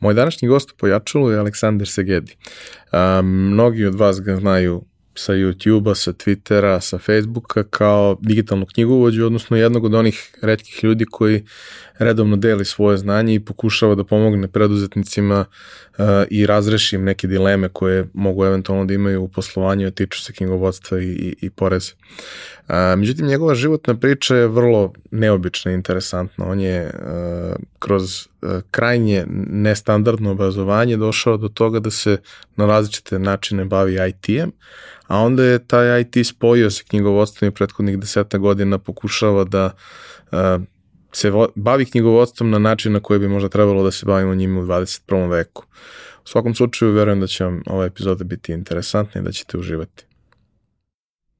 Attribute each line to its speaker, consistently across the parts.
Speaker 1: Moj današnji gost u Pojačalu je Aleksandar Segedi. Um, mnogi od vas ga znaju sa YouTube-a, sa Twittera, sa Facebooka kao digitalnu knjigovođu, odnosno jednog od onih redkih ljudi koji redovno deli svoje znanje i pokušava da pomogne preduzetnicima uh, i razreši im neke dileme koje mogu eventualno da imaju u poslovanju, a tiču se knjigovodstva i, i, i poreze. Uh, međutim, njegova životna priča je vrlo neobična i interesantna. On je uh, kroz krajnje nestandardno obrazovanje došao do toga da se na različite načine bavi IT-em, a onda je taj IT spojio sa knjigovodstvom i prethodnih deseta godina pokušava da uh, se bavi knjigovodstvom na način na koji bi možda trebalo da se bavimo njima u 21. veku. U svakom slučaju verujem da će vam ova epizoda biti interesantna i da ćete uživati.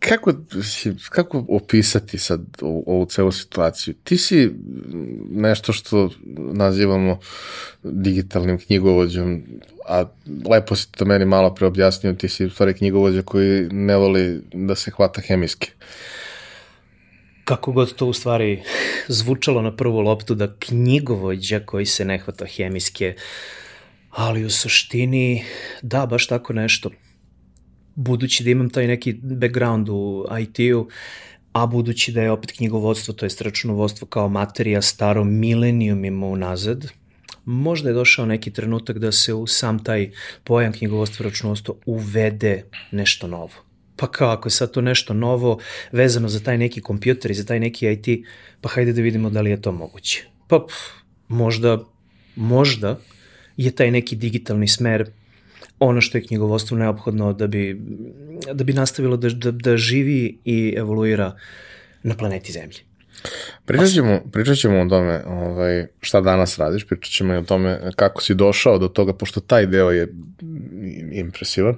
Speaker 1: kako, kako opisati sad ovu celu situaciju? Ti si nešto što nazivamo digitalnim knjigovođom, a lepo si to meni malo preobjasnio, ti si u stvari knjigovođa koji ne voli da se hvata hemijski.
Speaker 2: Kako god to u stvari zvučalo na prvu loptu da knjigovođa koji se ne hvata hemijske, ali u suštini da, baš tako nešto budući da imam taj neki background u IT-u, a budući da je opet knjigovodstvo, to je računovodstvo kao materija staro milenijumima unazad, možda je došao neki trenutak da se u sam taj pojam knjigovodstva računovodstva uvede nešto novo. Pa kao ako je sad to nešto novo vezano za taj neki kompjuter i za taj neki IT, pa hajde da vidimo da li je to moguće. Pa možda, možda je taj neki digitalni smer ono što je knjigovodstvo neophodno da bi, da bi nastavilo da, da, da živi i evoluira na planeti Zemlji.
Speaker 1: Pričat ćemo, pričat ćemo o tome ovaj, šta danas radiš, pričat ćemo i o tome kako si došao do toga, pošto taj deo je impresivan.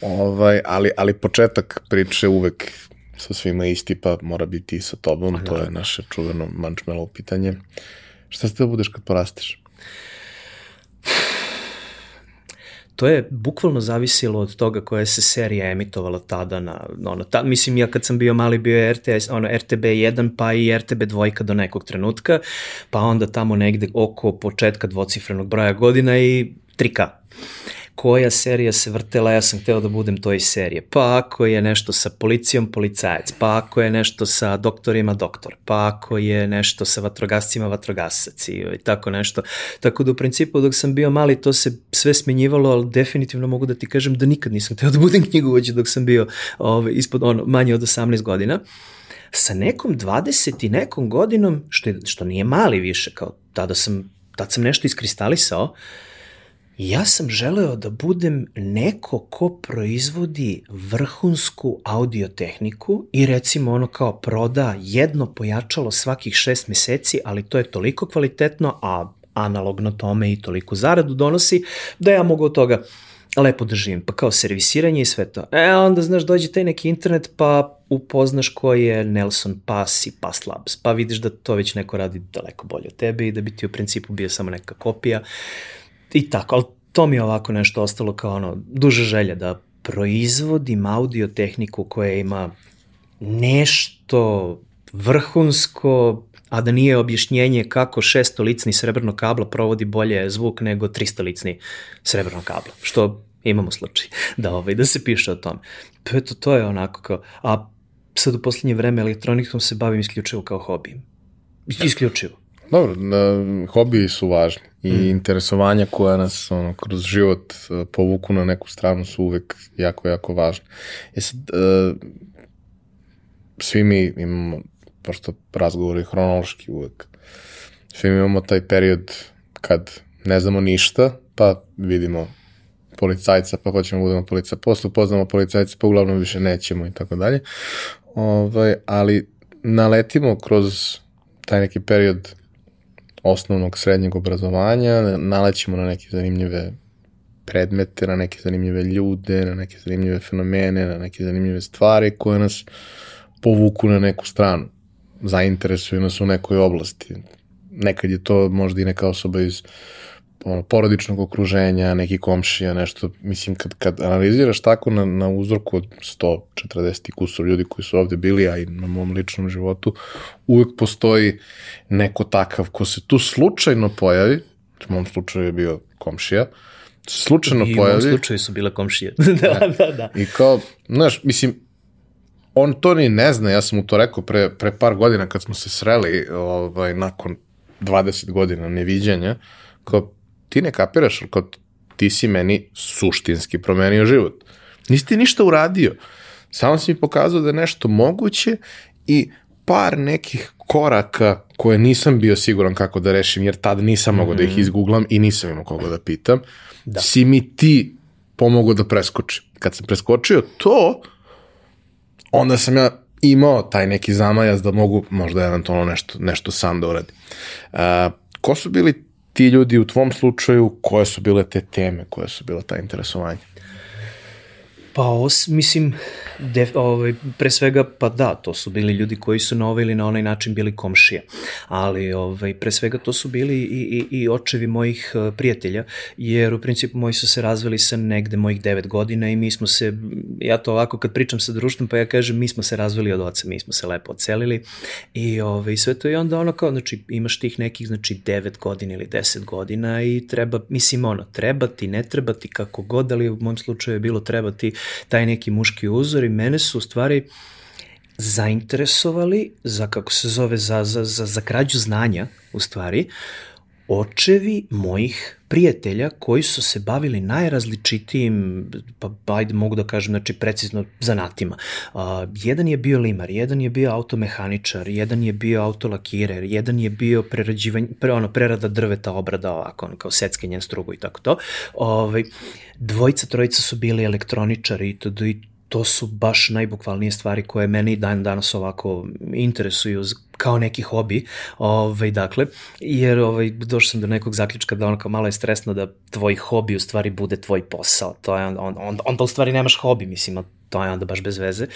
Speaker 1: Ovaj, ali, ali početak priče uvek sa svima isti, pa mora biti i sa tobom, to je naše čuveno mančmelo pitanje. Šta ste da budeš kad porasteš?
Speaker 2: To je bukvalno zavisilo od toga koja se serija emitovala tada na, ono, ta, mislim ja kad sam bio mali bio je RTS, ono, RTB 1 pa i RTB 2 do nekog trenutka, pa onda tamo negde oko početka dvocifrenog broja godina i 3K koja serija se vrtela, ja sam hteo da budem toj serije. Pa ako je nešto sa policijom, policajac. Pa ako je nešto sa doktorima, doktor. Pa ako je nešto sa vatrogascima, vatrogasac i, tako nešto. Tako da u principu dok sam bio mali to se sve smenjivalo, ali definitivno mogu da ti kažem da nikad nisam hteo da budem knjigovođa dok sam bio ovaj, ispod, ono, manje od 18 godina sa nekom 20 i nekom godinom, što, je, što nije mali više, kao tada sam, tad sam nešto iskristalisao, uh, ja sam želeo da budem neko ko proizvodi vrhunsku audiotehniku i recimo ono kao proda jedno pojačalo svakih šest meseci, ali to je toliko kvalitetno, a analogno tome i toliko zaradu donosi, da ja mogu od toga lepo da živim, pa kao servisiranje i sve to. E, onda, znaš, dođe taj neki internet, pa upoznaš ko je Nelson Pass i Pass Labs, pa vidiš da to već neko radi daleko bolje od tebe i da bi ti u principu bio samo neka kopija i tako, ali to mi je ovako nešto ostalo kao ono, duža želja da proizvodim audio tehniku koja ima nešto vrhunsko, a da nije objašnjenje kako 600-licni srebrno kabla provodi bolje zvuk nego 300-licni srebrno kabla, što imamo slučaj da, ovaj, da se piše o tome. Pa eto, to je onako kao, a sad u poslednje vreme elektronikom se bavim isključivo kao hobi. Isključivo.
Speaker 1: Dobro, na, hobiji su važni i mm. interesovanja koja nas ono, kroz život uh, povuku na neku stranu su uvek jako, jako važne. E sad, uh, svi mi imamo, pošto razgovori hronološki uvek, svi mi imamo taj period kad ne znamo ništa, pa vidimo policajca, pa hoćemo da budemo polica, posle poznamo policajca, pa uglavnom više nećemo i tako dalje. Ovaj, ali naletimo kroz taj neki period osnovnog srednjeg obrazovanja, nalećemo na neke zanimljive predmete, na neke zanimljive ljude, na neke zanimljive fenomene, na neke zanimljive stvari koje nas povuku na neku stranu, zainteresuju nas u nekoj oblasti. Nekad je to možda i neka osoba iz ono, porodičnog okruženja, neki komšija, nešto, mislim, kad, kad analiziraš tako na, na uzorku od 140 kusur ljudi koji su ovde bili, a i na mom ličnom životu, uvek postoji neko takav ko se tu slučajno pojavi, u mom slučaju je bio komšija, slučajno I pojavi. I u
Speaker 2: mom slučaju su bile komšije. da, da, da.
Speaker 1: I kao, znaš, mislim, on to ni ne zna, ja sam mu to rekao pre, pre par godina kad smo se sreli, ovaj, nakon 20 godina neviđanja, kao, ti ne kapiraš, kao ti si meni suštinski promenio život. Nisi ti ništa uradio. Samo si mi pokazao da je nešto moguće i par nekih koraka koje nisam bio siguran kako da rešim, jer tad nisam mogao mm da ih mhm. izgooglam i nisam imao koga da pitam, da. si mi ti pomogao da preskočim. Kad sam preskočio to, onda sam ja imao taj neki zamajac da mogu možda eventualno nešto, nešto sam da uradim. Uh, ko su bili ti ljudi u tvom slučaju, koje su bile te teme, koje su bile ta interesovanja?
Speaker 2: Pa, os, mislim, def, ovaj, pre svega, pa da, to su bili ljudi koji su na ovaj ili na onaj način bili komšije, ali ovaj, pre svega to su bili i, i, i očevi mojih uh, prijatelja, jer u principu moji su se razveli sa negde mojih devet godina i mi smo se, ja to ovako kad pričam sa društvom, pa ja kažem mi smo se razveli od oca, mi smo se lepo ocelili i ovaj, sve to i onda ono kao, znači imaš tih nekih, znači devet godina ili deset godina i treba, mislim ono, treba ti, ne treba ti, kako god, ali u mom slučaju je bilo treba ti taj neki muški uzor i mene su u stvari zainteresovali za, kako se zove, za, za, za, za krađu znanja, u stvari, očevi mojih prijatelja koji su se bavili najrazličitijim, pa ajde mogu da kažem, znači precizno zanatima. Uh, jedan je bio limar, jedan je bio automehaničar, jedan je bio autolakirer, jedan je bio prerađivanje, pre, ono, prerada drveta, obrada, ovako, ono, kao seckenje strugu i tako to. Ove, ovaj, dvojica, trojica su bili elektroničari i to, i to su baš najbukvalnije stvari koje mene i dan danas ovako interesuju kao neki hobi, ovaj, dakle, jer ovaj, došao sam do nekog zaključka da ono kao malo je stresno da tvoj hobi u stvari bude tvoj posao, to je on, on, on, onda u stvari nemaš hobi, mislim, to je onda baš bez veze.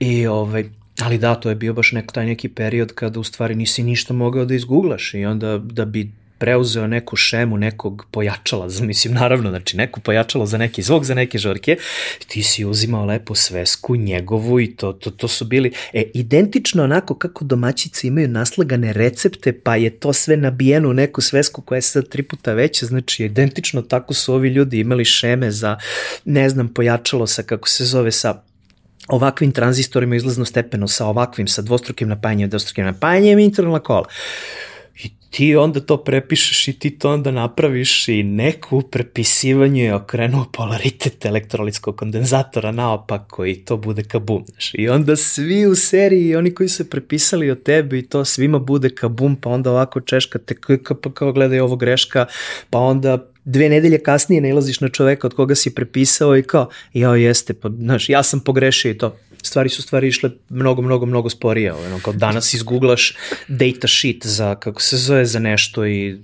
Speaker 2: I ovaj, Ali da, to je bio baš neko taj neki period kada u stvari nisi ništa mogao da izguglaš i onda da bi preuzeo neku šemu nekog pojačala, mislim naravno, znači neku pojačalo za neki zvuk, za neke žorke, ti si uzimao lepo svesku njegovu i to, to, to su bili e, identično onako kako domaćice imaju naslagane recepte, pa je to sve nabijeno u neku svesku koja je sad tri puta veća, znači identično tako su ovi ljudi imali šeme za, ne znam, pojačalo sa, kako se zove, sa ovakvim tranzistorima izlazno stepeno, sa ovakvim, sa dvostrukim napajanjem, dvostrukim napajanjem i interna kola ti onda to prepišeš i ti to onda napraviš i neku prepisivanje je okrenuo polaritet elektrolitskog kondenzatora naopako i to bude kabum. I onda svi u seriji, oni koji su prepisali od tebe i to svima bude kabum, pa onda ovako češkate pa kao gledaj ovo greška, pa onda dve nedelje kasnije nailaziš na čoveka od koga si prepisao i kao, jao jeste, pa, znaš, ja sam pogrešio i to, stvari su stvari išle mnogo, mnogo, mnogo sporije. Ono, kao danas izgooglaš data sheet za, kako se zove, za nešto i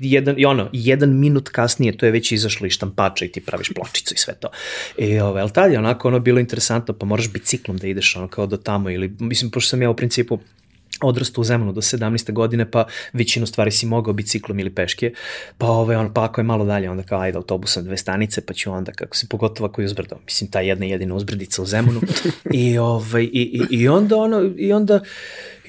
Speaker 2: jedan, i ono, jedan minut kasnije to je već izašlo iz štampača i ti praviš pločicu i sve to. I, ove, ali tad je onako ono bilo interesantno, pa moraš biciklom da ideš ono kao do tamo ili, mislim, pošto sam ja u principu odrastao u Zemunu do 17. godine, pa većinu stvari si mogao biciklom ili peške, pa, ovaj, on, pa ako je malo dalje, onda kao ajde autobusom dve stanice, pa ću onda, kako se pogotovo ako je uzbrdo, mislim, ta jedna jedina uzbrdica u Zemunu, i, ovaj, i, i, i onda ono, i onda,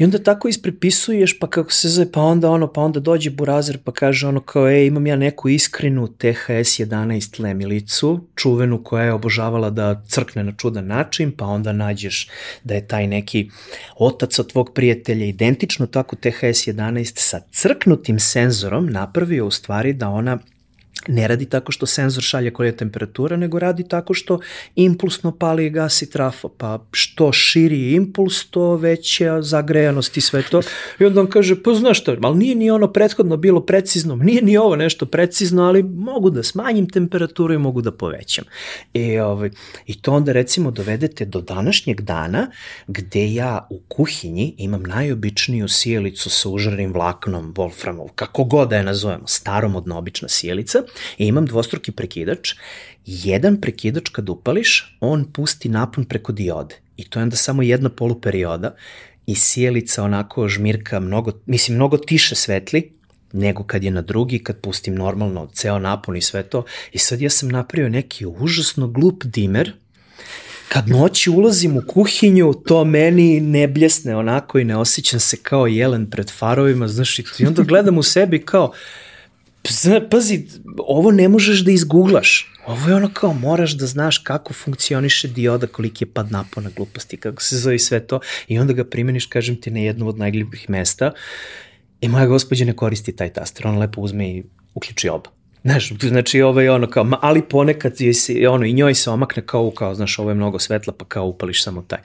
Speaker 2: I onda tako isprepisuješ, pa kako se zove, pa onda ono, pa onda dođe burazer pa kaže ono kao, ej, imam ja neku iskrenu THS 11 lemilicu, čuvenu koja je obožavala da crkne na čudan način, pa onda nađeš da je taj neki otac od tvog prijatelja identično tako THS 11 sa crknutim senzorom napravio u stvari da ona ne radi tako što senzor šalje koja je temperatura, nego radi tako što impulsno pali i gasi trafo, pa što širi impuls, to veća zagrejanost i sve to. I onda on kaže, pa znaš što, ali nije ni ono prethodno bilo precizno, nije ni ovo nešto precizno, ali mogu da smanjim temperaturu i mogu da povećam. I, ovaj, I to onda recimo dovedete do današnjeg dana gde ja u kuhinji imam najobičniju sjelicu sa užarnim vlaknom, Wolframov, kako god da je nazovemo, starom od obična sjelica, i imam dvostruki prekidač. Jedan prekidač kad upališ, on pusti napon preko diode. I to je onda samo jedna poluperioda i sjelica onako žmirka mnogo, mislim, mnogo tiše svetli, nego kad je na drugi, kad pustim normalno ceo napon i sve to. I sad ja sam napravio neki užasno glup dimer, kad noći ulazim u kuhinju, to meni ne bljesne onako i ne osjećam se kao jelen pred farovima, znaš, i onda gledam u sebi kao, pazi, ovo ne možeš da izguglaš. Ovo je ono kao moraš da znaš kako funkcioniše dioda, koliki je pad napona gluposti, kako se zove sve to i onda ga primeniš, kažem ti, na jednom od najgljubih mesta i moja gospođa ne koristi taj taster, ona lepo uzme i uključi oba. Znaš, znači ovo je ono kao, ali ponekad je se, ono, i njoj se omakne kao, kao, znaš, ovo je mnogo svetla, pa kao upališ samo taj.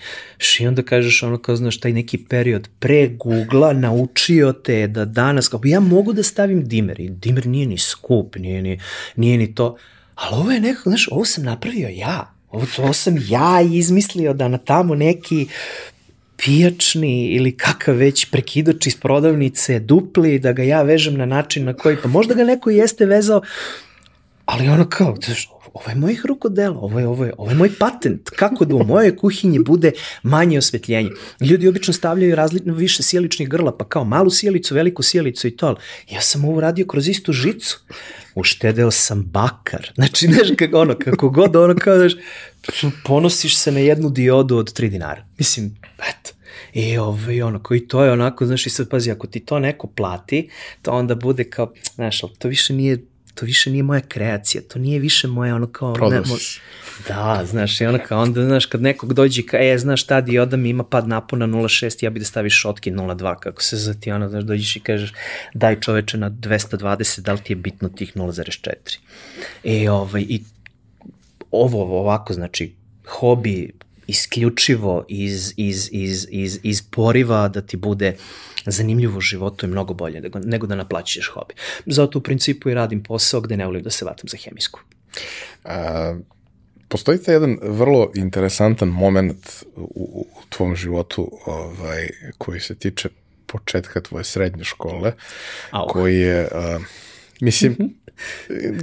Speaker 2: I onda kažeš ono kao, znaš, taj neki period pre Google-a naučio te da danas, kao, ja mogu da stavim dimer i dimer nije ni skup, nije ni, nije ni to, ali ovo je nekako, znaš, ovo sam napravio ja. Ovo, ovo sam ja izmislio da na tamo neki pijačni ili kakav već prekidač iz prodavnice dupli, da ga ja vežem na način na koji, pa možda ga neko jeste vezao, ali ono kao, ovo je mojih rukodela, ovo je, ovo, je, ovo je moj patent, kako da u mojoj kuhinji bude manje osvetljenje. Ljudi obično stavljaju različno više sjeličnih grla, pa kao malu sjelicu, veliku sjelicu i to, ali ja sam ovo radio kroz istu žicu. Uštedeo sam bakar. Znači, znaš, kako, ono, kako god, ono kao, znaš, ponosiš se na jednu diodu od 3 dinara. Mislim, eto. I ovaj, ono, koji to je onako, znaš, i sad pazi, ako ti to neko plati, to onda bude kao, znaš, to više nije to više nije moja kreacija, to nije više moja ono kao...
Speaker 1: Ne,
Speaker 2: mo, da, znaš, i ono kao onda, znaš, kad nekog dođe ka, e, znaš, ta dioda mi ima pad napona 0.6, ja bi da staviš šotki 0.2, kako se za ti, ono, znaš, dođeš i kažeš, daj čoveče na 220, da li ti je bitno tih 0.4. E, ovaj, i ovo ovako, znači, hobi isključivo iz, iz, iz, iz, iz poriva da ti bude zanimljivo u životu je mnogo bolje nego, nego da naplaćuješ hobi. Zato u principu i radim posao gde ne volim da se vatam za hemijsku.
Speaker 1: A, postoji te jedan vrlo interesantan moment u, u tvom životu ovaj, koji se tiče početka tvoje srednje škole, Au. koji je, a, mislim, -hmm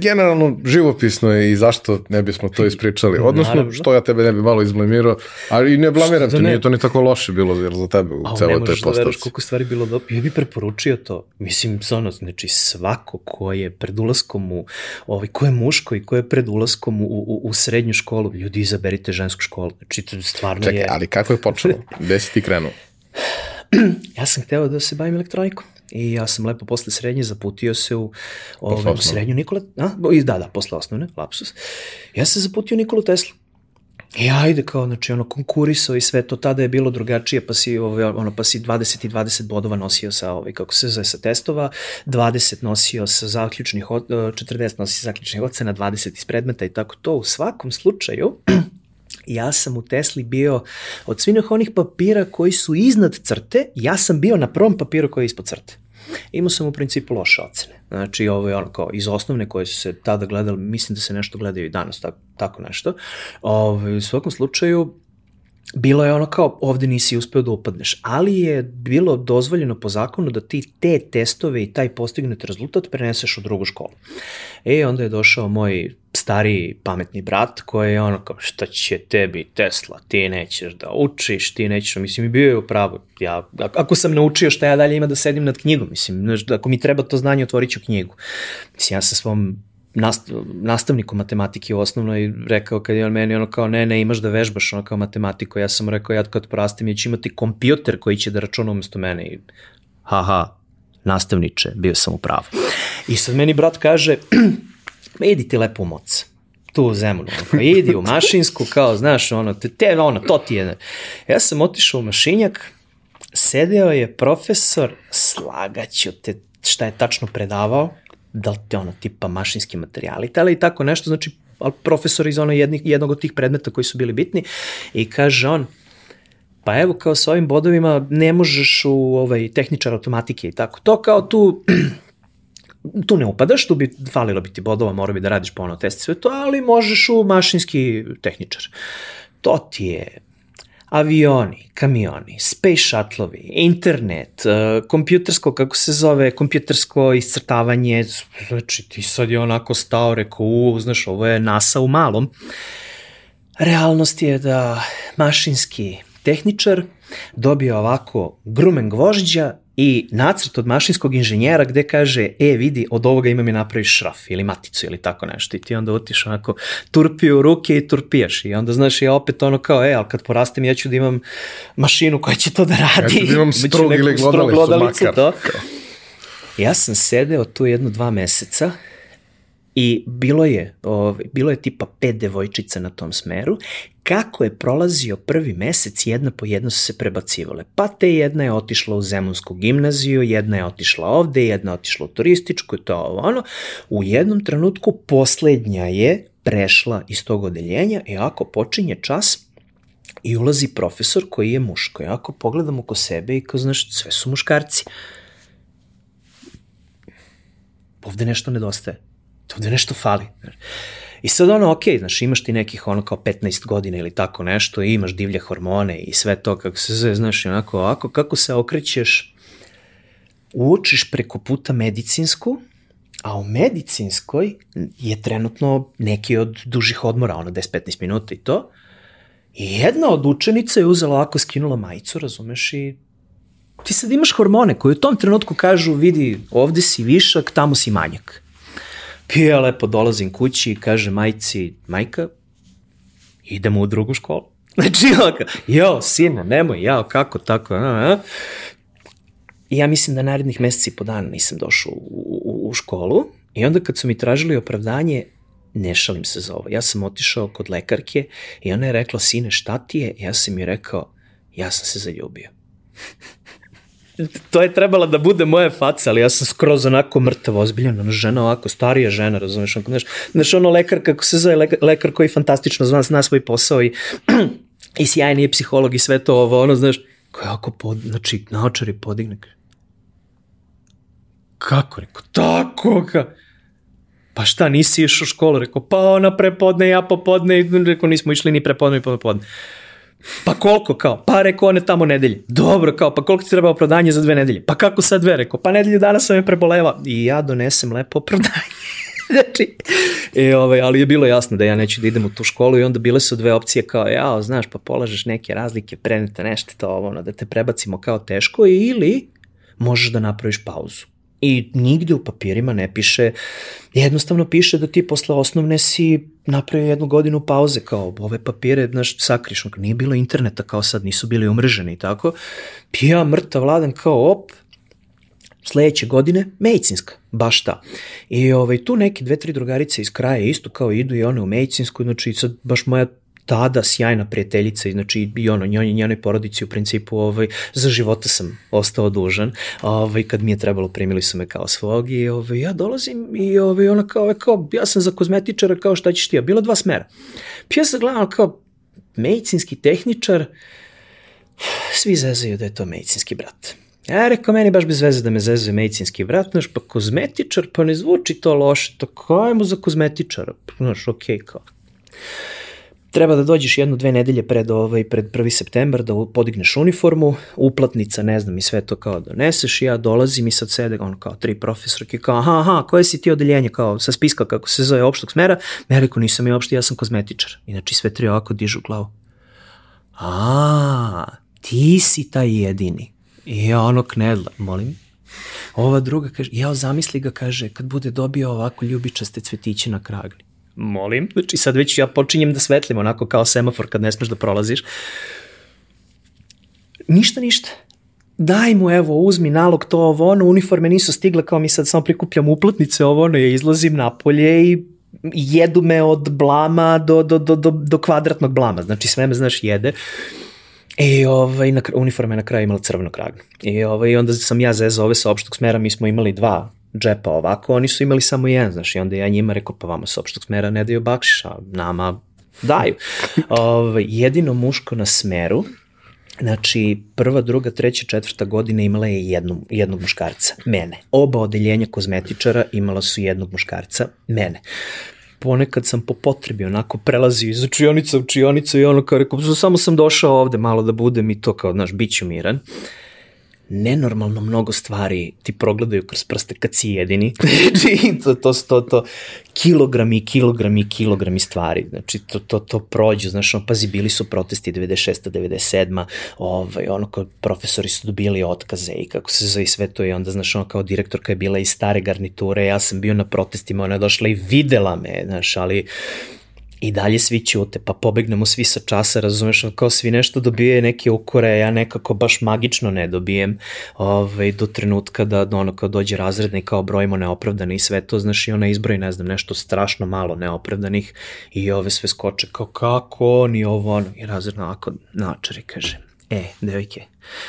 Speaker 1: generalno živopisno je i zašto ne bismo to ispričali. Odnosno, Naravno. što ja tebe ne bi malo izblamirao, ali i ne blamiram te, da nije to ni tako loše bilo jer za tebe u celoj toj postavci. Ne možeš da
Speaker 2: koliko stvari bilo dobro. Ja bih preporučio to. Mislim, ono, znači svako ko je pred ulaskom u, ovaj, ko je muško i ko je pred ulaskom u, u, u srednju školu, ljudi izaberite žensku školu. Znači, to stvarno
Speaker 1: Čekaj,
Speaker 2: je...
Speaker 1: ali kako je počelo? Gde si ti krenuo?
Speaker 2: ja sam hteo da se bavim elektronikom. I ja sam lepo posle srednje zaputio se u ovaj, srednju Nikola, a, da, da, posle osnovne, lapsus. Ja sam zaputio Nikolu Teslu. I ajde kao, znači, ono, konkurisao i sve to, tada je bilo drugačije, pa si, ovaj, ono, pa si 20 i 20 bodova nosio sa, ovaj, kako se zove, sa testova, 20 nosio sa zaključnih, 40 nosi zaključnih ocena, 20 iz predmeta i tako to. U svakom slučaju, ja sam u Tesli bio od svih onih papira koji su iznad crte, ja sam bio na prvom papiru koji je ispod crte. Imao sam u principu loše ocene. Znači, ovo je ono kao iz osnovne koje su se tada gledali, mislim da se nešto gledaju i danas, tako, tako nešto. Ove, ovaj, u svakom slučaju, bilo je ono kao ovde nisi uspeo da upadneš, ali je bilo dozvoljeno po zakonu da ti te testove i taj postignut rezultat preneseš u drugu školu. E, onda je došao moj stariji pametni brat koji je ono kao šta će tebi Tesla, ti nećeš da učiš, ti nećeš, mislim i bio je u pravu. Ja, ako sam naučio šta ja dalje ima da sedim nad knjigom, mislim, ako mi treba to znanje otvorit ću knjigu. Mislim, ja sa svom nastavniku matematike u osnovnoj rekao kad je on meni ono kao ne, ne, imaš da vežbaš ono kao matematiku, ja sam rekao ja kad porastem ja ću imati kompjuter koji će da računa umesto mene i haha, nastavniče, bio sam u pravu. I sad meni brat kaže, idi ti lepo u moc tu u Zemunu, kao, idi u mašinsku, kao, znaš, ono, te, te, ono, to ti je. Ja sam otišao u mašinjak, sedeo je profesor, slagaću te šta je tačno predavao, da li te ono tipa mašinski materijali, ali i tako nešto, znači profesor iz ono jednih, jednog od tih predmeta koji su bili bitni i kaže on, pa evo kao sa ovim bodovima ne možeš u ovaj tehničar automatike i tako. To kao tu tu ne upadaš, tu bi falilo biti bodova, mora bi da radiš ponovno test sve to, ali možeš u mašinski tehničar. To ti je avioni, kamioni, space shuttle internet, uh, kompjutersko, kako se zove, kompjutersko iscrtavanje, znači ti sad je onako stao, rekao, u, znaš, ovo je NASA u malom. Realnost je da mašinski tehničar dobio ovako grumen gvožđa i nacrt od mašinskog inženjera gde kaže, e vidi, od ovoga ima mi napraviš šraf ili maticu ili tako nešto i ti onda otiš onako turpiju u ruke i turpijaš i onda znaš ja opet ono kao, e, ali kad porastem ja ću da imam mašinu koja će to da radi. Ja ću
Speaker 1: da imam strug ili glodalicu, glodalicu makar. To.
Speaker 2: Ja sam sedeo tu jedno dva meseca I bilo je, ovaj, bilo je tipa pet devojčica na tom smeru. Kako je prolazio prvi mesec, jedna po jedna su se prebacivale. Pa te jedna je otišla u Zemunsku gimnaziju, jedna je otišla ovde, jedna je otišla u turističku to ovo ono. U jednom trenutku poslednja je prešla iz tog odeljenja i ako počinje čas, i ulazi profesor koji je muško. I ako pogledam oko sebe i kao, znaš, sve su muškarci. Ovde nešto nedostaje ovde nešto fali. I sad ono, ok, znaš, imaš ti nekih ono kao 15 godina ili tako nešto, i imaš divlje hormone i sve to, kako se zove, znaš, onako, ovako, kako se okrećeš, učiš preko puta medicinsku, a u medicinskoj je trenutno neki od dužih odmora, ono 10-15 minuta i to, i jedna od učenica je uzela ovako, skinula majicu, razumeš, i ti sad imaš hormone koji u tom trenutku kažu, vidi, ovde si višak, tamo si manjak. I ja lepo dolazim kući i kaže majci, majka, idemo u drugu školu. Znači, ovako, jo, sine, nemoj, jao, kako, tako, a, a. I ja mislim da narednih meseci po dana nisam došao u, u, u školu i onda kad su mi tražili opravdanje, ne šalim se za ovo. Ja sam otišao kod lekarke i ona je rekla, sine, šta ti je? Ja sam mi rekao, ja sam se zaljubio to je trebala da bude moja faca, ali ja sam skroz onako mrtav, ozbiljan, ona žena ovako, starija žena, razumeš, znaš, znaš ono lekar, kako se zove, lekar, lekar koji fantastično zna, zna svoj posao i, i sjajni je psiholog i sve to ovo, ono, znaš, koja ako pod, znači, naočari podigne. Kako, rekao, tako, ka, pa šta, nisi išao u školu, rekao, pa ona prepodne, ja popodne, rekao, nismo išli ni prepodne, ni popodne. Pa koliko kao? Pa rekao one tamo nedelje. Dobro kao, pa koliko ti treba opravdanje za dve nedelje? Pa kako sad dve? Rekao, pa nedelju dana sam me preboleva. I ja donesem lepo opravdanje. znači, e, ovaj, ali je bilo jasno da ja neću da idem u tu školu i onda bile su dve opcije kao, ja, znaš, pa polažeš neke razlike, prenete nešto, to ono, da te prebacimo kao teško ili možeš da napraviš pauzu. I nigde u papirima ne piše, jednostavno piše da ti posle osnovne si napravio jednu godinu pauze, kao ove papire, znaš, sakriš, nije bilo interneta kao sad, nisu bili umrženi i tako. I ja mrtav vladan kao, op, sledeće godine medicinska, baš ta. I ovaj, tu neke dve, tri drugarice iz kraja isto kao idu i one u medicinsku, znači sad baš moja tada sjajna prijateljica, znači i ono, njoj, njenoj porodici u principu ovaj, za života sam ostao dužan, ovaj, kad mi je trebalo primili su me kao svog i ovaj, ja dolazim i ovaj, ona kao, kao, ja sam za kozmetičara, kao šta ćeš ti, a bilo dva smera. Pa ja sam gledala kao medicinski tehničar, svi zezaju da je to medicinski brat. Ja rekao, meni baš bez veze da me zezuje medicinski brat, znaš, pa kozmetičar, pa ne zvuči to loše, to kao ajmo za kozmetičara, znaš, okej, okay, kao treba da dođeš jedno, dve nedelje pred, ovaj, pred 1. septembar da podigneš uniformu, uplatnica, ne znam, i sve to kao doneseš ja dolazim i sad sede on kao tri profesorke, kao aha, aha, koje si ti odeljenje, kao sa spiska kako se zove opštog smera, rekao nisam ja uopšte, ja sam kozmetičar. Inači sve tri ovako dižu glavu. A, ti si taj jedini. I ja ono knedla, molim, Ova druga kaže, ja zamisli ga, kaže, kad bude dobio ovako ljubičaste cvetiće na kragli. Molim, znači sad već ja počinjem da svetlim onako kao semafor kad ne smeš da prolaziš. Ništa, ništa daj mu evo, uzmi nalog to ovo ono, uniforme nisu stigle kao mi sad samo prikupljam uplatnice ovo ono, ja izlazim napolje i jedu me od blama do, do, do, do, do kvadratnog blama, znači sve me, znaš, jede. I ovaj, na, uniforma je na kraju imala crveno kragno. I ovaj, onda sam ja zezao ove sa opštog smera, mi smo imali dva džepa ovako, oni su imali samo jedan, znaš, i onda ja njima rekao, pa vama sa opštog smera ne daju bakšiš, a nama daju. ovaj, jedino muško na smeru, Znači, prva, druga, treća, četvrta godina imala je jednu, jednog muškarca, mene. Oba odeljenja kozmetičara imala su jednog muškarca, mene ponekad sam po potrebi onako prelazio iz učionica u učionicu i ono kao rekao, samo sam došao ovde malo da budem i to kao, znaš, bit ću miran. Uh, nenormalno mnogo stvari ti progledaju kroz prste kad si jedini. Znači, to, to, to, to, kilogrami, kilogrami, kilogrami stvari. Znači, to, to, to prođu, znaš, ono, pazi, bili su protesti 96. 97. Ovaj, ono, kao profesori su dobili otkaze i kako se zove sve to i onda, znaš, ono, kao direktorka je bila iz stare garniture, ja sam bio na protestima, ona je došla i videla me, znaš, ali i dalje svi ćute, pa pobegnemo svi sa časa, razumeš, kao svi nešto dobije neke ukore, ja nekako baš magično ne dobijem ovaj, do trenutka da ono kao dođe razredna i kao brojimo neopravdane i sve to, znaš, i ona izbroji, ne znam, nešto strašno malo neopravdanih i ove sve skoče kao kako on i ovo ono, i razredna ovako načari kaže, E, devojke,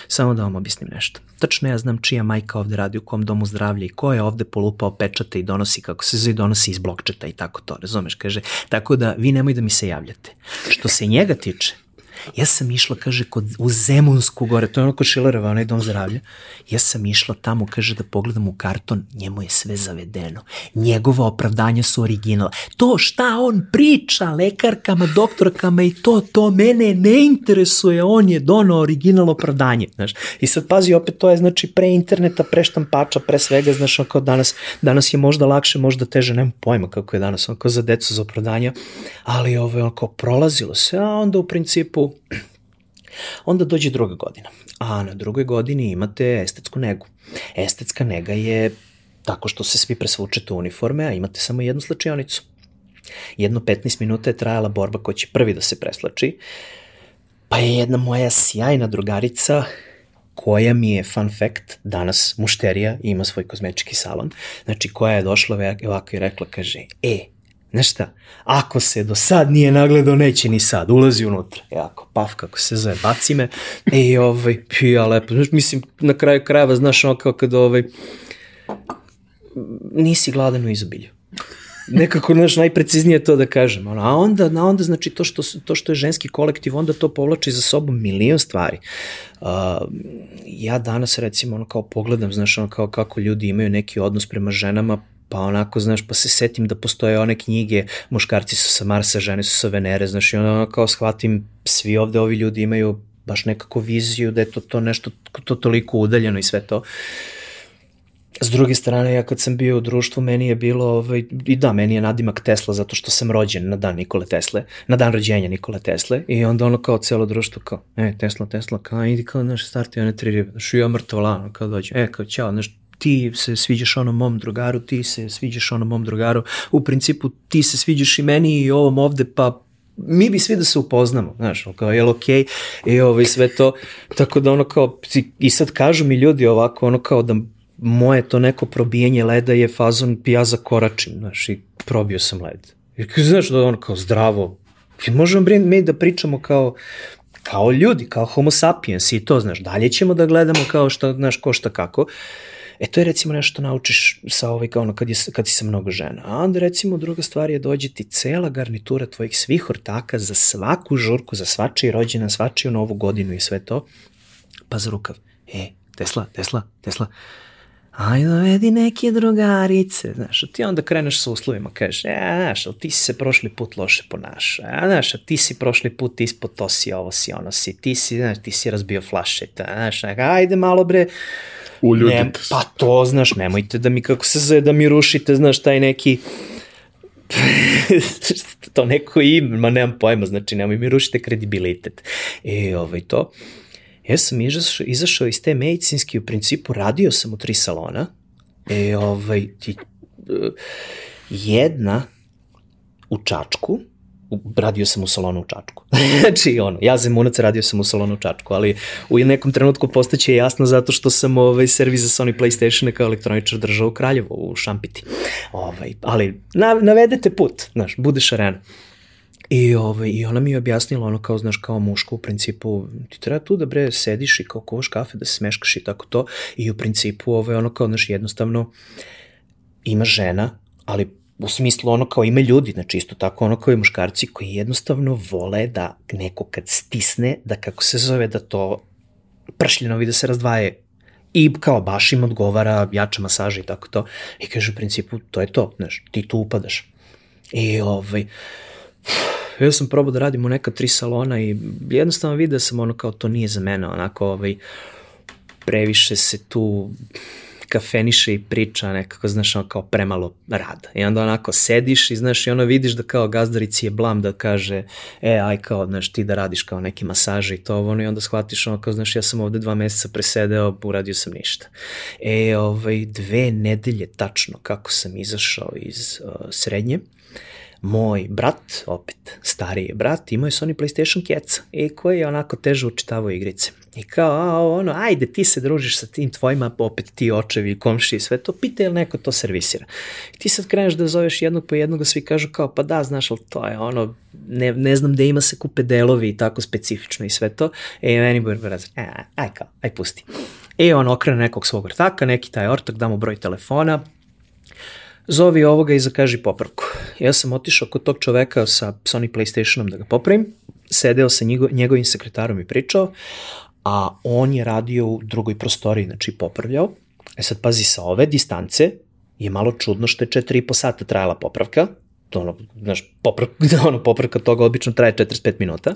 Speaker 2: samo da vam objasnim nešto. Tačno ja znam čija majka ovde radi u kom domu zdravlja i ko je ovde polupao pečate i donosi kako se zove donosi iz blokčeta i tako to, razumeš, kaže. Tako da vi nemoj da mi se javljate. Što se njega tiče, Ja sam išla, kaže, kod, u Zemunsku gore, to je ono kod Šilereva, onaj dom zdravlja. Ja sam išla tamo, kaže, da pogledam u karton, njemu je sve zavedeno. Njegova opravdanja su originala. To šta on priča lekarkama, doktorkama i to, to mene ne interesuje, on je dono original opravdanje, znaš. I sad pazi, opet to je, znači, pre interneta, pre štampača, pre svega, znaš, kao danas, danas je možda lakše, možda teže, nema pojma kako je danas, onako za decu za opravdanja, ali ovo je onako prolazilo se, a onda u principu Onda dođe druga godina, a na drugoj godini imate estetsku negu. Estetska nega je tako što se svi presvučete u uniforme, a imate samo jednu slačionicu. Jedno 15 minuta je trajala borba ko će prvi da se preslači, pa je jedna moja sjajna drugarica koja mi je, fun fact, danas mušterija ima svoj kozmetički salon, znači koja je došla ovako i rekla, kaže, e, Znaš šta, ako se do sad nije nagledao, neće ni sad, ulazi unutra. Jako, paf, kako se zove, baci me. I ovaj, pija lepo. Znaš, mislim, na kraju krajeva, znaš, ono kao kad ovaj, nisi gladan u izobilju. Nekako, znaš, najpreciznije to da kažem. A onda, a onda znači, to što, to što je ženski kolektiv, onda to povlači za sobom milion stvari. Uh, ja danas, recimo, ono kao pogledam, znaš, ono kao kako ljudi imaju neki odnos prema ženama, pa onako, znaš, pa se setim da postoje one knjige, muškarci su sa Marsa, žene su sa Venere, znaš, i ono kao shvatim, svi ovde ovi ljudi imaju baš nekako viziju da je to, to nešto to toliko udaljeno i sve to. S druge strane, ja kad sam bio u društvu, meni je bilo, ovaj, i da, meni je nadimak Tesla zato što sam rođen na dan Nikole Tesle, na dan rođenja Nikole Tesle i onda ono kao celo društvo kao, e, Tesla, Tesla, kao, idi kao, znaš, starti one tri ribe, znaš, ja mrtvo lano, kao dođe, e, kao, ćao, znaš, ti se sviđaš onom mom drugaru, ti se sviđaš onom mom drugaru, u principu ti se sviđaš i meni i ovom ovde, pa mi bi svi da se upoznamo, znaš, kao, jel okej, okay? i ovo i sve to, tako da ono kao, i sad kažu mi ljudi ovako, ono kao da moje to neko probijanje leda je fazon ja zakoračim, znaš, i probio sam led. I znaš da ono kao zdravo, i možemo mi da pričamo kao, kao ljudi, kao homo sapiens i to, znaš, dalje ćemo da gledamo kao šta, znaš, ko šta kako, E to je recimo nešto naučiš sa ovaj, kao ono kad, je, kad si sa mnogo žena. A onda recimo druga stvar je dođe ti cela garnitura tvojih svih ortaka za svaku žurku, za svačiji rođena, svačiju novu godinu i sve to. Pa za rukav. E, Tesla, Tesla, Tesla ajde dovedi neke drugarice, znaš, ti onda kreneš sa uslovima, kažeš, e, znaš, ti si se prošli put loše ponašao, a, znaš, ti si prošli put ispod to si, ovo si, ono si, ti si, znaš, ti si razbio flaše, znaš, ajde malo bre,
Speaker 1: Uljudite ne,
Speaker 2: Pa to, znaš, nemojte da mi, kako se zove, da mi rušite, znaš, taj neki to neko ime, ma nemam pojma, znači nemoj mi rušite kredibilitet. I ovaj to. Ja sam izašao, izašao iz te medicinske, u principu radio sam u tri salona, e, ovaj, ti, e, jedna u Čačku, radio sam u salonu u Čačku. znači, ono, ja zemunac radio sam u salonu u Čačku, ali u nekom trenutku postaće jasno zato što sam ovaj, servis za Sony Playstation kao elektroničar držao u Kraljevo, u Šampiti. Ovaj, ali navedete put, znaš, budeš arena. I, ovaj, I ona mi je objasnila ono kao, znaš, kao muško u principu, ti treba tu da bre sediš i kao kovaš kafe, da se smeškaš i tako to. I u principu ovaj, ono kao, znaš, jednostavno ima žena, ali u smislu ono kao ima ljudi, znači isto tako ono kao i muškarci koji jednostavno vole da neko kad stisne, da kako se zove, da to pršljenovi da se razdvaje i kao baš im odgovara jača masaža i tako to. I kaže u principu to je to, znaš, ti tu upadaš. I ovaj, ja sam probao da radim u neka tri salona i jednostavno vidio sam ono kao to nije za mene, onako ovaj, previše se tu kafeniše i priča nekako, znaš, ono kao premalo rada. I onda onako sediš i znaš, i ono vidiš da kao gazdarici je blam da kaže, e, aj kao, znaš, ti da radiš kao neki masaže i to ono, i onda shvatiš ono kao, znaš, ja sam ovde dva meseca presedeo, uradio sam ništa. E, ovaj, dve nedelje tačno kako sam izašao iz uh, srednje, moj brat, opet stariji brat, imao je Sony PlayStation keca i koji je onako teže učitavao igrice. I kao, ono, ajde, ti se družiš sa tim tvojima, opet ti očevi, komši i sve to, pita je li neko to servisira. I ti sad kreneš da zoveš jednog po jednog, a svi kažu kao, pa da, znaš, ali to je ono, ne, ne znam da ima se kupe delovi i tako specifično i sve to. E, meni bude razred, e, aj kao, aj pusti. E, on okrene nekog svog ortaka, neki taj ortak, da mu broj telefona, zovi ovoga i zakaži popravku. Ja sam otišao kod tog čoveka sa Sony Playstationom da ga popravim, sedeo sa njego, njegovim sekretarom i pričao, a on je radio u drugoj prostoriji, znači popravljao. E sad pazi, sa ove distance je malo čudno što je 4,5 sata trajala popravka, to ono, znaš, popravka, ono, popravka toga obično traje 45 minuta.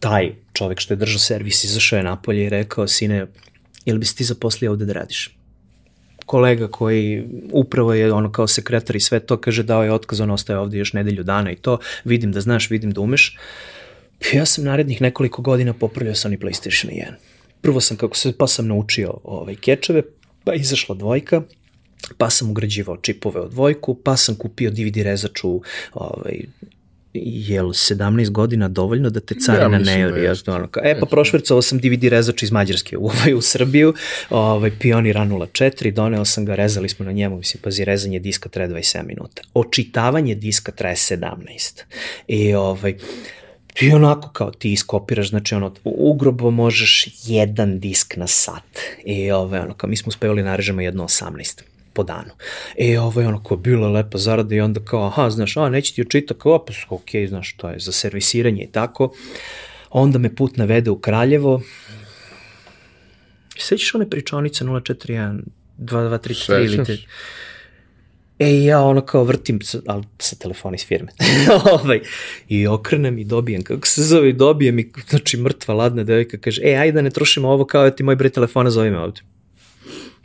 Speaker 2: Taj čovek što je držao servis izašao je napolje i rekao, sine, jel bi se ti zaposlio ovde da radiš? kolega koji upravo je ono kao sekretar i sve to, kaže dao je otkaz, on ostaje ovde još nedelju dana i to, vidim da znaš, vidim da umeš. Ja sam narednih nekoliko godina popravljao Sony PlayStation 1. Prvo sam, kako se, pa sam naučio ovaj, kečeve, pa izašla dvojka, pa sam ugrađivao čipove od dvojku, pa sam kupio DVD rezač u ovaj, je li 17 godina dovoljno da te carina ja, ne juri? Ja, ono, e, pa prošvercovao sam DVD rezač iz Mađarske u, ovaj, u Srbiju, ovaj, Pionir A04, doneo sam ga, rezali smo na njemu, mislim, pazi, rezanje diska traje 27 minuta. Očitavanje diska traje 17. I, ovaj, I onako kao ti iskopiraš, znači ono, ugrobo možeš jedan disk na sat. I ovaj, ono, kao mi smo uspevali narežemo jedno 18 po danu. E, ovo je ono kao bila lepa zarada i onda kao, aha, znaš, a, neće ti očita, kao, pa ok, znaš, to je za servisiranje i tako. Onda me put navede u Kraljevo. Sećaš one pričonice 041 2233 ili te... E, ja ono kao vrtim, ali sa telefona iz firme. ovaj, I okrenem i dobijem, kako se zove, dobijem i, znači, mrtva, ladna devojka kaže, e, ajde da ne trošimo ovo kao ti moj broj telefona, zove me ovde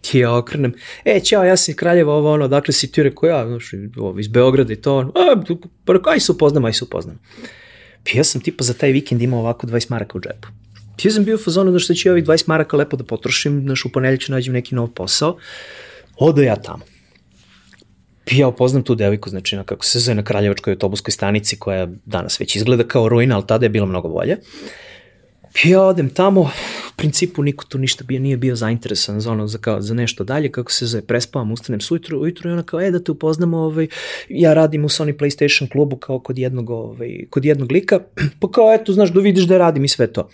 Speaker 2: ti ja okrenem, e, ćao, ja sam iz Kraljeva, ovo ono, dakle si ti rekao, ja, znaš, iz Beograda i to, ono, a, pa rekao, aj se upoznam, aj se upoznam. Pa ja sam tipa za taj vikend imao ovako 20 maraka u džepu. Ja sam bio u fazonu da što ću ovih 20 maraka lepo da potrošim, znaš, u ponedlju ću nađem neki nov posao. Odo ja tamo. Ja upoznam tu devojku, znači na kako se zove na Kraljevačkoj autobuskoj stanici koja danas već izgleda kao ruina, ali tada je bila mnogo bolje. Ja odem tamo, u principu niko tu ništa bio, nije bio zainteresan za, ono, za, kao, za nešto dalje, kako se zove, prespavam, ustanem sujutru, ujutru i ona kao, e, da te upoznam, ovaj, ja radim u Sony PlayStation klubu kao kod jednog, ovaj, kod jednog lika, pa kao, eto, znaš, da vidiš da radim i sve to.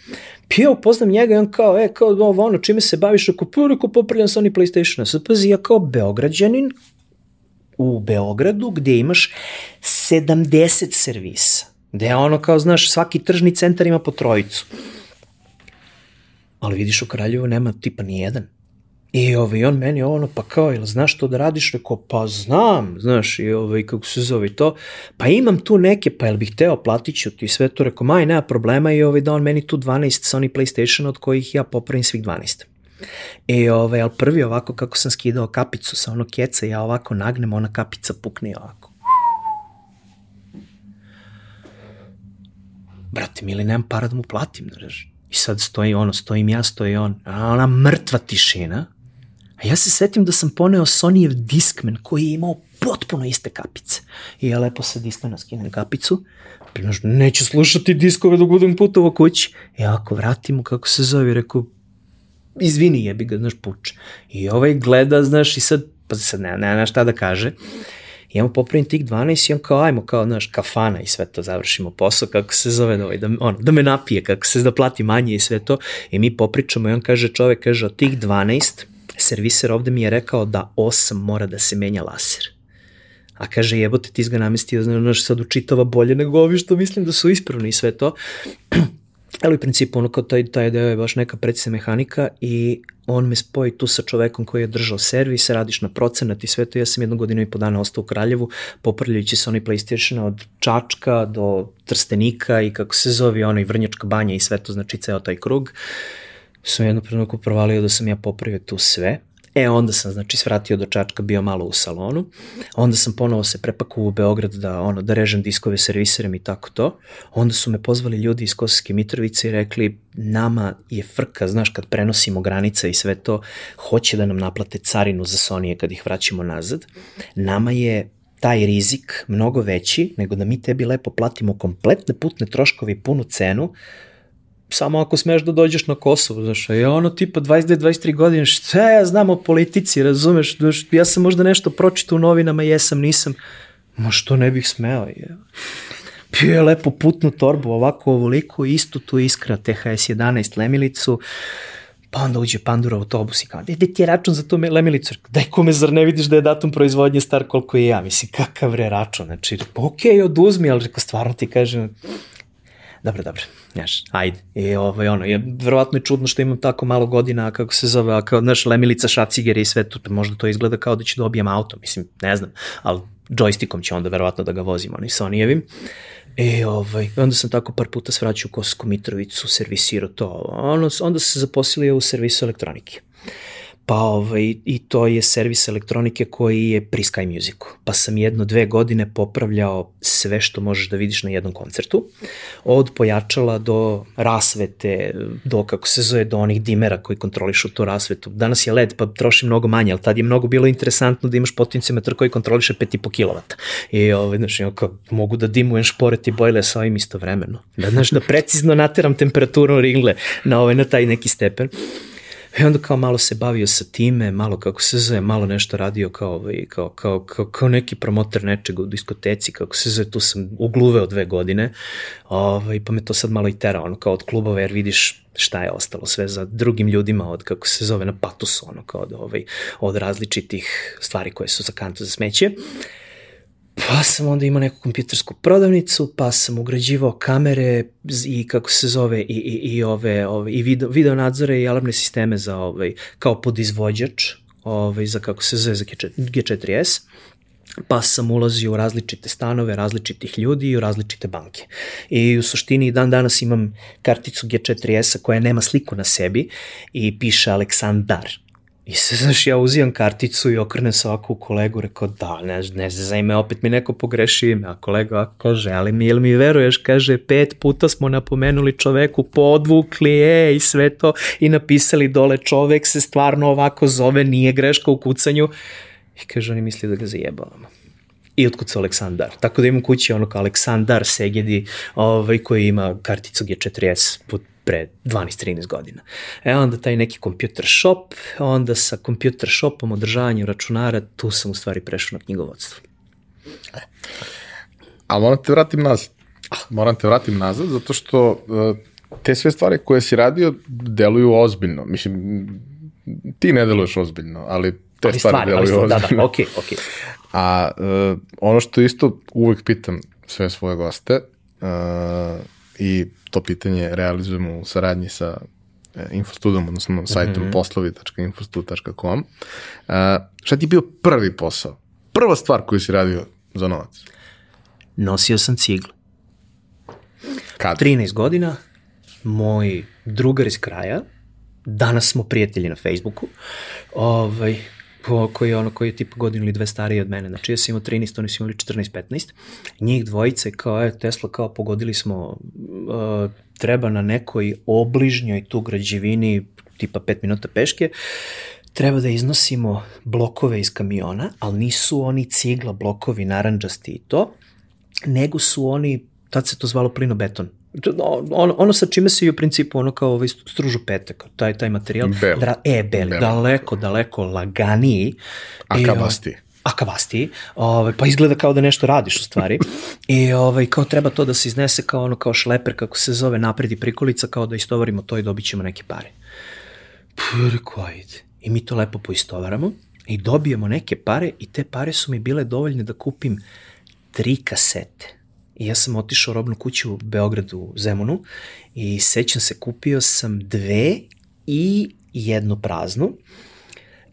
Speaker 2: Pa ja upoznam njega i on kao, e, kao, ovo, ono, čime se baviš, ako pa, rekao, popravljam Sony PlayStation, sad pazi, ja kao beograđanin, u Beogradu gde imaš 70 servisa, gde ono kao, znaš, svaki tržni centar ima po trojicu ali vidiš u Kraljevu nema tipa ni jedan. I ovaj, on meni ono, pa kao, ili znaš što da radiš? Rekao, pa znam, znaš, i ovaj, kako se zove to, pa imam tu neke, pa jel bih hteo, platit ću ti sve to, rekao, maj, nema problema i ovaj, da on meni tu 12 Sony PlayStation od kojih ja popravim svih 12. I ovaj, ali prvi ovako kako sam skidao kapicu sa onog keca, ja ovako nagnem, ona kapica pukne ovako. Brate, mili, nemam para da mu platim, znaš I sad stoji ono, stojim ja, stoji on, a ona mrtva tišina. A ja se setim da sam poneo Sonyjev Discman koji je imao potpuno iste kapice. I ja lepo sa Discmana skinem kapicu, znaš, neću slušati diskove dok budem putovo kući. I ako vratimo, kako se zove, rekao, izvini jebi ga, znaš, puč. I ovaj gleda, znaš, i sad, pa sad ne, ne, ne šta da kaže. I mu popravim tih 12 i on kao, ajmo, kao, znaš, kafana i sve to, završimo posao, kako se zove, da, ovaj, da, ono, da me napije, kako se da plati manje i sve to. I mi popričamo i on kaže, čovek kaže, od tih 12, serviser ovde mi je rekao da 8 mora da se menja laser. A kaže, jebote, ti ga namestio, znaš, sad učitava bolje nego ovi što mislim da su ispravni i sve to. Ali u principu ono kao taj, taj deo je baš neka precisa mehanika i on me spoji tu sa čovekom koji je držao servis, radiš na procenat i sve to. Ja sam jednu godinu i po dana ostao u Kraljevu, poprljajući se onaj PlayStation od Čačka do Trstenika i kako se zove onaj Vrnjačka banja i sve to, znači ceo taj krug. Sam jednu prenoku provalio da sam ja popravio tu sve E, onda sam, znači, svratio do Čačka, bio malo u salonu, onda sam ponovo se prepakuo u Beograd da, ono, da režem diskove serviserem i tako to. Onda su me pozvali ljudi iz Kosovske Mitrovice i rekli, nama je frka, znaš, kad prenosimo granice i sve to, hoće da nam naplate carinu za Sonije kad ih vraćamo nazad. Nama je taj rizik mnogo veći nego da mi tebi lepo platimo kompletne putne troškove i punu cenu, samo ako smeš da dođeš na Kosovo, znaš, je ono tipa 22-23 godine, šta ja znam o politici, razumeš, znaš, ja sam možda nešto pročitao u novinama, jesam, nisam, ma što ne bih smeo, je. Pio je lepo putnu torbu, ovako ovoliko, istu tu iskra THS 11 lemilicu, pa onda uđe Pandura autobus i kao, gde ti je račun za tu lemilicu? Daj kome, zar ne vidiš da je datum proizvodnje star koliko i ja? Mislim, kakav re račun? Znači, okej, okay, oduzmi, ali reko, stvarno ti kažem, dobro, dobro, znaš, ajde. I ovaj, ono, je, verovatno je čudno što imam tako malo godina, kako se zove, kao, znaš, lemilica, šacigere i sve to, možda to izgleda kao da ću dobijem auto, mislim, ne znam, ali joystickom će onda verovatno da ga vozim, oni Sonyjevim. E, ovaj, onda sam tako par puta svraćao u Kosovsku Mitrovicu, servisirao to. Ono, onda se zaposlio u servisu elektronike. Pa ovaj, i to je servis elektronike koji je pri Sky Musicu. Pa sam jedno dve godine popravljao sve što možeš da vidiš na jednom koncertu. Od pojačala do rasvete, do kako se zove, do onih dimera koji kontrolišu to rasvetu. Danas je LED pa troši mnogo manje, ali tad je mnogo bilo interesantno da imaš potencijometar koji kontroliše 5,5 kW. I ovaj, znaš, kao, mogu da dimujem šporet i bojle sa ovim istovremeno. Da, znaš, da precizno nateram temperaturu ringle na, ovaj, na taj neki stepen. I onda kao malo se bavio sa time, malo kako se zove, malo nešto radio kao, ovaj, kao, kao, kao, kao neki promotor nečega u diskoteci, kako se zove, tu sam ugluveo dve godine, ovaj, pa me to sad malo i tera, ono, kao od klubova, jer vidiš šta je ostalo sve za drugim ljudima od, kako se zove, na patusu, ono, kao od, ovaj, od različitih stvari koje su za kantu za smeće. Pa sam onda imao neku kompjutersku prodavnicu, pa sam ugrađivao kamere i kako se zove i, i, i ove, ove i video, video nadzore i alarmne sisteme za ovaj kao podizvođač, ovaj za kako se zove za G4S. Pa sam ulazio u različite stanove različitih ljudi i u različite banke. I u suštini dan danas imam karticu G4S-a koja nema sliku na sebi i piše Aleksandar I se, znaš, ja uzimam karticu i okrnem se ovako u kolegu, rekao, da, ne, ne za ime, opet mi neko pogreši ime, a kolega ovako kaže, ali mi, ili mi veruješ, kaže, pet puta smo napomenuli čoveku, podvukli, e, i sve to, i napisali dole, čovek se stvarno ovako zove, nije greška u kucanju, i kaže, oni misli da ga zajebavamo. I otkuca Aleksandar. Tako da imam kući ono kao Aleksandar Segedi ovaj, koji ima karticu G4S pre 12-13 godina. E onda taj neki computer shop, onda sa computer shopom, održavanjem računara, tu sam u stvari prešao na knjigovodstvo.
Speaker 1: E. Ali moram te vratim nazad. Moram te vratim nazad, zato što uh, te sve stvari koje si radio deluju ozbiljno. Mislim, ti ne deluješ ozbiljno, ali te ali stvari, stvari deluju stvari, ozbiljno.
Speaker 2: Da, da, okej, okay, okej. Okay.
Speaker 1: A uh, ono što isto uvek pitam sve svoje goste, uh, i to pitanje realizujemo u saradnji sa e, Infostudom, odnosno sajtom mm -hmm. poslovi.infostud.com. Uh, šta ti je bio prvi posao? Prva stvar koju si radio za novac?
Speaker 2: Nosio sam ciglu.
Speaker 1: Kad?
Speaker 2: 13 godina, moj drugar iz kraja, danas smo prijatelji na Facebooku, ovaj, po, koji je ono koji je tipa godinu ili dve stariji od mene. Znači ja sam imao 13, oni su imali 14-15. Njih dvojice kao je Tesla kao pogodili smo uh, treba na nekoj obližnjoj tu građevini tipa 5 minuta peške treba da iznosimo blokove iz kamiona, ali nisu oni cigla blokovi naranđasti i to, nego su oni, tad se to zvalo plinobeton, ono, ono sa čime se i u principu ono kao ovaj stružu petek, taj, taj materijal.
Speaker 1: Beli.
Speaker 2: Dra, e, beli, beli. daleko, daleko laganiji.
Speaker 1: Akabasti.
Speaker 2: akabasti, ovaj, pa izgleda kao da nešto radiš u stvari. I ovaj, kao treba to da se iznese kao ono kao šleper, kako se zove, napred i prikolica, kao da istovarimo to i dobit ćemo neke pare. Prko, ajde. I mi to lepo poistovaramo i dobijemo neke pare i te pare su mi bile dovoljne da kupim tri kasete I ja sam otišao robnu kuću u Beogradu, u Zemunu i sećam se, kupio sam dve i jednu praznu.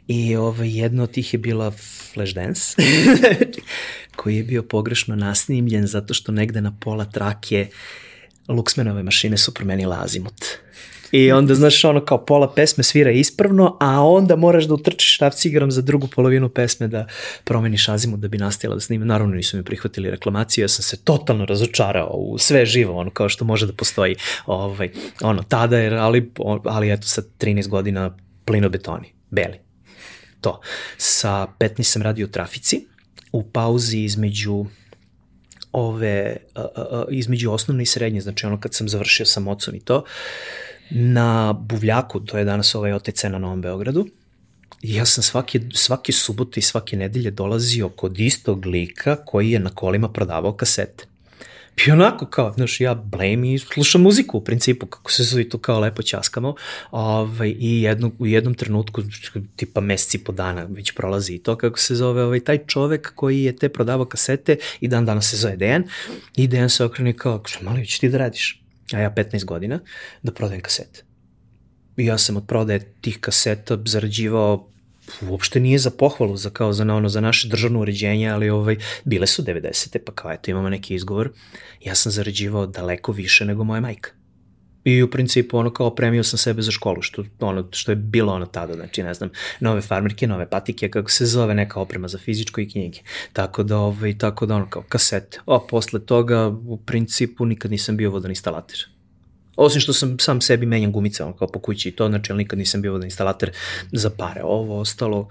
Speaker 2: I ovaj, jedna od tih je bila Flashdance, koji je bio pogrešno nasnimljen zato što negde na pola trake Luxmanove mašine su promenile azimut. I onda, znaš, ono kao pola pesme svira ispravno, a onda moraš da utrčiš cigaram za drugu polovinu pesme da promeniš azimu da bi nastavila da snima. Naravno nisu mi prihvatili reklamaciju, ja sam se totalno razočarao u sve živo, ono kao što može da postoji ovaj, ono, tada je, ali, ali eto sa 13 godina plinobetoni, beli. To. Sa 15 sam radio u trafici, u pauzi između ove, a, a, između osnovne i srednje, znači ono kad sam završio sa mocom i to, uh, na Buvljaku, to je danas ovaj OTC na Novom Beogradu, I ja sam svake, svake subote i svake nedelje dolazio kod istog lika koji je na kolima prodavao kasete. I onako kao, znaš, ja blame i slušam muziku u principu, kako se zove tu kao lepo ćaskamo. Ovaj, I jedno, u jednom trenutku, tipa meseci po dana već prolazi i to kako se zove, ovaj, taj čovek koji je te prodavao kasete i dan danas se zove Dejan. I Dejan se okrene kao, mali, će ti da radiš? A ja 15 godina, da prodajem kasete. I ja sam od prodaje tih kaseta zarađivao uopšte nije za pohvalu, za kao za, ono, za naše državno uređenje, ali ovaj, bile su 90. pa kao eto imamo neki izgovor. Ja sam zarađivao daleko više nego moja majka. I u principu ono kao opremio sam sebe za školu, što, ono, što je bilo ono tada, znači ne znam, nove farmerke, nove patike, kako se zove, neka oprema za fizičko i knjige. Tako da, ovaj, tako da ono kao kasete. A posle toga u principu nikad nisam bio vodan instalater. Osim što sam sam sebi menjam gumice, ono kao po kući i to, znači nikad nisam bio vodan instalater za pare. Ovo ostalo,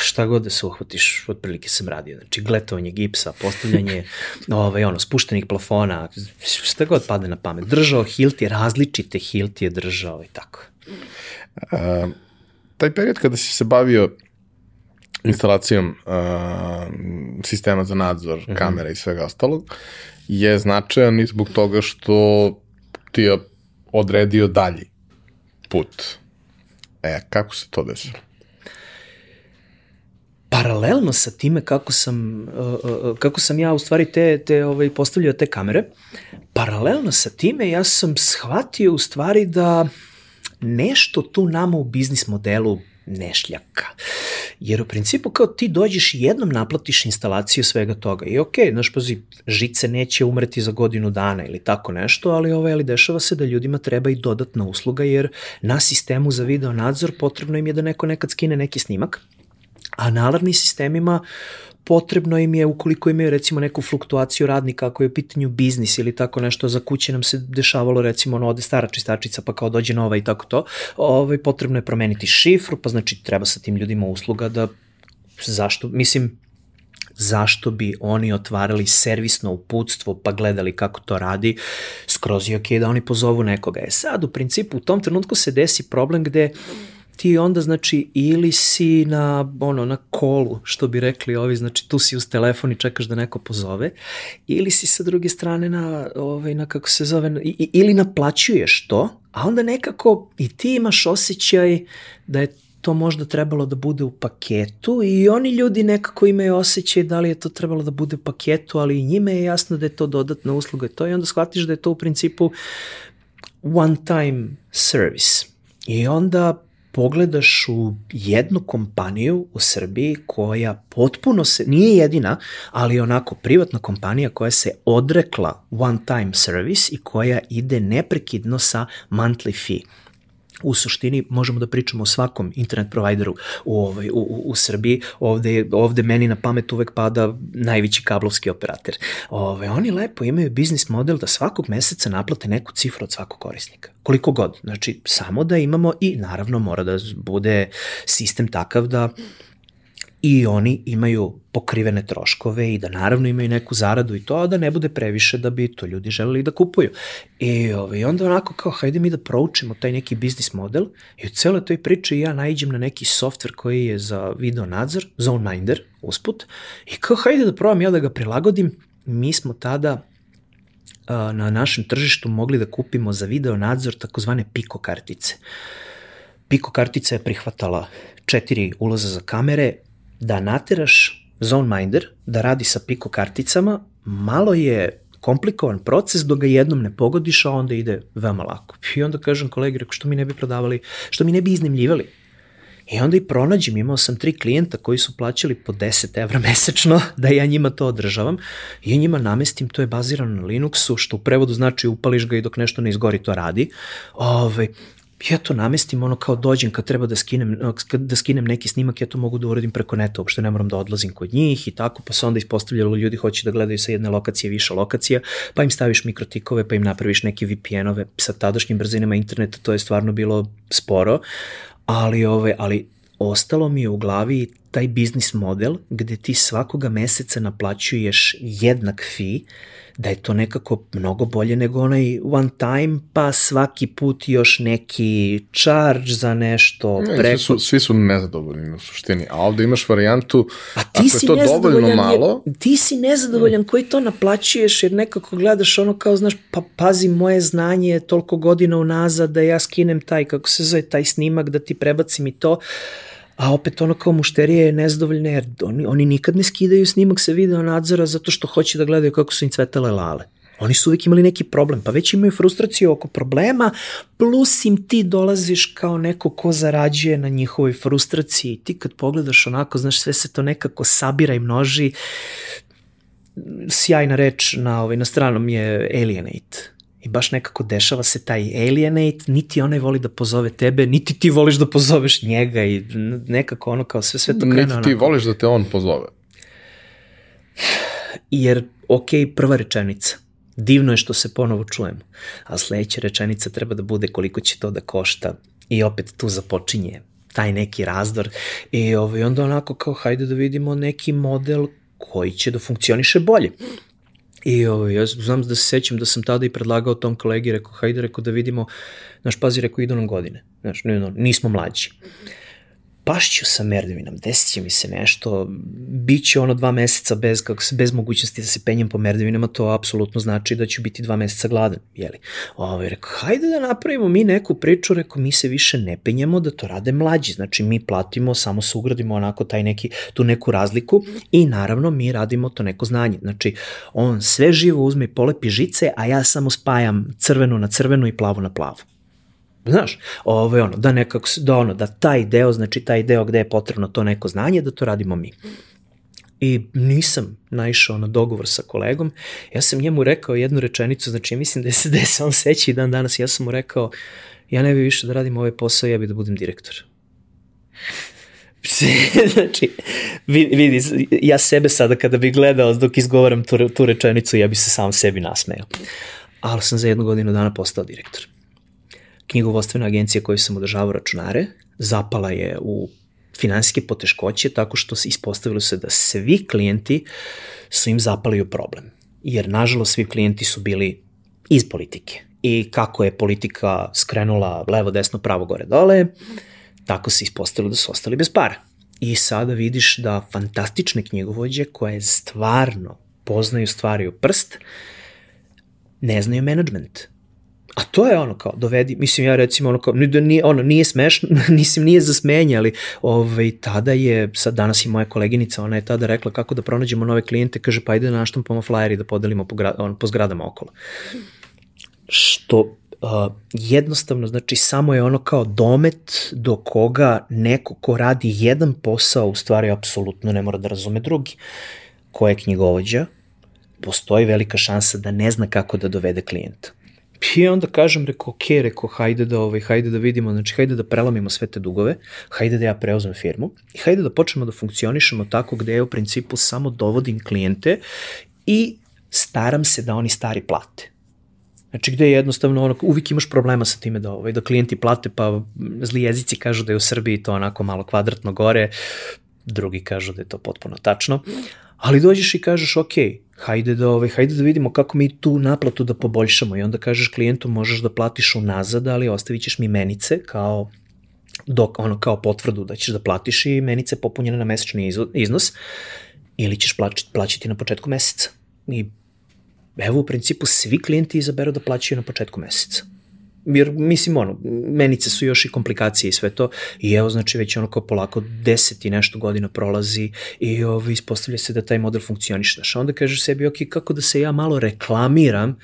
Speaker 2: šta god da se uhvatiš, otprilike sam radio. Znači, gletovanje gipsa, postavljanje ovaj, ono, spuštenih plafona, šta god padne na pamet. Držao Hilti, različite Hilti je držao i tako.
Speaker 1: A, taj period kada si se bavio instalacijom uh, sistema za nadzor, mm -hmm. kamera i svega ostalog, je značajan i zbog toga što ti je odredio dalji put. E, kako se to desilo?
Speaker 2: Paralelno sa time kako sam, uh, uh, kako sam ja u stvari te, te ovaj, postavljao te kamere, paralelno sa time ja sam shvatio u stvari da nešto tu nama u biznis modelu nešljaka. Jer u principu kao ti dođeš i jednom naplatiš instalaciju svega toga i okej, okay, znaš, pazi, žice neće umreti za godinu dana ili tako nešto, ali ovaj, ali dešava se da ljudima treba i dodatna usluga jer na sistemu za video nadzor potrebno im je da neko nekad skine neki snimak a na alarmnim sistemima potrebno im je, ukoliko imaju recimo neku fluktuaciju radnika, ako je u pitanju biznis ili tako nešto, za kuće nam se dešavalo recimo ono ode stara čistačica pa kao dođe nova i tako to, ovaj, potrebno je promeniti šifru, pa znači treba sa tim ljudima usluga da zašto, mislim, zašto bi oni otvarali servisno uputstvo pa gledali kako to radi, skroz je ok da oni pozovu nekoga. E sad, u principu, u tom trenutku se desi problem gde ti onda znači ili si na ono na kolu što bi rekli ovi znači tu si uz telefon i čekaš da neko pozove ili si sa druge strane na ovaj na kako se zove i, ili naplaćuješ to a onda nekako i ti imaš osjećaj da je to možda trebalo da bude u paketu i oni ljudi nekako imaju osjećaj da li je to trebalo da bude u paketu, ali i njime je jasno da je to dodatna usluga i to i onda shvatiš da je to u principu one time service. I onda pogledaš u jednu kompaniju u Srbiji koja potpuno se, nije jedina, ali onako privatna kompanija koja se odrekla one time service i koja ide neprekidno sa monthly fee. U suštini možemo da pričamo o svakom internet provideru u, ovaj, u, u, Srbiji. Ovde, ovde meni na pamet uvek pada najveći kablovski operator. Ove, ovaj, oni lepo imaju biznis model da svakog meseca naplate neku cifru od svakog korisnika. Koliko god. Znači, samo da imamo i naravno mora da bude sistem takav da i oni imaju pokrivene troškove i da naravno imaju neku zaradu i to, a da ne bude previše da bi to ljudi želeli da kupuju. I, ovaj, onda onako kao, hajde mi da proučimo taj neki biznis model i u celoj toj priči ja najđem na neki softver koji je za video nadzor, ZoneMinder, usput, i kao, hajde da probam ja da ga prilagodim. Mi smo tada a, na našem tržištu mogli da kupimo za video nadzor takozvane Pico kartice. Pico kartica je prihvatala četiri ulaza za kamere, da nateraš ZoneMinder da radi sa Pico karticama, malo je komplikovan proces dok ga jednom ne pogodiš, a onda ide veoma lako. I onda kažem kolegi, reko, što mi ne bi prodavali, što mi ne bi iznemljivali? I onda i pronađem, imao sam tri klijenta koji su plaćali po 10 evra mesečno da ja njima to održavam i ja njima namestim, to je bazirano na Linuxu, što u prevodu znači upališ ga i dok nešto ne izgori to radi. Ove, ovaj, ja to namestim, ono kao dođem kad treba da skinem, da skinem neki snimak, ja to mogu da uradim preko neta, uopšte ne moram da odlazim kod njih i tako, pa se onda ispostavljalo ljudi hoće da gledaju sa jedne lokacije više lokacija, pa im staviš mikrotikove, pa im napraviš neke VPN-ove sa tadašnjim brzinama interneta, to je stvarno bilo sporo, ali, ove, ali ostalo mi je u glavi taj biznis model gde ti svakoga meseca naplaćuješ jednak fee, da je to nekako mnogo bolje nego onaj one time, pa svaki put još neki charge za nešto.
Speaker 1: Ne, preko... svi, su, svi su nezadovoljni u suštini, a ovde imaš varijantu, a ti ako je to dovoljno malo...
Speaker 2: Jer, ti si nezadovoljan koji to naplaćuješ, jer nekako gledaš ono kao, znaš, pa pazi, moje znanje je toliko godina unazad da ja skinem taj, kako se zove, taj snimak, da ti prebacim i to a opet ono kao mušterije je nezadovoljne jer oni, oni nikad ne skidaju snimak sa video nadzora zato što hoće da gledaju kako su im cvetale lale. Oni su uvijek imali neki problem, pa već imaju frustraciju oko problema, plus im ti dolaziš kao neko ko zarađuje na njihovoj frustraciji. Ti kad pogledaš onako, znaš, sve se to nekako sabira i množi. Sjajna reč na, ovaj, na stranom je alienate I baš nekako dešava se taj alienate, niti onaj voli da pozove tebe, niti ti voliš da pozoveš njega i nekako ono kao sve sve to krene
Speaker 1: Niti ti voliš da te on pozove.
Speaker 2: Jer, ok, prva rečenica. Divno je što se ponovo čujemo. A sledeća rečenica treba da bude koliko će to da košta. I opet tu započinje taj neki razdor. I ovaj, onda onako kao hajde da vidimo neki model koji će da funkcioniše bolje. I ovaj, ja znam da se sećam da sam tada i predlagao tom kolegi, rekao, hajde, rekao da vidimo, znaš, pazi, rekao, idu nam godine, znaš, nismo mlađi. Mm pašću sa merdevinom, desit će mi se nešto, bit će ono dva meseca bez, kako se, bez mogućnosti da se penjem po merdevinama, to apsolutno znači da ću biti dva meseca gladan, jeli. Ovo, ovaj, rekao, hajde da napravimo mi neku priču, rekao, mi se više ne penjemo da to rade mlađi, znači mi platimo, samo se ugradimo onako taj neki, tu neku razliku i naravno mi radimo to neko znanje, znači on sve živo uzme i polepi žice, a ja samo spajam crveno na crveno i plavo na plavo. Znaš, ovo je ono, da nekako, da ono, da taj deo, znači taj deo gde je potrebno to neko znanje, da to radimo mi. I nisam naišao na dogovor sa kolegom. Ja sam njemu rekao jednu rečenicu, znači mislim da, se, se on seća i dan danas, ja sam mu rekao, ja ne bih više da radim ovaj posao, ja bih da budem direktor. znači, vidi, ja sebe sada kada bih gledao dok izgovaram tu, tu rečenicu, ja bih se sam sebi nasmejao. Ali sam za jednu godinu dana postao direktor knjigovostvena agencija koju sam održavao računare, zapala je u finansijske poteškoće tako što se ispostavilo se da svi klijenti su im zapali u problem. Jer, nažalost, svi klijenti su bili iz politike. I kako je politika skrenula levo, desno, pravo, gore, dole, tako se ispostavilo da su ostali bez para. I sada vidiš da fantastične knjigovođe koje stvarno poznaju stvari u prst, ne znaju management A to je ono kao, dovedi, mislim ja recimo ono kao, da nije, ono, nije smešno, nisam nije za smenje, ali ovaj, tada je, sad danas i moja koleginica, ona je tada rekla kako da pronađemo nove klijente, kaže pa ajde da naštampamo flyer i da podelimo po, gra, on, po zgradama okolo. Što uh, jednostavno, znači samo je ono kao domet do koga neko ko radi jedan posao u stvari apsolutno ne mora da razume drugi. Ko je knjigovođa, postoji velika šansa da ne zna kako da dovede klijenta I onda kažem, reko, ok, reko, hajde da, ovaj, hajde da vidimo, znači, hajde da prelamimo sve te dugove, hajde da ja preuzmem firmu i hajde da počnemo da funkcionišemo tako gde ja u principu samo dovodim klijente i staram se da oni stari plate. Znači gde je jednostavno ono, uvijek imaš problema sa time da, ovaj, da klijenti plate, pa zli jezici kažu da je u Srbiji to onako malo kvadratno gore, drugi kažu da je to potpuno tačno, ali dođeš i kažeš ok, hajde da, ovaj, hajde da vidimo kako mi tu naplatu da poboljšamo i onda kažeš klijentu možeš da platiš unazad, ali ostavit ćeš mi menice kao dok, ono, kao potvrdu da ćeš da platiš i menice popunjene na mesečni iznos ili ćeš plaćati, plaćati na početku meseca. I evo u principu svi klijenti izaberu da plaćaju na početku meseca. Jer, mislim, ono, menice su još i komplikacije i sve to, i evo, znači, već ono kao polako deset i nešto godina prolazi i ovo, ovaj, ispostavlja se da taj model funkcioniše. Znaš, onda kažeš sebi, ok, kako da se ja malo reklamiram,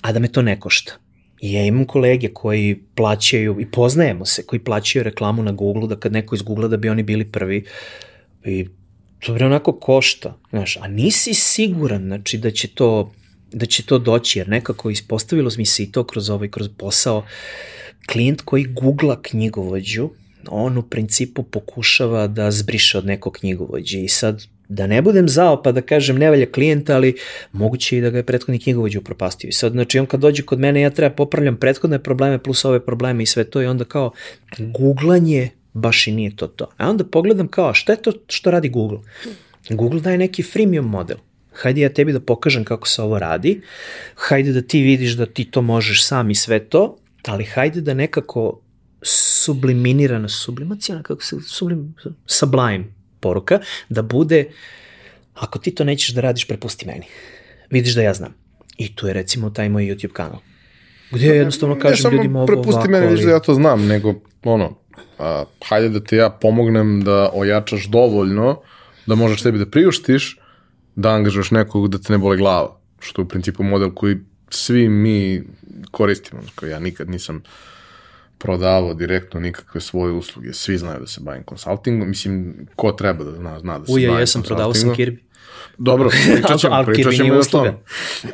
Speaker 2: a da me to ne košta. I ja imam kolege koji plaćaju, i poznajemo se, koji plaćaju reklamu na Google, da kad neko iz Google da bi oni bili prvi, i to bre onako košta, znaš, a nisi siguran, znači, da će to, da će to doći, jer nekako ispostavilo mi se i to kroz ovaj, kroz posao, klijent koji googla knjigovođu, on u principu pokušava da zbriše od nekog knjigovođe i sad da ne budem zao pa da kažem ne valja klijenta, ali moguće i da ga je prethodni knjigovođa upropastio. I sad, znači, on kad dođe kod mene, ja treba popravljam prethodne probleme plus ove probleme i sve to i onda kao googlanje baš i nije to to. A onda pogledam kao, šta je to što radi Google? Google daje neki freemium model. Hajde ja tebi da pokažem kako se ovo radi, hajde da ti vidiš da ti to možeš sam i sve to, ali hajde da nekako subliminirana, sublimacijana, kako se, sublim, sublime poruka, da bude, ako ti to nećeš da radiš, prepusti meni. Vidiš da ja znam. I tu je recimo taj moj YouTube kanal. Gde ja jednostavno kažem ljudima ovo
Speaker 1: ovako. Ne samo prepusti meni, vidiš da ja to znam, nego ono, a, hajde da te ja pomognem da ojačaš dovoljno da možeš sebi da priuštiš da angažaš nekog da te ne bole glava. Što je u principu model koji svi mi koristimo. Znači, ja nikad nisam prodavao direktno nikakve svoje usluge. Svi znaju da se bavim konsultingom. Mislim, ko treba da zna, zna da se
Speaker 2: Uje, bavim ja sam prodavao sam Kirby.
Speaker 1: Dobro, pričat ćemo, pričat ćemo i o tome.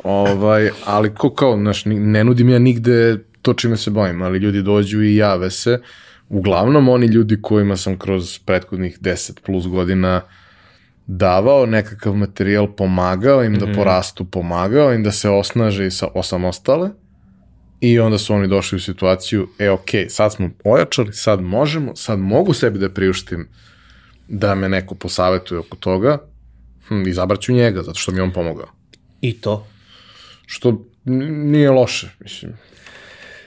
Speaker 1: Ovaj, ali ko kao, znaš, ne nudim ja nigde to čime se bavim, ali ljudi dođu i jave se. Uglavnom, oni ljudi kojima sam kroz prethodnih 10 plus godina davao nekakav materijal, pomagao im mm -hmm. da mhm. porastu, pomagao im da se osnaže i sa osamostale i onda su oni došli u situaciju, e ok, sad smo ojačali, sad možemo, sad mogu sebi da priuštim da me neko posavetuje oko toga, hm, izabraću njega, zato što mi on pomogao.
Speaker 2: I to?
Speaker 1: Što nije loše, mislim.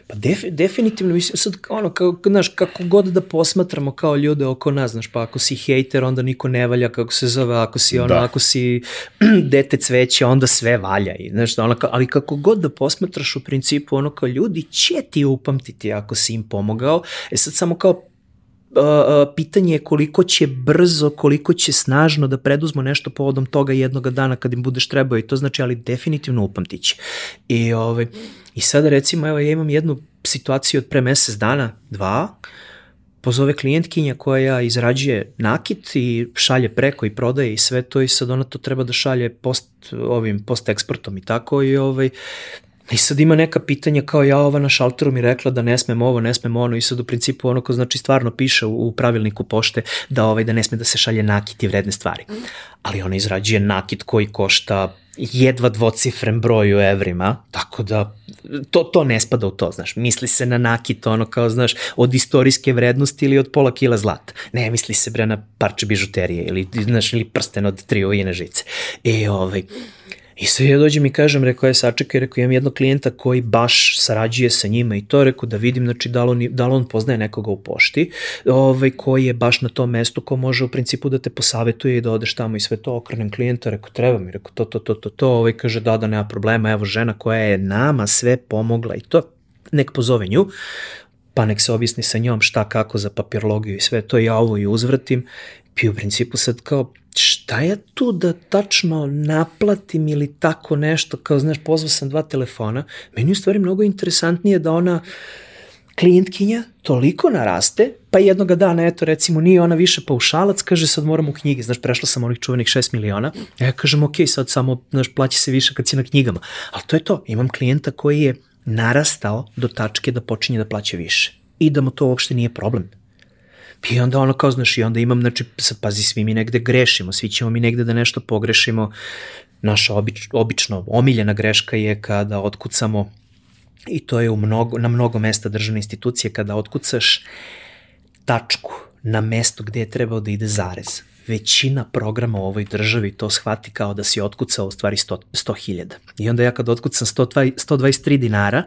Speaker 2: Pa def, definitivno, mislim, sad, ono, kao, znaš, kako god da posmatramo kao ljude oko nas, znaš, pa ako si hejter, onda niko ne valja, kako se zove, ako si, ono, da. ako si dete cveće, onda sve valja, i, znaš, ono, ali kako god da posmatraš u principu, ono, kao ljudi će ti upamtiti ako si im pomogao, e sad samo kao pitanje je koliko će brzo, koliko će snažno da preduzmo nešto povodom toga jednog dana kad im budeš trebao i to znači, ali definitivno upamtići. I, ovaj, I sada recimo, evo ja imam jednu situaciju od pre mesec dana, dva, pozove klijentkinja koja izrađuje nakit i šalje preko i prodaje i sve to i sad ona to treba da šalje post ovim post eksportom i tako i ovaj I sad ima neka pitanja kao ja ova na šalteru mi rekla da ne smem ovo, ne smem ono i sad u principu ono ko znači stvarno piše u, u pravilniku pošte da ovaj da ne sme da se šalje nakit i vredne stvari. Ali ona izrađuje nakit koji košta jedva dvocifren broj u evrima, tako da to, to ne spada u to, znaš, misli se na nakit, ono kao, znaš, od istorijske vrednosti ili od pola kila zlata. Ne, misli se bre na parče bižuterije ili, znaš, ili prsten od tri ujene žice. E, ovaj, I sad ja dođem i kažem, rekao je sačekaj, rekao imam jednog klijenta koji baš sarađuje sa njima. I to, rekao da vidim znači, da, li on, da li on poznaje nekoga u pošti, ovaj, koji je baš na tom mestu ko može u principu da te posavetuje i da odeš tamo i sve to okrenem klijenta, rekao treba mi, rekao to, to, to, to, to, ovaj kaže da, da nema problema, evo žena koja je nama sve pomogla. I to, nek pozove nju, pa nek se objasni sa njom šta kako za papirologiju i sve to, ja ovo i uzvratim i u principu sad kao šta je tu da tačno naplatim ili tako nešto, kao znaš, pozvao sam dva telefona, meni u stvari mnogo interesantnije da ona klijentkinja toliko naraste, pa jednoga dana, eto recimo, nije ona više paušalac, kaže sad moram u knjigi, znaš, prešla sam onih čuvenih 6 miliona, ja kažem, ok, sad samo, znaš, plaći se više kad si na knjigama, ali to je to, imam klijenta koji je narastao do tačke da počinje da plaća više i da mu to uopšte nije problem. I onda ono kao, znaš, i onda imam, znači, pazi, svi mi negde grešimo, svi ćemo mi negde da nešto pogrešimo. Naša obič, obično omiljena greška je kada otkucamo, i to je u mnogo, na mnogo mesta državne institucije, kada otkucaš tačku na mesto gde je trebao da ide zarez. Većina programa u ovoj državi to shvati kao da si otkucao u stvari 100.000. 100 I onda ja kad otkucam 120, 123 dinara,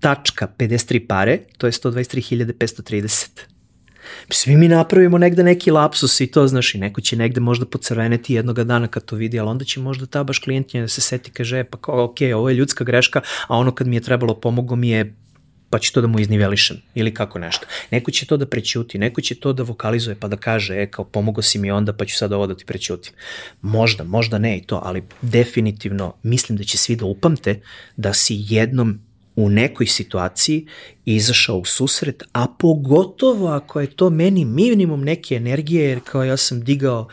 Speaker 2: tačka 53 pare, to je 123.530. Svi mi napravimo negde neki lapsus i to, znaš, i neko će negde možda pocrveneti jednog dana kad to vidi, ali onda će možda ta baš klijentnja da se seti, kaže, e, pa kao, ok, ovo je ljudska greška, a ono kad mi je trebalo pomogo mi je pa će to da mu iznivelišem ili kako nešto. Neko će to da prećuti, neko će to da vokalizuje pa da kaže, e, kao pomogo si mi onda pa ću sad ovo da ti prećutim. Možda, možda ne i to, ali definitivno mislim da će svi da upamte da si jednom u nekoj situaciji izašao u susret, a pogotovo ako je to meni minimum neke energije, jer kao ja sam digao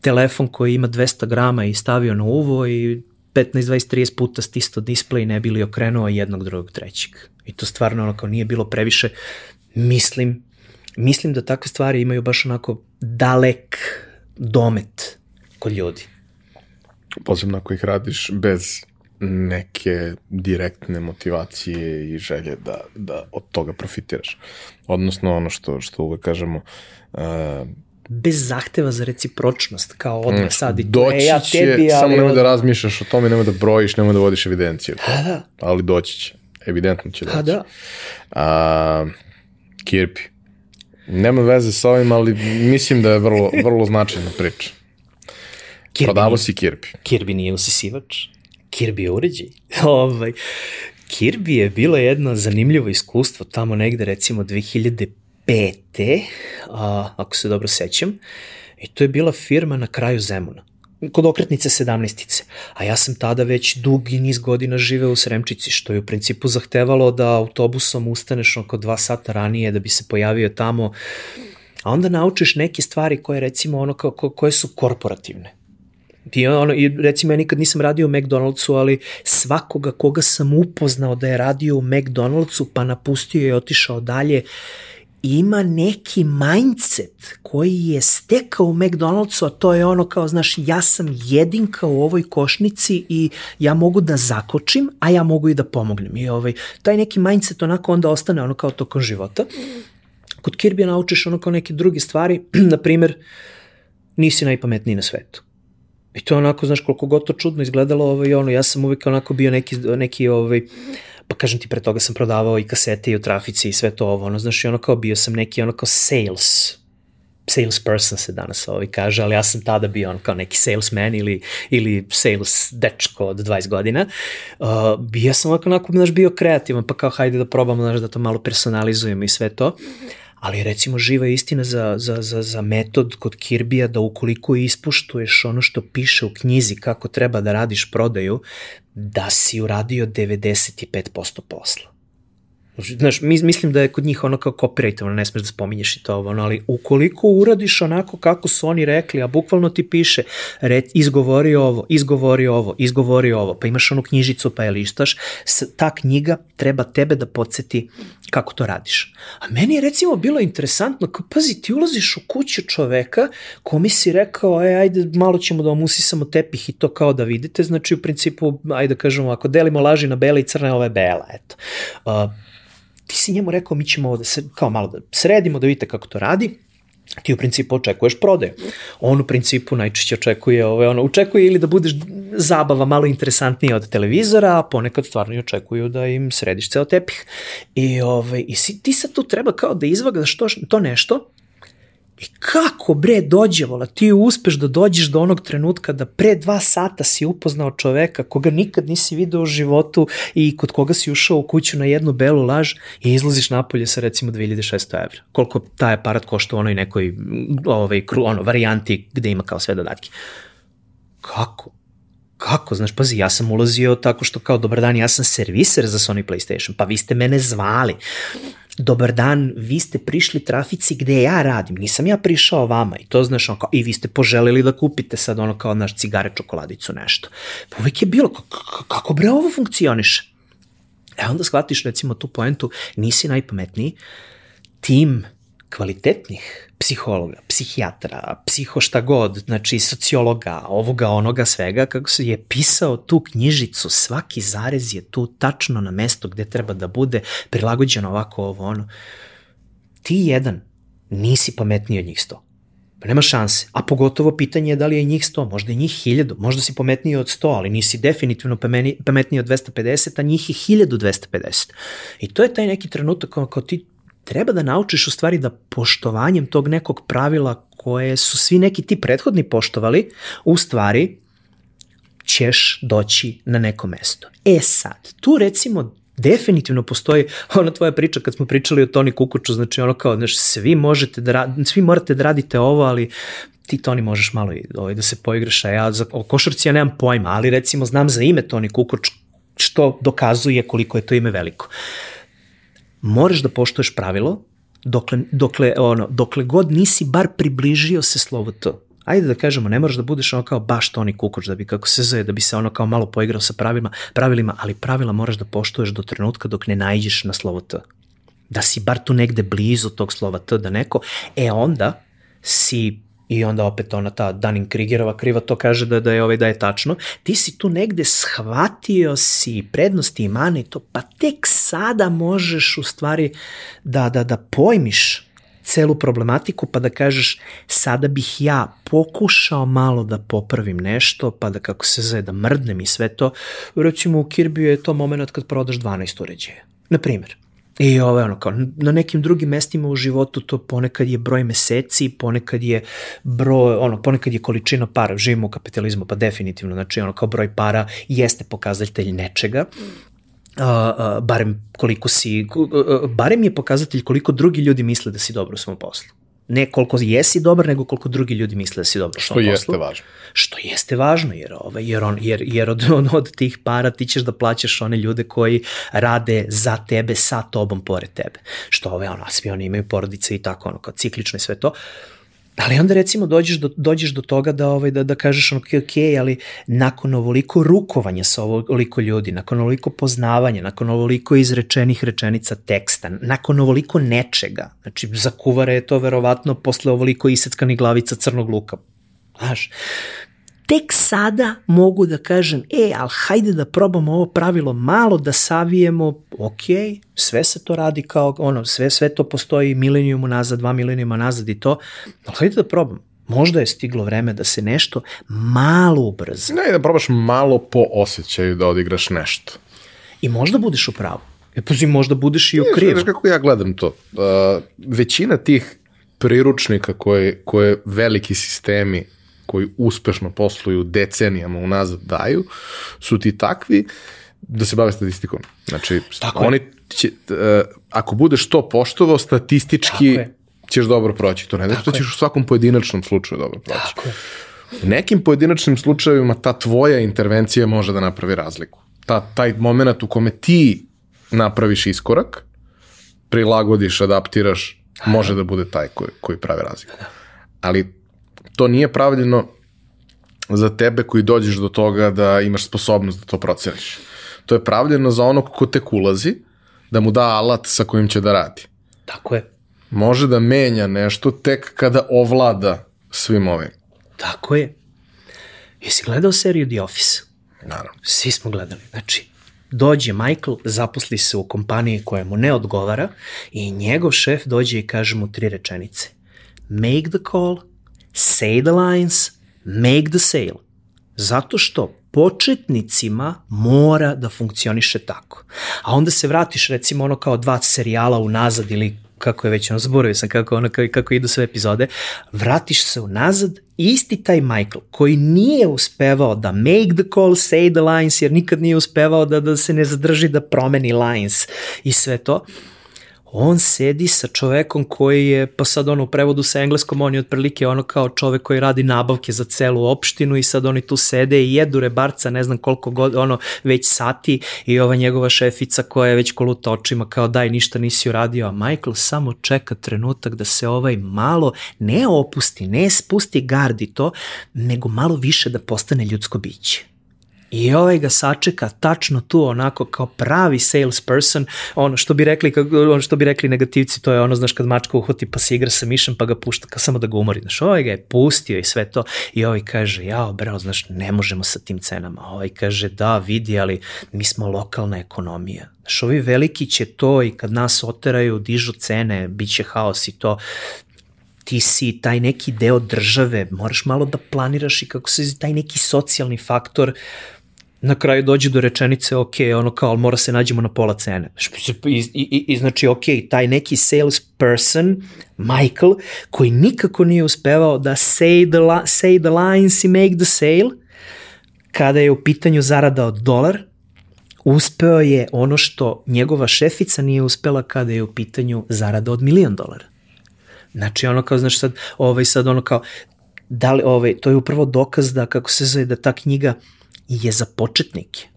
Speaker 2: telefon koji ima 200 grama i stavio na uvo i 15, 20, 30 puta stisto display ne bili okrenuo jednog, drugog, trećeg. I to stvarno onako nije bilo previše. Mislim, mislim da takve stvari imaju baš onako dalek domet kod ljudi.
Speaker 1: Posebno ako ih radiš bez neke direktne motivacije i želje da, da od toga profitiraš. Odnosno ono što, što uvek kažemo, uh,
Speaker 2: bez zahteva za recipročnost, kao odme mm, sad
Speaker 1: i to, e, ja tebi, će, ali... Samo nemoj da razmišljaš o tome, nemoj da brojiš, nemoj da vodiš evidenciju.
Speaker 2: Ha, da.
Speaker 1: Ali doći će, evidentno će doći.
Speaker 2: Ha, da.
Speaker 1: A, Kirpi. Nema veze sa ovim, ali mislim da je vrlo, vrlo značajna priča. Kirby Prodavo si Kirpi.
Speaker 2: Kirby nije usisivač. Kirby uređaj. ovaj, Kirby je bilo jedno zanimljivo iskustvo tamo negde recimo 2005 a, ako se dobro sećam. I to je bila firma na kraju Zemuna kod okretnice 17. A ja sam tada već dugi niz godina živeo u Sremčici, što je u principu zahtevalo da autobusom ustaneš oko dva sata ranije da bi se pojavio tamo, a onda naučiš neke stvari koje recimo ono ko, koje su korporativne. I, ono, recimo ja nikad nisam radio u McDonald'su, ali svakoga koga sam upoznao da je radio u McDonald'su pa napustio i otišao dalje, ima neki mindset koji je stekao u McDonald'su, a to je ono kao, znaš, ja sam jedinka u ovoj košnici i ja mogu da zakočim, a ja mogu i da pomognem. I ovaj, taj neki mindset onako onda ostane ono kao tokom života. Kod Kirby naučiš ono kao neke druge stvari, na primer, nisi najpametniji na svetu. I to onako, znaš, koliko god to čudno izgledalo, ovaj, ono, ja sam uvijek onako bio neki, neki ovaj, pa kažem ti, pre toga sam prodavao i kasete i u trafici i sve to ovo, ono, znaš, i ono kao bio sam neki ono kao sales, salesperson se danas ovaj kaže, ali ja sam tada bio on kao neki salesman ili, ili sales dečko od 20 godina. Uh, ja sam ovako, onako, znaš, bio kreativan, pa kao hajde da probamo, znaš, da to malo personalizujemo i sve to. Ali recimo živa istina za, za, za, za metod kod Kirbija da ukoliko ispuštuješ ono što piše u knjizi kako treba da radiš prodaju, da si uradio 95% posla. Znaš, mislim da je kod njih ono kao copyrightovano, ne smeš da spominješ i to ono, ali ukoliko uradiš onako kako su oni rekli, a bukvalno ti piše, red, izgovori ovo, izgovori ovo, izgovori ovo, pa imaš onu knjižicu pa je lištaš, ta knjiga treba tebe da podsjeti kako to radiš. A meni je recimo bilo interesantno, kao, pazi, ti ulaziš u kuću čoveka komi si rekao, e, ajde, malo ćemo da omusisamo tepih i to kao da vidite, znači u principu, ajde da kažemo, ako delimo laži na bele i crne, ove bela, eto. Uh, ti si njemu rekao mi ćemo da se, kao malo da sredimo, da vidite kako to radi, ti u principu očekuješ prodaju. On u principu najčešće očekuje, ove, ono, očekuje ili da budeš zabava malo interesantnija od televizora, a ponekad stvarno i očekuju da im središ ceo tepih. I, ove, i si, ti sad tu treba kao da izvagaš to, to nešto I kako bre dođe, vola, ti uspeš da dođeš do onog trenutka da pre dva sata si upoznao čoveka koga nikad nisi video u životu i kod koga si ušao u kuću na jednu belu laž i izlaziš napolje sa recimo 2600 evra. Koliko taj aparat košta u onoj nekoj ovaj, ono, varijanti gde ima kao sve dodatke. Kako? Kako? Znaš, pazi, ja sam ulazio tako što kao, dobar dan, ja sam serviser za Sony PlayStation, pa vi ste mene zvali dobar dan, vi ste prišli trafici gde ja radim, nisam ja prišao vama i to znaš ono kao, i vi ste poželeli da kupite sad ono kao naš cigare, čokoladicu, nešto. Pa uvek je bilo, kako bre ovo funkcioniše? E onda shvatiš recimo tu poentu, nisi najpametniji, tim kvalitetnih psihologa, psihijatra, psiho šta god, znači sociologa, ovoga, onoga, svega, kako se je pisao tu knjižicu, svaki zarez je tu tačno na mesto gde treba da bude prilagođeno ovako ovo ono. Ti jedan nisi pametniji od njih sto. Pa nema šanse. A pogotovo pitanje je da li je njih 100, možda je njih 1000, možda si pametniji od 100, ali nisi definitivno pametniji od 250, a njih je 1250. I to je taj neki trenutak kao ti treba da naučiš u stvari da poštovanjem tog nekog pravila koje su svi neki ti prethodni poštovali, u stvari ćeš doći na neko mesto. E sad, tu recimo definitivno postoji ona tvoja priča kad smo pričali o Toni Kukuču, znači ono kao, znaš, svi možete da, svi morate da radite ovo, ali ti Toni možeš malo i ovaj, da se poigraš, a ja za, o košarci ja nemam pojma, ali recimo znam za ime Toni Kukuč, što dokazuje koliko je to ime veliko. Moraš da poštoješ pravilo, dokle, dokle, ono, dokle god nisi bar približio se slovo T ajde da kažemo, ne moraš da budeš ono kao baš Toni Kukoč, da bi kako se zove, da bi se ono kao malo poigrao sa pravilima, pravilima, ali pravila moraš da poštuješ do trenutka dok ne najđeš na slovo T. Da si bar tu negde blizu tog slova T, da neko, e onda si I onda opet ona ta Dunning-Krigerova kriva to kaže da, da je ovaj da je tačno. Ti si tu negde shvatio si prednosti i mane i to, pa tek sada možeš u stvari da, da, da pojmiš celu problematiku pa da kažeš sada bih ja pokušao malo da popravim nešto pa da kako se zove da mrdnem i sve to. Recimo u Kirbiju je to moment kad prodaš 12 uređaja. Na primjer. I ovo je ono kao, na nekim drugim mestima u životu to ponekad je broj meseci, ponekad je broj, ono, ponekad je količina para, živimo u kapitalizmu, pa definitivno, znači ono kao broj para jeste pokazatelj nečega, uh, barem koliko si, uh, barem je pokazatelj koliko drugi ljudi misle da si dobro u svom poslu. Ne koliko jesi dobar, nego koliko drugi ljudi misle da si poslu.
Speaker 1: Što jeste važno.
Speaker 2: Što jeste važno, jer, ovaj, jer, on, jer, jer od, od, od tih para ti ćeš da plaćaš one ljude koji rade za tebe, sa tobom, pored tebe. Što ove, ono, svi oni imaju porodice i tako, ono, kao ciklično i sve to. Uh, Ali onda recimo dođeš do, dođeš do toga da, ovaj, da, da kažeš ok, ok, ali nakon ovoliko rukovanja sa ovoliko ljudi, nakon ovoliko poznavanja, nakon ovoliko izrečenih rečenica teksta, nakon ovoliko nečega, znači za kuvare je to verovatno posle ovoliko iseckanih glavica crnog luka, Znaš, tek sada mogu da kažem, e, ali hajde da probamo ovo pravilo malo, da savijemo, ok, sve se to radi kao, ono, sve, sve to postoji milenijumu nazad, dva milenijuma nazad i to, ali hajde da probam. Možda je stiglo vreme da se nešto malo ubrza.
Speaker 1: Ne, da probaš malo po osjećaju da odigraš nešto.
Speaker 2: I možda budeš u pravu. E, pazi, možda budeš i u krivu.
Speaker 1: Znaš kako ja gledam to? Uh, većina tih priručnika koje, koje veliki sistemi koji uspešno posluju decenijama unazad daju, su ti takvi da se bave statistikom. Znači, Tako oni će, uh, ako budeš to poštovao, statistički ćeš dobro proći. To ne znači da ćeš u svakom pojedinačnom slučaju dobro proći. Tako je. U nekim pojedinačnim slučajevima ta tvoja intervencija može da napravi razliku. Ta, taj moment u kome ti napraviš iskorak, prilagodiš, adaptiraš, može da bude taj koji, koji pravi razliku. Ali to nije pravljeno za tebe koji dođeš do toga da imaš sposobnost da to proceniš. To je pravljeno za onog ko tek ulazi, da mu da alat sa kojim će da radi.
Speaker 2: Tako je.
Speaker 1: Može da menja nešto tek kada ovlada svim ovim.
Speaker 2: Tako je. Jesi gledao seriju The Office?
Speaker 1: Naravno.
Speaker 2: Svi smo gledali. Znači, dođe Michael, zaposli se u kompaniji koja mu ne odgovara i njegov šef dođe i kaže mu tri rečenice. Make the call, say the lines, make the sale. Zato što početnicima mora da funkcioniše tako. A onda se vratiš recimo ono kao dva serijala unazad ili kako je već ono, zaboravio sam kako, ono, kako, kako idu sve epizode, vratiš se unazad, isti taj Michael koji nije uspevao da make the call, say the lines, jer nikad nije uspevao da, da se ne zadrži da promeni lines i sve to, on sedi sa čovekom koji je, pa sad ono u prevodu sa engleskom, on je otprilike ono kao čovek koji radi nabavke za celu opštinu i sad oni tu sede i jedu rebarca ne znam koliko god, ono već sati i ova njegova šefica koja je već koluta očima kao daj ništa nisi uradio, a Michael samo čeka trenutak da se ovaj malo ne opusti, ne spusti gardi to, nego malo više da postane ljudsko biće I ovaj ga sačeka tačno tu onako kao pravi salesperson, ono što bi rekli, ono što bi rekli negativci, to je ono, znaš, kad mačka uhvati pa se igra sa mišem pa ga pušta ka, samo da ga umori. Znaš, ovaj ga je pustio i sve to i ovaj kaže, jao, brao, znaš, ne možemo sa tim cenama. Ovaj kaže, da, vidi, ali mi smo lokalna ekonomija. Znaš, ovi veliki će to i kad nas oteraju, dižu cene, bit će haos i to ti si taj neki deo države, moraš malo da planiraš i kako se taj neki socijalni faktor na kraju dođe do rečenice, ok, ono kao, mora se nađemo na pola cene. I, i, i, znači, ok, taj neki sales person, Michael, koji nikako nije uspevao da say the, say the lines i make the sale, kada je u pitanju zarada od dolar, uspeo je ono što njegova šefica nije uspela kada je u pitanju zarada od milion dolara. Znači ono kao, znaš sad, ovaj sad ono kao, da li, ovaj, to je upravo dokaz da, kako se zove, da ta knjiga je za početnike.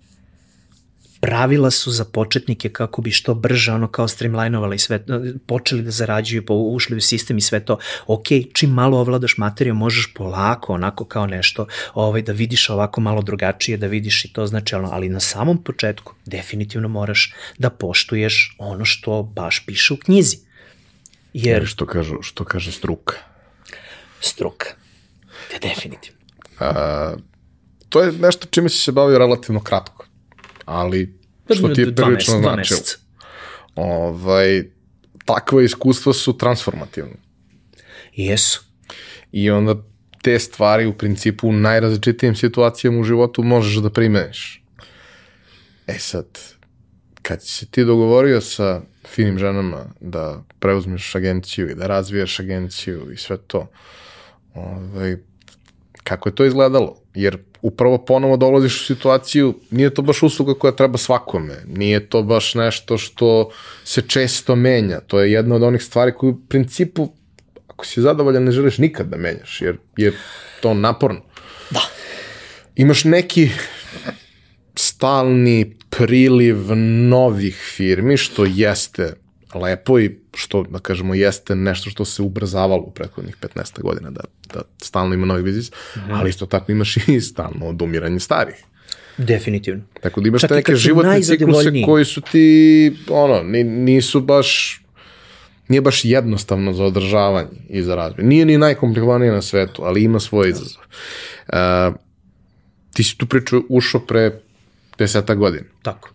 Speaker 2: Pravila su za početnike kako bi što brže ono kao streamlinovali sve, počeli da zarađuju, pa ušli u sistem i sve to. Ok, čim malo ovladaš materiju, možeš polako, onako kao nešto, ovaj, da vidiš ovako malo drugačije, da vidiš i to znači, ali na samom početku definitivno moraš da poštuješ ono što baš piše u knjizi.
Speaker 1: Jer... Što, kažu, što kaže struka.
Speaker 2: Struka. Definitivno.
Speaker 1: A, to je nešto čime si se bavio relativno kratko, ali što ti je prilično značilo. Ovaj, takva iskustva su transformativne.
Speaker 2: Jesu.
Speaker 1: I onda te stvari u principu u najrazličitijim situacijama u životu možeš da primeniš. E sad, kad si se ti dogovorio sa finim ženama da preuzmeš agenciju i da razvijaš agenciju i sve to, ovaj, kako je to izgledalo? Jer upravo ponovo dolaziš u situaciju, nije to baš usluga koja treba svakome, nije to baš nešto što se često menja, to je jedna od onih stvari koju u principu, ako si zadovoljan, ne želiš nikad da menjaš, jer je to naporno.
Speaker 2: Da.
Speaker 1: Imaš neki stalni priliv novih firmi, što jeste lepo i što, da kažemo, jeste nešto što se ubrzavalo u prethodnih 15 godina, da, da stalno ima novi biznis, mm -hmm. ali isto tako imaš i stalno odumiranje starih.
Speaker 2: Definitivno.
Speaker 1: Tako da imaš te neke životne cikluse koji su ti, ono, nisu baš nije baš jednostavno za održavanje i za razvoj. Nije ni najkomplikovanije na svetu, ali ima svoj izazov. Uh, ti si tu priču ušao pre deseta godina.
Speaker 2: Tako.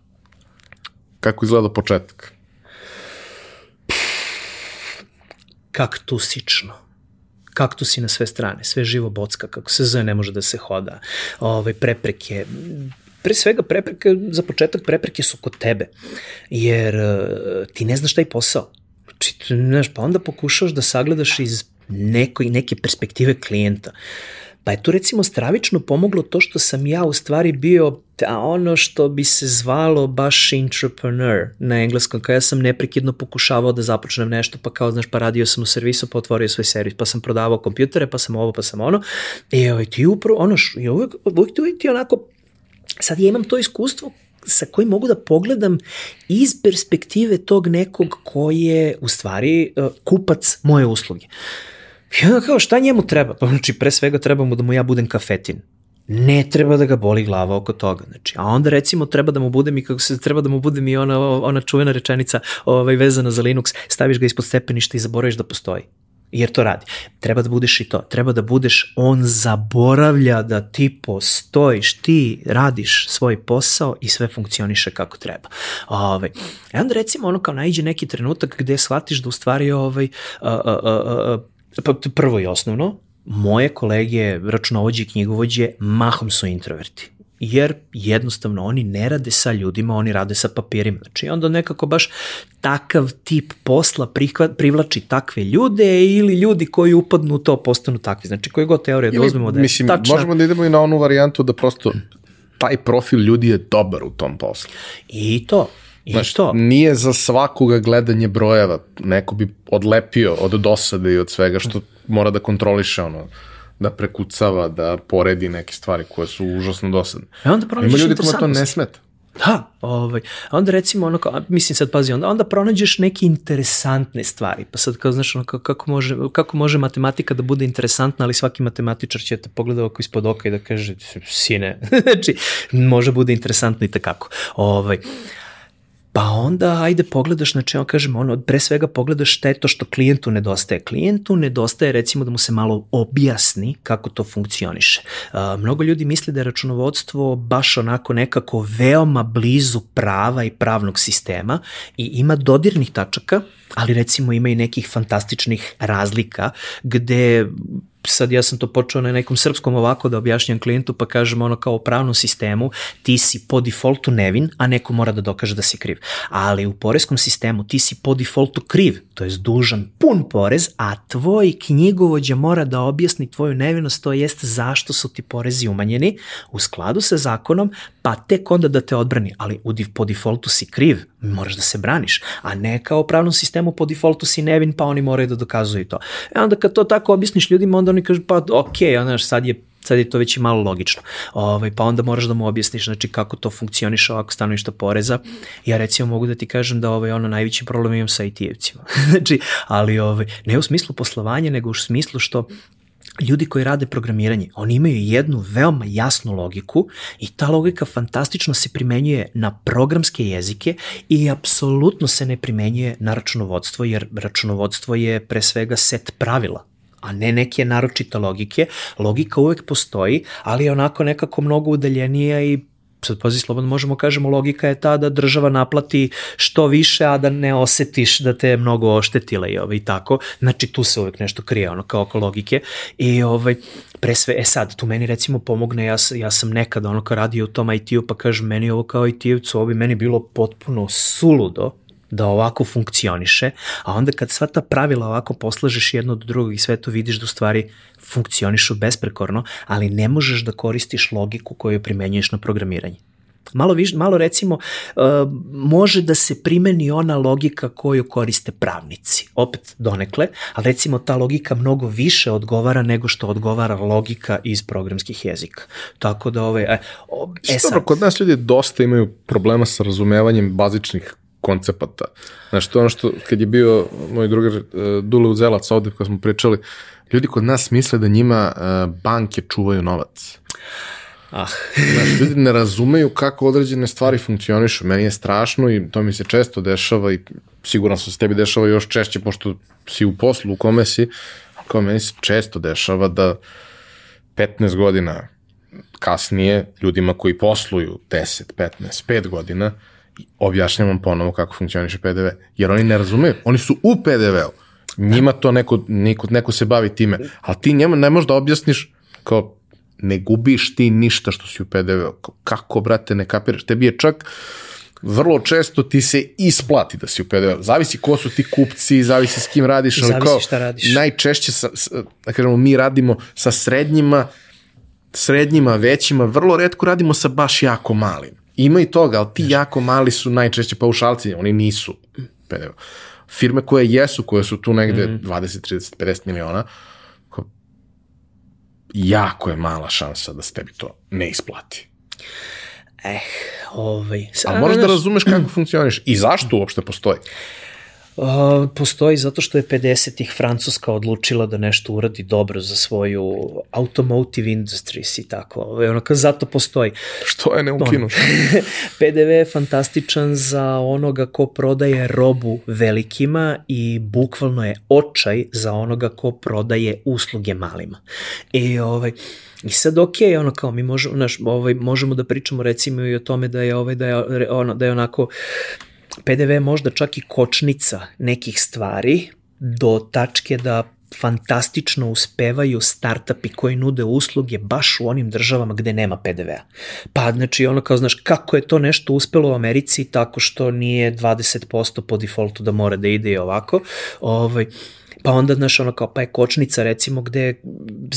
Speaker 1: Kako izgleda početak?
Speaker 2: Kaktusično kaktusi na sve strane, sve živo bocka, kako se zove, ne može da se hoda, ove, prepreke, pre svega prepreke, za početak prepreke su kod tebe, jer uh, ti ne znaš taj posao. Znači, znaš, pa onda pokušaš da sagledaš iz neko, neke perspektive klijenta. Pa je tu recimo stravično pomoglo to što sam ja u stvari bio ta ono što bi se zvalo baš entrepreneur na engleskom, kao ja sam neprekidno pokušavao da započnem nešto, pa kao, znaš, pa radio sam u servisu, pa otvorio svoj servis, pa sam prodavao kompjutere, pa sam ovo, pa sam ono. I ovaj, ti upravo, ono, š, i uvijek, uvijek ti, onako, sad ja imam to iskustvo sa kojim mogu da pogledam iz perspektive tog nekog koji je u stvari uh, kupac moje usluge. I onda kao, šta njemu treba? Pa znači, pre svega treba mu da mu ja budem kafetin ne treba da ga boli glava oko toga. Znači, a onda recimo treba da mu bude mi kako se treba da mu bude mi ona ona čuvena rečenica ovaj vezana za Linux, staviš ga ispod stepeništa i zaboraviš da postoji. Jer to radi. Treba da budeš i to. Treba da budeš, on zaboravlja da ti postojiš, ti radiš svoj posao i sve funkcioniše kako treba. Ovaj. E onda recimo ono kao najđe neki trenutak gde shvatiš da u stvari ovaj, a, a, a, a, pa prvo i osnovno, moje kolege, računovođe i knjigovođe, mahom su introverti jer jednostavno oni ne rade sa ljudima, oni rade sa papirima. Znači onda nekako baš takav tip posla privlači takve ljude ili ljudi koji upadnu u to postanu takvi. Znači koji god teorija da uzmemo da je
Speaker 1: mislim, tačna. Možemo da idemo i na onu varijantu da prosto taj profil ljudi je dobar u tom poslu.
Speaker 2: I to. I
Speaker 1: Znaš, to. nije za svakoga gledanje brojeva. Neko bi odlepio od dosade i od svega što mora da kontroliše ono da prekucava, da poredi neke stvari koje su užasno dosadne.
Speaker 2: E onda
Speaker 1: Ima ljudi kojima to ne smeta.
Speaker 2: Da, ovaj, onda recimo ono kao, mislim sad pazi, onda, onda pronađeš neke interesantne stvari, pa sad kao znaš ono kao, kako, može, kako može matematika da bude interesantna, ali svaki matematičar će te pogleda oko ispod oka i da kaže, sine, znači, može bude interesantno i takako. Ovaj, Pa onda, ajde, pogledaš, znači, on kažem, ono, pre svega pogledaš šta je to što klijentu nedostaje. Klijentu nedostaje, recimo, da mu se malo objasni kako to funkcioniše. Uh, mnogo ljudi misle da je računovodstvo baš onako nekako veoma blizu prava i pravnog sistema i ima dodirnih tačaka, ali recimo ima i nekih fantastičnih razlika gde sad ja sam to počeo na nekom srpskom ovako da objašnjam klijentu pa kažem ono kao u pravnom sistemu ti si po defaultu nevin, a neko mora da dokaže da si kriv. Ali u poreskom sistemu ti si po defaultu kriv, to je dužan pun porez, a tvoj knjigovođa mora da objasni tvoju nevinost, to jest zašto su ti porezi umanjeni u skladu sa zakonom, pa tek onda da te odbrani, ali u, po defaultu si kriv, moraš da se braniš, a ne kao pravnom sistemu po defaultu si nevin, pa oni moraju da dokazuju to. E onda kad to tako objasniš ljudima, onda oni kažu pa ok, znaš, sad je sad je to već i malo logično. Ovaj, pa onda moraš da mu objasniš znači, kako to funkcioniše ovako stanovišta poreza. Ja recimo mogu da ti kažem da ovaj, ono najveći problem imam sa IT-evcima. znači, ali ovaj, ne u smislu poslovanja, nego u smislu što ljudi koji rade programiranje, oni imaju jednu veoma jasnu logiku i ta logika fantastično se primenjuje na programske jezike i apsolutno se ne primenjuje na računovodstvo, jer računovodstvo je pre svega set pravila a ne neke naročite logike. Logika uvek postoji, ali je onako nekako mnogo udaljenija i sad pazi slobodno možemo kažemo logika je ta da država naplati što više, a da ne osetiš da te je mnogo oštetila i ovaj tako. Znači tu se uvek nešto krije ono kao oko logike i ovaj pre sve, e sad, tu meni recimo pomogne, ja, ja sam nekada ono kao radio u tom IT-u pa kažem meni ovo kao IT-evcu, ovo bi meni bilo potpuno suludo, da ovako funkcioniše, a onda kad sva ta pravila ovako poslažeš jedno od drugog i sve to vidiš da u stvari funkcionišu besprekorno, ali ne možeš da koristiš logiku koju primenjuješ na programiranje. Malo, viš, malo recimo, uh, može da se primeni ona logika koju koriste pravnici. Opet donekle, ali recimo ta logika mnogo više odgovara nego što odgovara logika iz programskih jezika. Tako da ove... E,
Speaker 1: e sad... Dobro, kod nas ljudi dosta imaju problema sa razumevanjem bazičnih koncepata. Znaš, to ono što, kad je bio moj drugar uh, Dule Uzelac ovde, kada smo pričali, ljudi kod nas misle da njima uh, banke čuvaju novac.
Speaker 2: Ah.
Speaker 1: Znaš, ljudi ne razumeju kako određene stvari funkcionišu. Meni je strašno i to mi se često dešava i sigurno se s tebi dešava još češće pošto si u poslu u kome si, kao meni se često dešava da 15 godina kasnije ljudima koji posluju 10, 15, 5 godina objašnjavam ponovo kako funkcioniše PDV. Jer oni ne razumeju. Oni su u PDV-u. Njima to neko, neko, neko se bavi time. Ali ti njema ne možeš da objasniš kao ne gubiš ti ništa što si u PDV-u. Kako, brate, ne kapiraš? Tebi je čak vrlo često ti se isplati da si u PDV. Zavisi ko su ti kupci, zavisi s kim radiš.
Speaker 2: Ali kao, šta radiš.
Speaker 1: Najčešće, sa, da kažemo, mi radimo sa srednjima, srednjima, većima, vrlo redko radimo sa baš jako malim. Ima i toga, ali ti jako mali su najčešće paušalci, oni nisu PDV. Firme koje jesu, koje su tu negde mm. 20, 30, 50 miliona, jako je mala šansa da se tebi to ne isplati.
Speaker 2: Eh, ovaj...
Speaker 1: Ali moraš da razumeš kako funkcioniš i zašto uopšte postoji.
Speaker 2: Uh, postoji zato što je 50-ih Francuska odlučila da nešto uradi dobro za svoju automotive industries i tako. Ono, zato postoji.
Speaker 1: Što je ne ukinu?
Speaker 2: PDV je fantastičan za onoga ko prodaje robu velikima i bukvalno je očaj za onoga ko prodaje usluge malima. I ovaj, I sad ok, ono kao mi možemo, naš, ovaj, možemo da pričamo recimo i o tome da je ovaj da je ono da je onako PDV je možda čak i kočnica nekih stvari do tačke da fantastično uspevaju startupi koji nude usluge baš u onim državama gde nema PDV-a. Pa znači ono kao znaš kako je to nešto uspelo u Americi tako što nije 20% po defaultu da mora da ide i ovako. Ovaj, Pa onda, znaš, ono kao, pa je kočnica, recimo, gde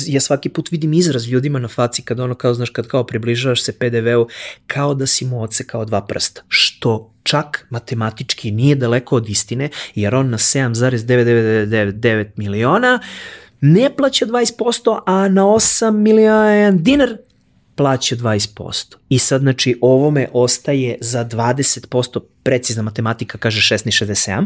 Speaker 2: ja svaki put vidim izraz ljudima na faci kad ono kao, znaš, kad kao približavaš se PDV-u, kao da si mu odsekao dva prsta, što čak matematički nije daleko od istine, jer on na 7,9999 miliona ne plaća 20%, a na 8 miliona dinar plaća 20%. I sad, znači, ovome ostaje za 20%, precizna matematika kaže 16,67,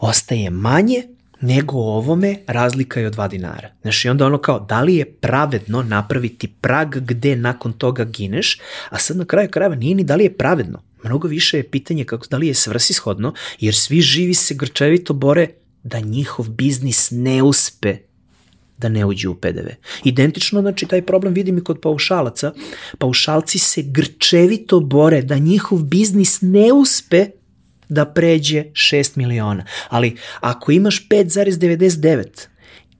Speaker 2: ostaje manje nego ovome razlika je od 2 dinara. Znači onda ono kao, da li je pravedno napraviti prag gde nakon toga gineš, a sad na kraju krajeva nije ni da li je pravedno. Mnogo više je pitanje kako da li je svrsishodno, jer svi živi se grčevito bore da njihov biznis ne uspe da ne uđe u PDV. Identično, znači, taj problem vidim i kod paušalaca. Paušalci se grčevito bore da njihov biznis ne uspe da pređe 6 miliona. Ali ako imaš 5,99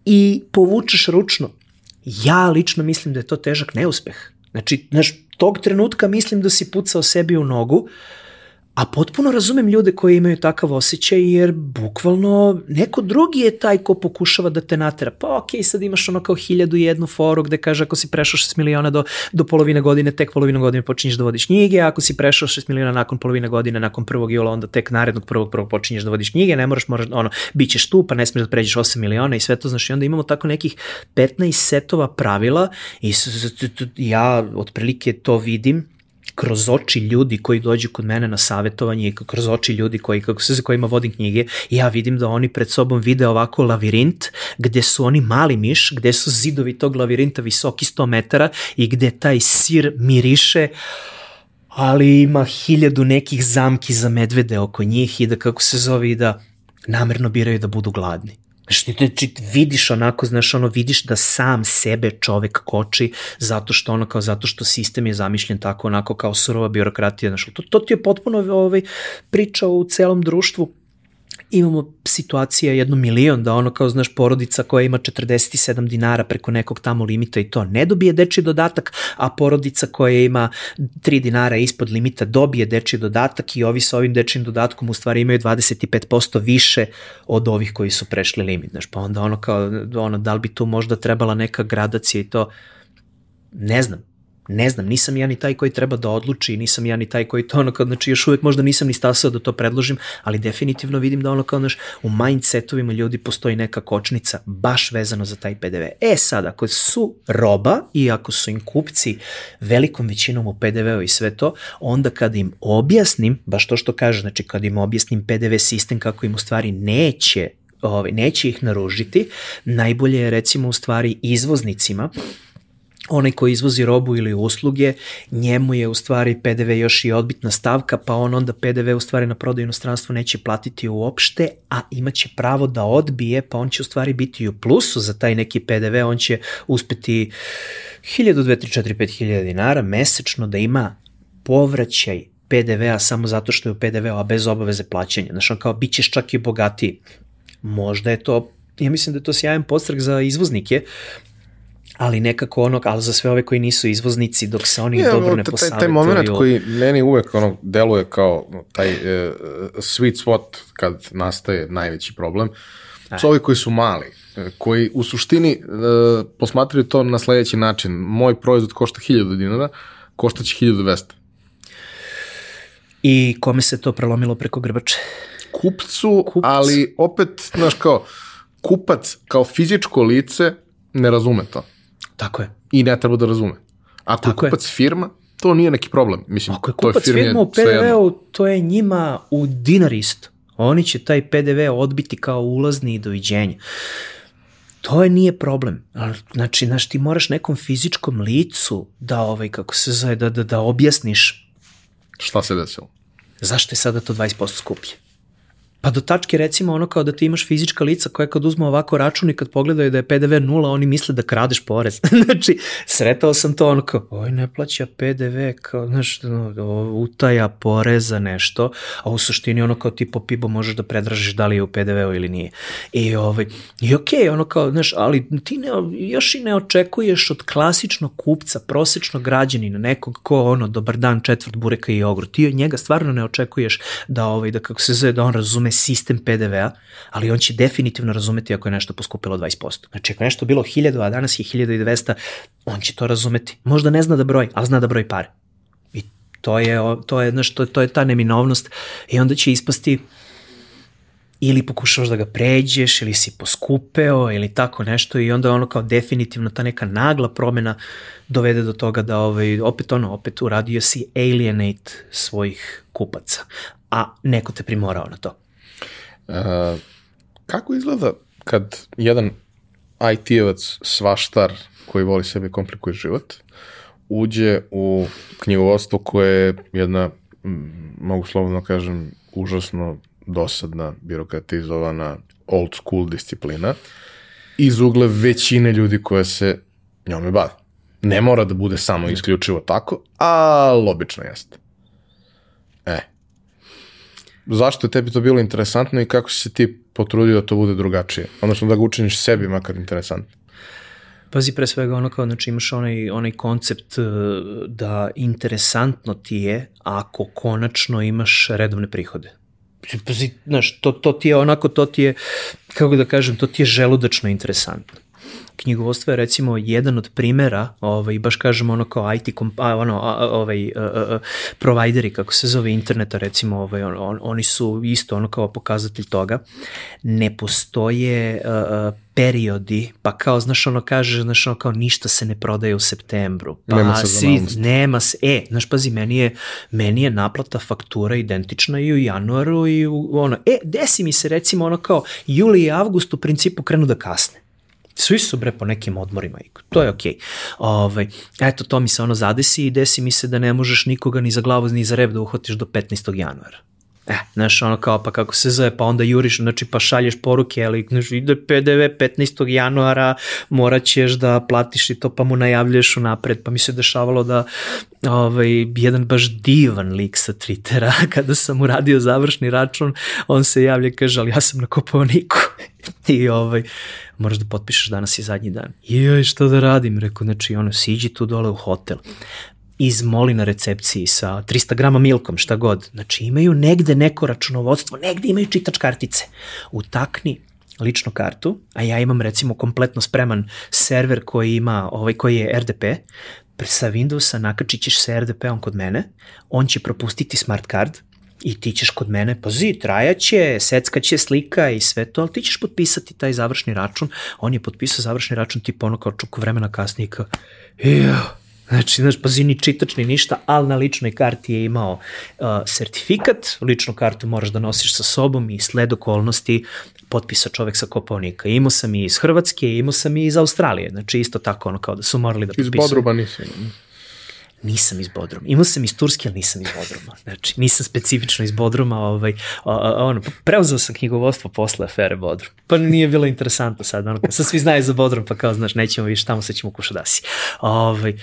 Speaker 2: i povučeš ručno, ja lično mislim da je to težak neuspeh. Znači, znaš, tog trenutka mislim da si pucao sebi u nogu, A potpuno razumem ljude koji imaju takav osjećaj jer bukvalno neko drugi je taj ko pokušava da te natera. Pa okej, okay, sad imaš ono kao hiljadu i jednu foru gde kaže ako si prešao 6 miliona do, do polovine godine, tek polovine godine počinješ da vodiš knjige, ako si prešao 6 miliona nakon polovine godine, nakon prvog jula, onda tek narednog prvog prvog počinješ da vodiš knjige, ne moraš, moraš ono, bit ćeš tu, pa ne smiješ da pređeš 8 miliona i sve to, znaš, i onda imamo tako nekih 15 setova pravila i ja otprilike to vidim kroz oči ljudi koji dođu kod mene na savetovanje i kroz oči ljudi koji, kako se kojima vodim knjige, ja vidim da oni pred sobom vide ovako lavirint gde su oni mali miš, gde su zidovi tog lavirinta visoki 100 metara i gde taj sir miriše ali ima hiljadu nekih zamki za medvede oko njih i da kako se zove i da namerno biraju da budu gladni. Znaš, ti, ti vidiš onako, znaš, ono, vidiš da sam sebe čovek koči zato što ono, kao zato što sistem je zamišljen tako onako kao surova birokratija, znaš, to, to ti je potpuno ovaj, priča u celom društvu imamo situacija jedno milion da ono kao znaš porodica koja ima 47 dinara preko nekog tamo limita i to ne dobije deči dodatak, a porodica koja ima 3 dinara ispod limita dobije deči dodatak i ovi sa ovim dečim dodatkom u stvari imaju 25% više od ovih koji su prešli limit. Znaš, pa onda ono kao, ono, da li bi tu možda trebala neka gradacija i to, ne znam, ne znam, nisam ja ni taj koji treba da odluči, nisam ja ni taj koji to ono kao, znači još uvek možda nisam ni stasao da to predložim, ali definitivno vidim da ono kao, znaš, u mindsetovima ljudi postoji neka kočnica baš vezano za taj PDV. E sad, ako su roba i ako su im kupci velikom većinom u PDV-u i sve to, onda kad im objasnim, baš to što kaže, znači kad im objasnim PDV sistem kako im u stvari neće ovaj, neće ih naružiti, najbolje je recimo u stvari izvoznicima onaj ko izvozi robu ili usluge, njemu je u stvari PDV još i odbitna stavka, pa on onda PDV u stvari na prodaju inostranstvo neće platiti uopšte, a imaće pravo da odbije, pa on će u stvari biti u plusu za taj neki PDV, on će uspeti 1000, 2, 3, 4, 5 hiljada dinara mesečno da ima povraćaj PDV-a samo zato što je u PDV-u, a bez obaveze plaćanja. Znaš, on kao, bit ćeš čak i bogatiji. Možda je to ja mislim da je to sjajan postrag za izvoznike, ali nekako ono, ali za sve ove koji nisu izvoznici, dok se oni ja, dobro ne posavetuju.
Speaker 1: Taj, taj moment koji meni uvek ono, deluje kao taj uh, sweet spot kad nastaje najveći problem, su ovi koji su mali, e, koji u suštini uh, posmatraju to na sledeći način. Moj proizvod košta 1000 dinara, košta će 1200.
Speaker 2: I kome se to prelomilo preko grbače?
Speaker 1: Kupcu, Kupcu. ali opet, znaš kao, kupac kao fizičko lice ne razume to.
Speaker 2: Tako je.
Speaker 1: I ne treba da razume. Ako Tako je kupac je. firma, to nije neki problem. Mislim,
Speaker 2: Ako je kupac je firma u PDV-u, to je njima u dinar isto. Oni će taj PDV odbiti kao ulazni i doviđenje. To je nije problem. Znači, znaš, ti moraš nekom fizičkom licu da, ovaj, kako se zove, da, da, da objasniš.
Speaker 1: Šta se desilo?
Speaker 2: Zašto je sada to 20% skuplje? Pa do tačke recimo ono kao da ti imaš fizička lica koja kad uzme ovako račun i kad pogledaju da je PDV nula, oni misle da kradeš porez. znači, sretao sam to ono kao, oj ne plaća PDV, kao, znaš, utaja poreza nešto, a u suštini ono kao ti po pibo možeš da predražiš da li je u PDV-u ili nije. I, ovaj, i okej, okay, ono kao, znaš, ali ti ne, još i ne očekuješ od klasičnog kupca, prosečnog građanina, nekog ko ono, dobar dan, četvrt bureka i jogurt, ti od njega stvarno ne očekuješ da, ovaj, da kako se zove, da on razume razume sistem PDV-a, ali on će definitivno razumeti ako je nešto poskupilo 20%. Znači, ako je nešto bilo 1000, a danas je 1200, on će to razumeti. Možda ne zna da broji, ali zna da broji pare. I to je, to je, znaš, to, to je ta neminovnost i onda će ispasti ili pokušavaš da ga pređeš ili si poskupeo ili tako nešto i onda ono kao definitivno ta neka nagla promena dovede do toga da ovaj, opet ono, opet uradio si alienate svojih kupaca, a neko te primorao na to.
Speaker 1: Kako izgleda kad jedan IT-evac svaštar koji voli sebe komplikuje život, uđe u knjigovodstvo koje je jedna, mogu slovno kažem, užasno dosadna, birokratizovana, old school disciplina, iz ugle većine ljudi koje se njome bave. Ne mora da bude samo isključivo tako, ali obično jeste. Zašto je tebi to bilo interesantno i kako si se ti potrudio da to bude drugačije? Odnosno da ga učiniš sebi makar interesantno.
Speaker 2: Pazi pre svega ono kao, znači imaš onaj, onaj koncept e, da interesantno ti je ako konačno imaš redovne prihode. Pazi, znaš, to, to ti je onako, to ti je, kako da kažem, to ti je želudačno interesantno knjigovodstvo je recimo jedan od primera, ovaj, baš kažemo ono kao IT, kompa, ono, ovaj, uh, uh, provajderi, kako se zove interneta, recimo, ovaj, on, on, oni su isto ono kao pokazatelj toga. Ne postoje uh, periodi, pa kao, znaš, ono kaže, znaš, ono kao ništa se ne prodaje u septembru. Pa
Speaker 1: nema
Speaker 2: svi, nema se, e, znaš, pazi, meni je, meni je naplata faktura identična i u januaru i u, ono, e, desi mi se recimo ono kao juli i avgust u principu krenu da kasne. Svi su bre po nekim odmorima i to je okej. Okay. Ovaj, eto, to mi se ono zadesi i desi mi se da ne možeš nikoga ni za glavu ni za rep da uhvatiš do 15. januara. E, znaš, ono kao, pa kako se zove, pa onda juriš, znači, pa šalješ poruke, ali, znaš, ide PDV 15. januara, morat ćeš da platiš i to, pa mu najavljuješ unapred, pa mi se dešavalo da, ovaj, jedan baš divan lik sa Twittera, kada sam uradio završni račun, on se javlja i kaže, ali ja sam na Kopovniku. I ovaj, moraš da potpišeš danas je zadnji dan. Joj, što da radim? Rekao, znači, ono, siđi tu dole u hotel izmoli na recepciji sa 300 grama milkom, šta god. Znači imaju negde neko računovodstvo, negde imaju čitač kartice. Utakni ličnu kartu, a ja imam recimo kompletno spreman server koji ima, ovaj koji je RDP, sa Windowsa nakačit ćeš sa RDP-om kod mene, on će propustiti smart card, i ti ćeš kod mene, pazi, trajaće, seckaće slika i sve to, ali ti ćeš potpisati taj završni račun. On je potpisao završni račun tipa ono kao čuko vremena kasnije kao, Znači, znaš, pazi, ni čitač, ni ništa, ali na ličnoj karti je imao uh, sertifikat, ličnu kartu moraš da nosiš sa sobom i sled okolnosti potpisa čovek sa Kopovnika. Imao sam i iz Hrvatske, imao sam i iz Australije, znači isto tako ono kao da su morali da potpisuju.
Speaker 1: Iz Bodruba nisam.
Speaker 2: Nisam iz Bodruma. Imao sam iz Turske, ali nisam iz Bodruma. Znači, nisam specifično iz Bodruma. Ovaj, a, a, ono, preuzeo sam knjigovodstvo posle afere Bodrum. Pa nije bilo interesantno sad. Ono, sad svi znaju za Bodrum, pa kao, znaš, nećemo više tamo, sad ćemo kušadasi. Ovaj,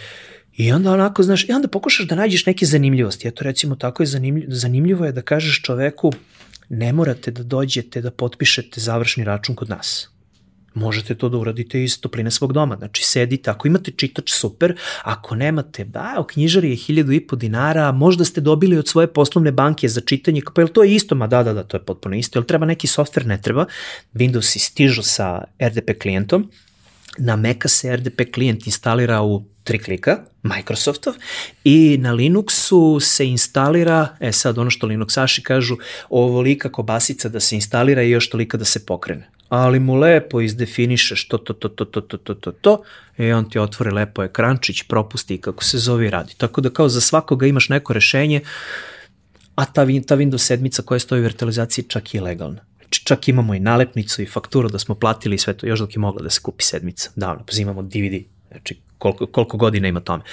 Speaker 2: I onda onako, znaš, i onda pokušaš da nađeš neke zanimljivosti. Eto, recimo, tako je zanimljivo, zanimljivo je da kažeš čoveku, ne morate da dođete da potpišete završni račun kod nas možete to da uradite iz topline svog doma. Znači, sedite, ako imate čitač, super, ako nemate, ba, o knjižari je hiljadu i po dinara, možda ste dobili od svoje poslovne banke za čitanje, pa je to je isto? Ma da, da, da, to je potpuno isto. Jel treba neki softver? Ne treba. Windows stižu sa RDP klijentom, na Maca se RDP klijent instalira u tri klika, Microsoftov, i na Linuxu se instalira, e sad ono što Linuxaši kažu, ovolika kobasica da se instalira i još tolika da se pokrene ali mu lepo izdefinišeš to, to, to, to, to, to, to, to, to, i on ti otvori lepo ekrančić, propusti kako se zove radi. Tako da kao za svakoga imaš neko rešenje, a ta, ta Windows sedmica koja stoji u virtualizaciji čak i legalna. Čak imamo i nalepnicu i fakturu da smo platili i sve to, još dok je mogla da se kupi sedmica. Davno, pa imamo DVD, znači koliko, koliko godina ima tome.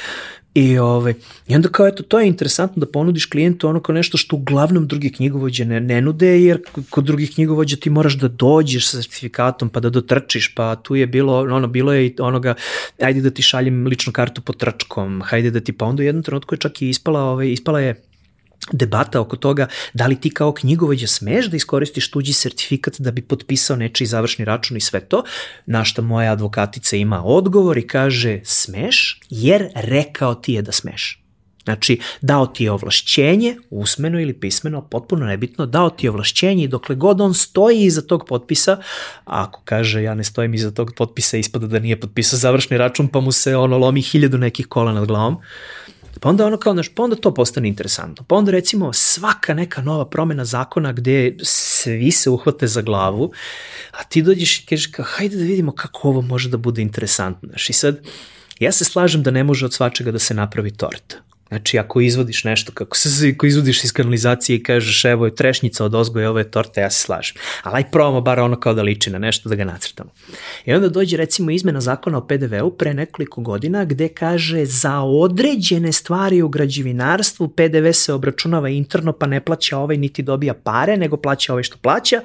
Speaker 2: I, ovaj, I onda kao, eto, to je interesantno da ponudiš klijentu ono kao nešto što uglavnom drugi knjigovođe ne, ne nude, jer kod drugih knjigovođa ti moraš da dođeš sa certifikatom pa da dotrčiš, pa tu je bilo, ono, bilo je i onoga, ajde da ti šaljem ličnu kartu po trčkom, hajde da ti, pa onda u jednom trenutku je čak i ispala, ovaj, ispala je debata oko toga da li ti kao knjigovođa smeš da iskoristiš tuđi sertifikat da bi potpisao nečiji završni račun i sve to, na što moja advokatica ima odgovor i kaže smeš jer rekao ti je da smeš. Znači, dao ti je ovlašćenje, usmeno ili pismeno, potpuno nebitno, dao ti je ovlašćenje i dokle god on stoji iza tog potpisa, a ako kaže ja ne stojim iza tog potpisa, ispada da nije potpisao završni račun, pa mu se ono lomi hiljadu nekih kola nad glavom, Pa onda ono kao, znaš, pa onda to postane interesantno. Pa onda recimo svaka neka nova promena zakona gde svi se uhvate za glavu, a ti dođeš i kažeš kao, hajde da vidimo kako ovo može da bude interesantno. Znaš, i sad, ja se slažem da ne može od svačega da se napravi torta. Znači, ako izvodiš nešto, kako se, ako izvodiš iz kanalizacije i kažeš evo je trešnjica od ozgoja, ovo je torta, ja se slažem. Ali aj probamo bar ono kao da liči na nešto, da ga nacrtamo. I onda dođe recimo izmena zakona o PDV-u pre nekoliko godina gde kaže za određene stvari u građevinarstvu PDV se obračunava interno pa ne plaća ovaj niti dobija pare, nego plaća ovaj što plaća,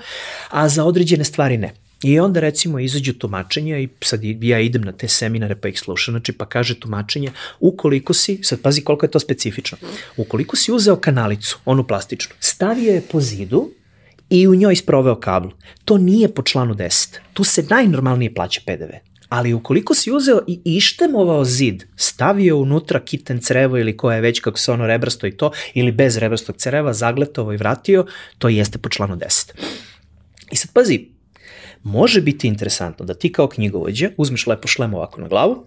Speaker 2: a za određene stvari ne. I onda recimo izađu tumačenja i sad ja idem na te seminare pa ih slušam, znači pa kaže tumačenje, ukoliko si, sad pazi koliko je to specifično, ukoliko si uzeo kanalicu, onu plastičnu, stavio je po zidu i u njoj sproveo kabel, to nije po članu 10. Tu se najnormalnije plaća PDV. Ali ukoliko si uzeo i ištemovao zid, stavio unutra kiten crevo ili koja je već kako se ono rebrasto i to, ili bez rebrastog creva, zagletovo i vratio, to jeste po članu 10. I sad pazi, može biti interesantno da ti kao knjigovođa uzmeš lepo šlem ovako na glavu,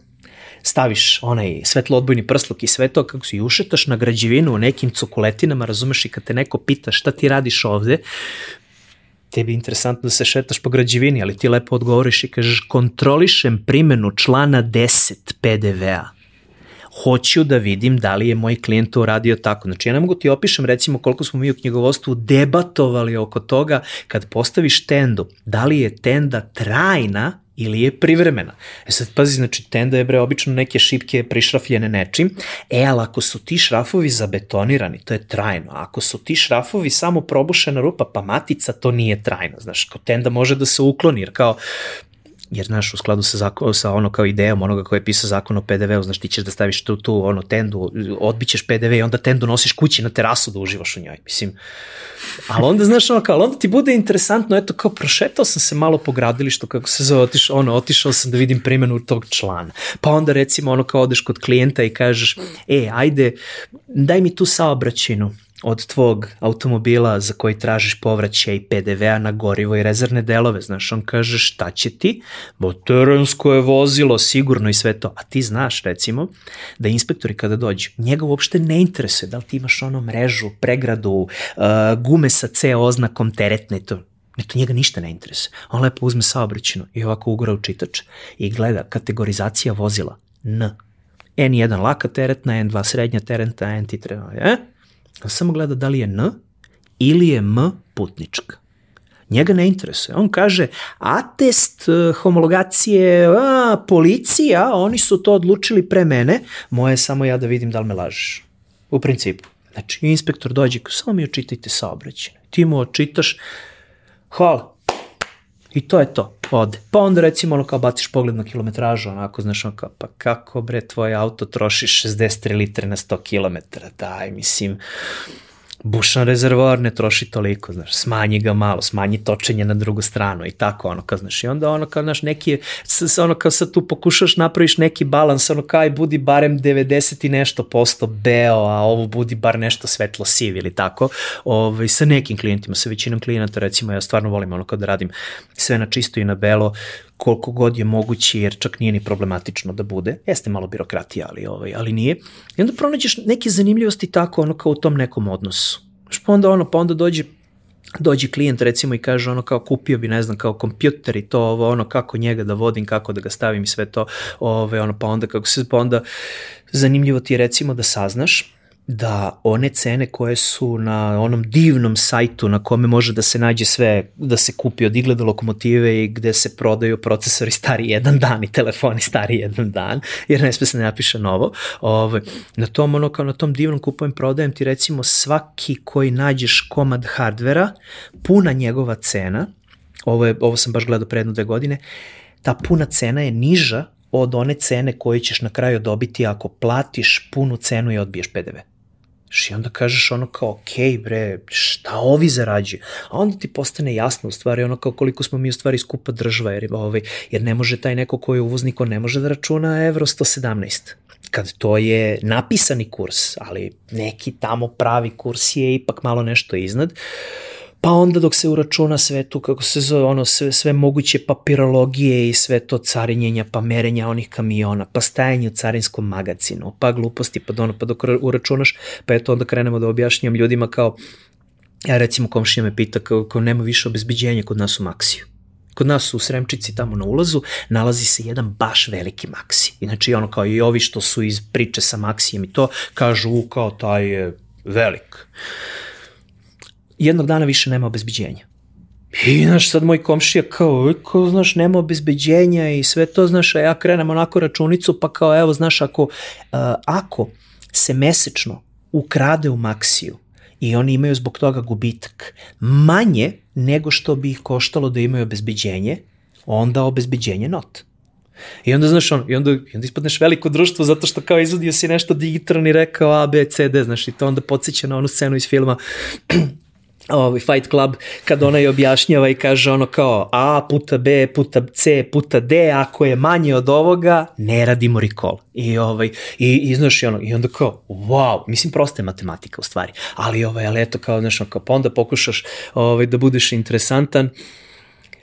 Speaker 2: staviš onaj svetlo odbojni prsluk i sve to kako si ušetaš na građevinu u nekim cokoletinama, razumeš i kad te neko pita šta ti radiš ovde, tebi je interesantno da se šetaš po građevini, ali ti lepo odgovoriš i kažeš kontrolišem primenu člana 10 PDV-a hoću da vidim da li je moj klijent to uradio tako. Znači ja ne mogu ti opišem recimo koliko smo mi u knjigovodstvu debatovali oko toga kad postaviš tendu, da li je tenda trajna ili je privremena. E sad pazi, znači tenda je bre obično neke šipke prišrafljene nečim, e ali ako su ti šrafovi zabetonirani, to je trajno, a ako su ti šrafovi samo probušena rupa, pa matica, to nije trajno, znaš, kao tenda može da se ukloni, jer kao jer znaš u skladu sa, zakon, sa ono kao idejom onoga koji je pisao zakon o PDV-u, znaš ti ćeš da staviš tu, tu ono tendu, odbićeš PDV i onda tendu nosiš kući na terasu da uživaš u njoj, mislim. Ali onda znaš ono kao, onda ti bude interesantno, eto kao prošetao sam se malo po gradilištu, kako se zove, otišao, ono, otišao sam da vidim primjenu tog člana. Pa onda recimo ono kao odeš kod klijenta i kažeš, e, ajde, daj mi tu saobraćinu, od tvog automobila za koji tražiš povraćaj PDV-a na gorivo i rezervne delove, znaš, on kaže šta će ti, bo terensko je vozilo, sigurno i sve to, a ti znaš recimo da inspektori kada dođu, njega uopšte ne interesuje da li ti imaš ono mrežu, pregradu, uh, gume sa C oznakom teretne, to Ne, to njega ništa ne interesuje. On lepo uzme saobraćinu i ovako ugora u čitač i gleda kategorizacija vozila N. N1 laka teretna, N2 srednja teretna, N3 treba, je? On samo gleda da li je N ili je M putnička. Njega ne interesuje. On kaže, atest eh, homologacije, a, policija, oni su to odlučili pre mene, moje je samo ja da vidim da li me lažeš. U principu. Znači, inspektor dođe, samo mi očitajte saobraćene. Ti mu očitaš, hvala, I to je to, ode. Pa onda recimo ono kao baciš pogled na kilometražu, onako znaš ono kao, pa kako bre tvoj auto troši 63 litre na 100 km, daj mislim, bušan rezervoar ne troši toliko, znaš, smanji ga malo, smanji točenje na drugu stranu i tako, ono, kao, znaš, i onda ono, kao, znaš, neki, ono, kao sad tu pokušaš napraviš neki balans, ono, kao, budi barem 90 i nešto posto beo, a ovo budi bar nešto svetlo siv ili tako, ovaj, sa nekim klijentima, sa većinom klijenata, recimo, ja stvarno volim ono kao da radim sve na čisto i na belo, koliko god je moguće, jer čak nije ni problematično da bude. Jeste malo birokratija, ali, ovaj, ali nije. I onda pronađeš neke zanimljivosti tako, ono kao u tom nekom odnosu. Pa onda, ono, pa onda dođe dođe klijent recimo i kaže ono kao kupio bi ne znam kao kompjuter i to ovo ono kako njega da vodim kako da ga stavim i sve to ove ono pa onda kako se pa onda zanimljivo ti je recimo da saznaš da one cene koje su na onom divnom sajtu na kome može da se nađe sve, da se kupi od igle do lokomotive i gde se prodaju procesori stari jedan dan i telefoni stari jedan dan, jer ne sme se ne napiše novo. Ove, na tom, ono, kao na tom divnom kupujem prodajem ti recimo svaki koji nađeš komad hardvera, puna njegova cena, ovo, je, ovo sam baš gledao pre jedno dve godine, ta puna cena je niža od one cene koje ćeš na kraju dobiti ako platiš punu cenu i odbiješ PDV. I onda kažeš ono kao, ok bre, šta ovi zarađuju? A onda ti postane jasno u stvari ono kao koliko smo mi u stvari skupa država, jer, ovaj, jer ne može taj neko koji je uvoznik, on ne može da računa evro 117 kad to je napisani kurs, ali neki tamo pravi kurs je ipak malo nešto iznad, pa onda dok se uračuna sve tu, kako se zove, ono, sve, sve moguće papirologije i sve to carinjenja, pa merenja onih kamiona, pa stajanje u carinskom magazinu, pa gluposti, pa, ono, pa dok uračunaš, pa eto onda krenemo da objašnjam ljudima kao, ja recimo komšija me pita kao, kao nema više obezbeđenja kod nas u Maksiju. Kod nas u Sremčici tamo na ulazu nalazi se jedan baš veliki Maksi. Inači ono kao i ovi što su iz priče sa Maksijem i to kažu kao taj je velik. Jednog dana više nema obezbeđenja. I, znaš, sad moj komšija kao, kao, znaš, nema obezbeđenja i sve to, znaš, a ja krenem onako računicu, pa kao, evo, znaš, ako, uh, ako se mesečno ukrade u Maksiju i oni imaju zbog toga gubitak manje nego što bi ih koštalo da imaju obezbeđenje, onda obezbeđenje not. I onda, znaš, on, i onda, i onda ispadneš veliko društvo zato što kao izvodio si nešto digitalno i rekao A, B, C, D, znaš, i to onda podsjeća na onu scenu iz filma ovaj Fight Club kad ona je objašnjava i kaže ono kao A puta B puta C puta D ako je manje od ovoga ne radimo recall. I ovaj i, i znaš i ono i onda kao wow mislim prosta je matematika u stvari. Ali ovaj ali eto kao znaš kao pa onda pokušaš ovaj da budeš interesantan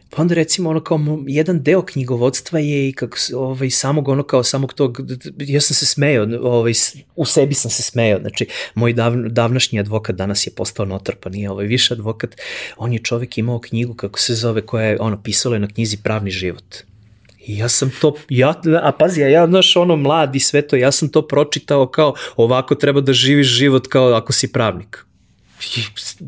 Speaker 2: Pa onda recimo ono kao jedan deo knjigovodstva je i kako ovaj samog ono kao samog tog ja sam se smejao, ovaj u sebi sam se smejao. Znači moj dav, davnašnji advokat danas je postao notar, pa nije ovaj više advokat. On je čovek imao knjigu kako se zove koja je ono pisalo je na knjizi Pravni život. I ja sam to, ja, a pazi, ja, znaš, ono, mlad i sve to, ja sam to pročitao kao ovako treba da živiš život kao ako si pravnik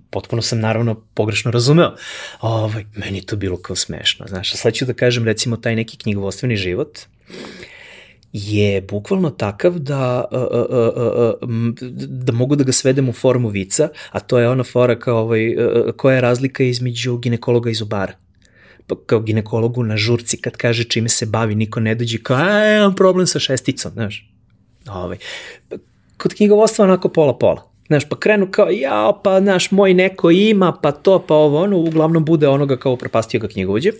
Speaker 2: potpuno sam naravno pogrešno razumeo. Ovaj, meni to bilo kao smešno. Znaš, sad ću da kažem recimo taj neki knjigovostveni život je bukvalno takav da, da mogu da ga svedem u formu vica, a to je ona fora kao ovaj, koja je razlika između ginekologa i zubara pa kao ginekologu na žurci kad kaže čime se bavi, niko ne dođe kao, a, imam problem sa šesticom, znaš. Ovaj. Kod knjigovodstva onako pola-pola. Znaš, pa krenu kao, ja, pa, znaš, moj neko ima, pa to, pa ovo, ono, uglavnom bude onoga kao propastio ga knjigovođe.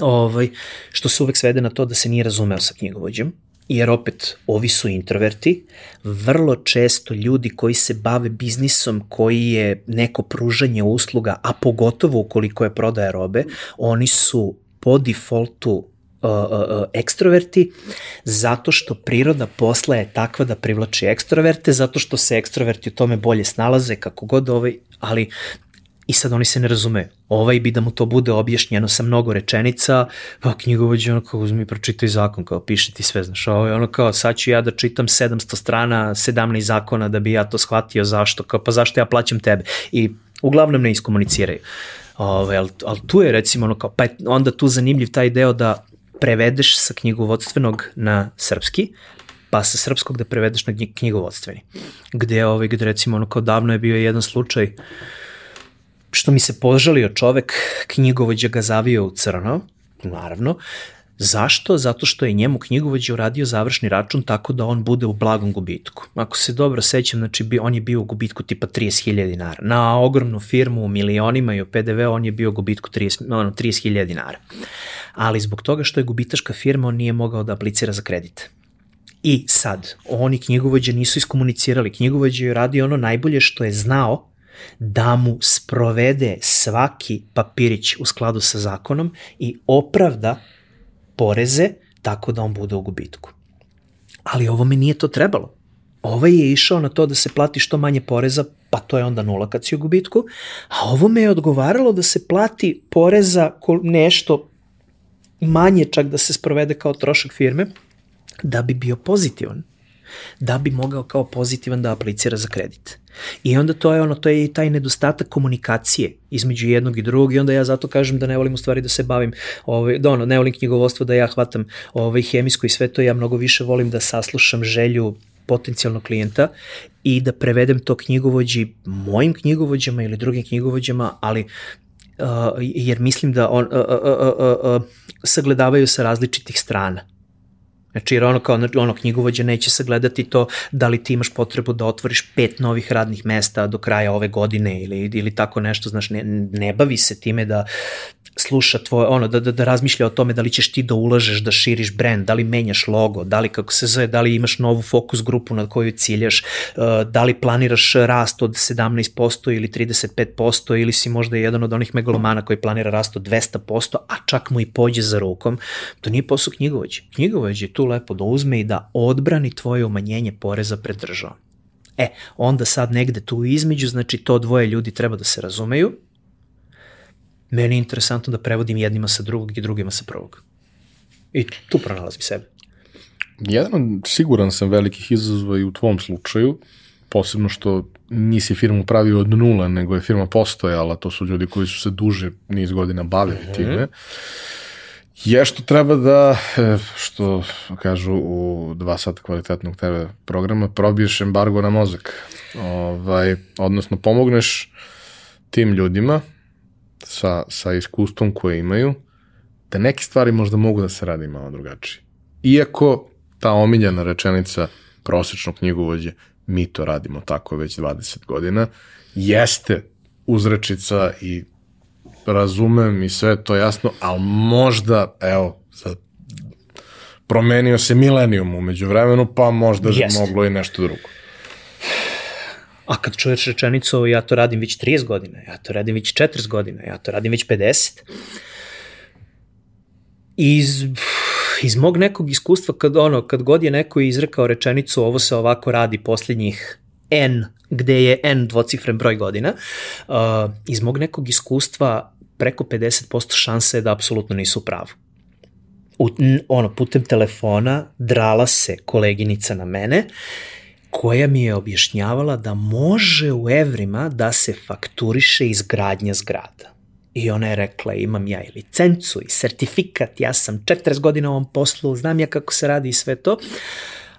Speaker 2: Ovaj, što se uvek svede na to da se nije razumeo sa knjigovođem, jer opet ovi su introverti, vrlo često ljudi koji se bave biznisom koji je neko pružanje usluga, a pogotovo ukoliko je prodaja robe, oni su po defaultu ekstroverti, zato što priroda posla je takva da privlači ekstroverte, zato što se ekstroverti u tome bolje snalaze, kako god ovaj, ali I sad oni se ne razume. Ovaj bi da mu to bude objašnjeno sa mnogo rečenica, pa knjigovođe ono kao uzmi pročitaj zakon, kao piši ti sve, znaš, ovo je ono kao sad ću ja da čitam 700 strana, 17 zakona da bi ja to shvatio zašto, kao pa zašto ja plaćam tebe. I uglavnom ne iskomuniciraju. Ove, ovaj, ali, ali tu je recimo ono kao, pa je onda tu zanimljiv taj deo da prevedeš sa knjigovodstvenog na srpski, pa sa srpskog da prevedeš na knjigovodstveni. Gde, ovaj, gde recimo ono kao davno je bio jedan slučaj što mi se požalio čovek, knjigovođa ga zavio u crno, naravno, Zašto? Zato što je njemu knjigovođa uradio završni račun tako da on bude u blagom gubitku. Ako se dobro sećam, znači on je bio u gubitku tipa 30.000 dinara. Na ogromnu firmu u milionima i u PDV on je bio u gubitku 30.000 ono, 30 dinara ali zbog toga što je gubitaška firma on nije mogao da aplicira za kredit. I sad, oni knjigovođe nisu iskomunicirali, knjigovođe je radio ono najbolje što je znao da mu sprovede svaki papirić u skladu sa zakonom i opravda poreze tako da on bude u gubitku. Ali ovo me nije to trebalo. Ovaj je išao na to da se plati što manje poreza, pa to je onda nula kad si u gubitku, a ovo me je odgovaralo da se plati poreza nešto manje čak da se sprovede kao trošak firme, da bi bio pozitivan da bi mogao kao pozitivan da aplicira za kredit. I onda to je ono, to je i taj nedostatak komunikacije između jednog i drugog i onda ja zato kažem da ne volim u stvari da se bavim, ovaj, da ono, ne volim knjigovodstvo da ja hvatam ovaj, hemijsko i sve to, ja mnogo više volim da saslušam želju potencijalnog klijenta i da prevedem to knjigovođi mojim knjigovođama ili drugim knjigovođama, ali uh, jer mislim da on, uh, uh, uh, uh, sagledavaju sa različitih strana. Znači, jer ono kao ono knjigovođa neće sagledati to da li ti imaš potrebu da otvoriš pet novih radnih mesta do kraja ove godine ili, ili tako nešto, znaš, ne, ne bavi se time da sluša tvoje, ono, da, da, da razmišlja o tome da li ćeš ti da ulažeš, da širiš brand, da li menjaš logo, da li, kako se zove, da li imaš novu fokus grupu na koju ciljaš, uh, da li planiraš rast od 17% ili 35% ili si možda jedan od onih megalomana koji planira rast od 200%, a čak mu i pođe za rukom, to nije posao knjigovođe. Knjigovođe je tu lepo da uzme i da odbrani tvoje umanjenje poreza pred državom. E, onda sad negde tu između, znači to dvoje ljudi treba da se razumeju, meni je interesantno da prevodim jednima sa drugog i drugima sa prvog. I tu pronalazim sebe.
Speaker 1: Jedan siguran sam velikih izazova i u tvom slučaju, posebno što nisi firmu pravio od nula, nego je firma postojala, to su ljudi koji su se duže niz godina bavili mm -hmm. time, je što treba da, e, što kažu u dva sata kvalitetnog TV programa, probiješ embargo na mozak. Ovaj, odnosno, pomogneš tim ljudima, sa, sa iskustvom koje imaju, da neke stvari možda mogu da se radi malo drugačije. Iako ta omiljena rečenica prosečnog knjigovođe, mi to radimo tako već 20 godina, jeste uzrečica i razumem i sve to jasno, ali možda, evo, za promenio se milenijum umeđu vremenu, pa možda Jest. moglo i nešto drugo.
Speaker 2: A kad čuješ rečenicu, ja to radim već 30 godina, ja to radim već 40 godina, ja to radim već 50, iz, iz mog nekog iskustva, kad, ono, kad god je neko izrekao rečenicu, ovo se ovako radi posljednjih N, gde je N dvocifren broj godina, uh, iz mog nekog iskustva preko 50% šanse je da apsolutno nisu pravu. U, ono, putem telefona drala se koleginica na mene koja mi je objašnjavala da može u evrima da se fakturiše izgradnja zgrada. I ona je rekla, imam ja i licencu i sertifikat, ja sam 40 godina u ovom poslu, znam ja kako se radi i sve to,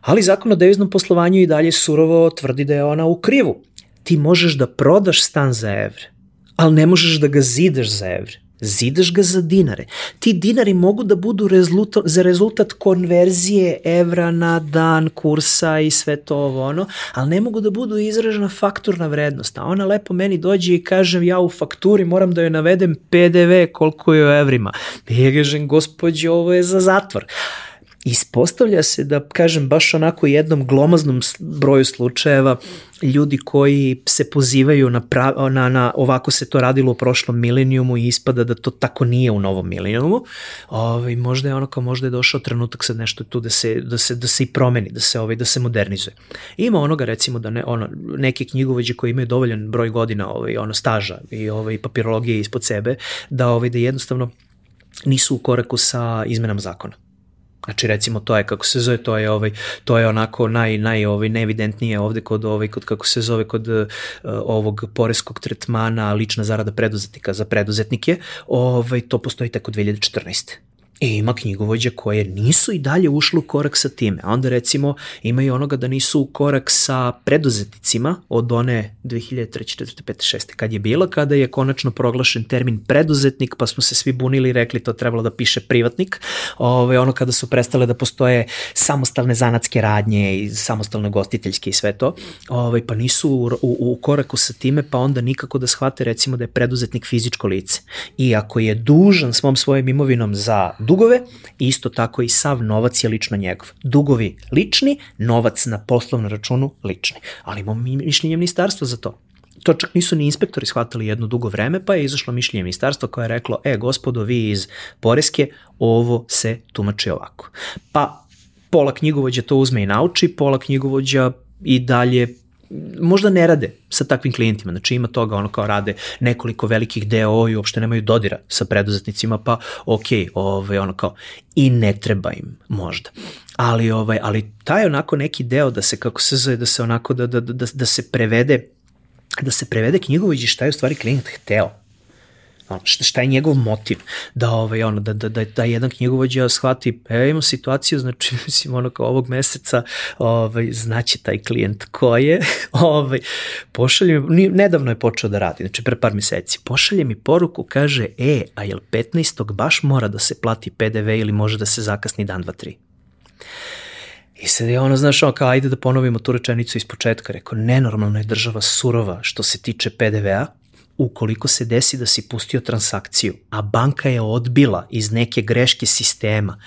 Speaker 2: ali zakon o deviznom poslovanju i dalje surovo tvrdi da je ona u krivu. Ti možeš da prodaš stan za evre, ali ne možeš da ga zidaš za evre zidaš ga za dinare. Ti dinari mogu da budu rezultat, za rezultat konverzije evra na dan kursa i sve to ovo ono, ali ne mogu da budu izražena fakturna vrednost. A ona lepo meni dođe i kaže ja u fakturi moram da joj navedem PDV koliko je u evrima. Ja kažem, gospodje, ovo je za zatvor. Ispostavlja se da, kažem, baš onako jednom glomaznom broju slučajeva ljudi koji se pozivaju na, pra, na, na ovako se to radilo u prošlom milenijumu i ispada da to tako nije u novom milenijumu, ovaj, možda je ono kao možda je došao trenutak sad nešto tu da se, da se, da se i promeni, da se, ovaj, da se modernizuje. Ima onoga recimo da ne, ono, neke knjigovođe koji imaju dovoljan broj godina ovaj, ono, staža i ovaj, papirologije ispod sebe, da, ovaj, da jednostavno nisu u koraku sa izmenama zakona Znači recimo to je kako se zove, to je ovaj to je onako naj naj ovaj neevidentnije ovde kod ovaj kod kako se zove kod uh, ovog poreskog tretmana lična zarada preduzetnika za preduzetnike, ovaj to postoji tek od 2014. E, ima knjigovođa koje nisu i dalje ušli u korak sa time. Onda recimo ima i onoga da nisu u korak sa preduzetnicima od one 2003. 4. 5. 6. kad je bila, kada je konačno proglašen termin preduzetnik, pa smo se svi bunili i rekli to trebalo da piše privatnik. Ove, ovaj, ono kada su prestale da postoje samostalne zanatske radnje i samostalne gostiteljske i sve to, ove, ovaj, pa nisu u, u, u koraku sa time, pa onda nikako da shvate recimo da je preduzetnik fizičko lice. I ako je dužan svom svojim imovinom za dugove i isto tako i sav novac je lično njegov. Dugovi lični, novac na poslovnom računu lični. Ali imamo mišljenje ministarstva za to. To čak nisu ni inspektori shvatili jedno dugo vreme, pa je izašlo mišljenje ministarstva koje je reklo, e, gospodo, vi iz Poreske, ovo se tumači ovako. Pa pola knjigovođa to uzme i nauči, pola knjigovođa i dalje možda ne rade sa takvim klijentima, znači ima toga ono kao rade nekoliko velikih DO i uopšte nemaju dodira sa preduzetnicima, pa ok, ovaj, ono kao i ne treba im možda. Ali, ovaj, ali taj onako neki deo da se, kako se zove, da se onako, da, da, da, da se prevede da se prevede knjigovođi šta je u stvari klijent hteo šta, je njegov motiv da ovaj ono da da da, da jedan knjigovođa shvati e imamo situaciju znači mislim ono kao ovog meseca ovaj znači taj klijent ko je ovaj pošalje mi nedavno je počeo da radi znači pre par meseci pošalje mi poruku kaže e a jel 15. baš mora da se plati PDV ili može da se zakasni dan 2 3 I sad je ono, znaš, ono, kao, ajde da ponovimo tu rečenicu iz početka. Rekao, nenormalno je država surova što se tiče PDV-a, ukoliko se desi da si pustio transakciju, a banka je odbila iz neke greške sistema,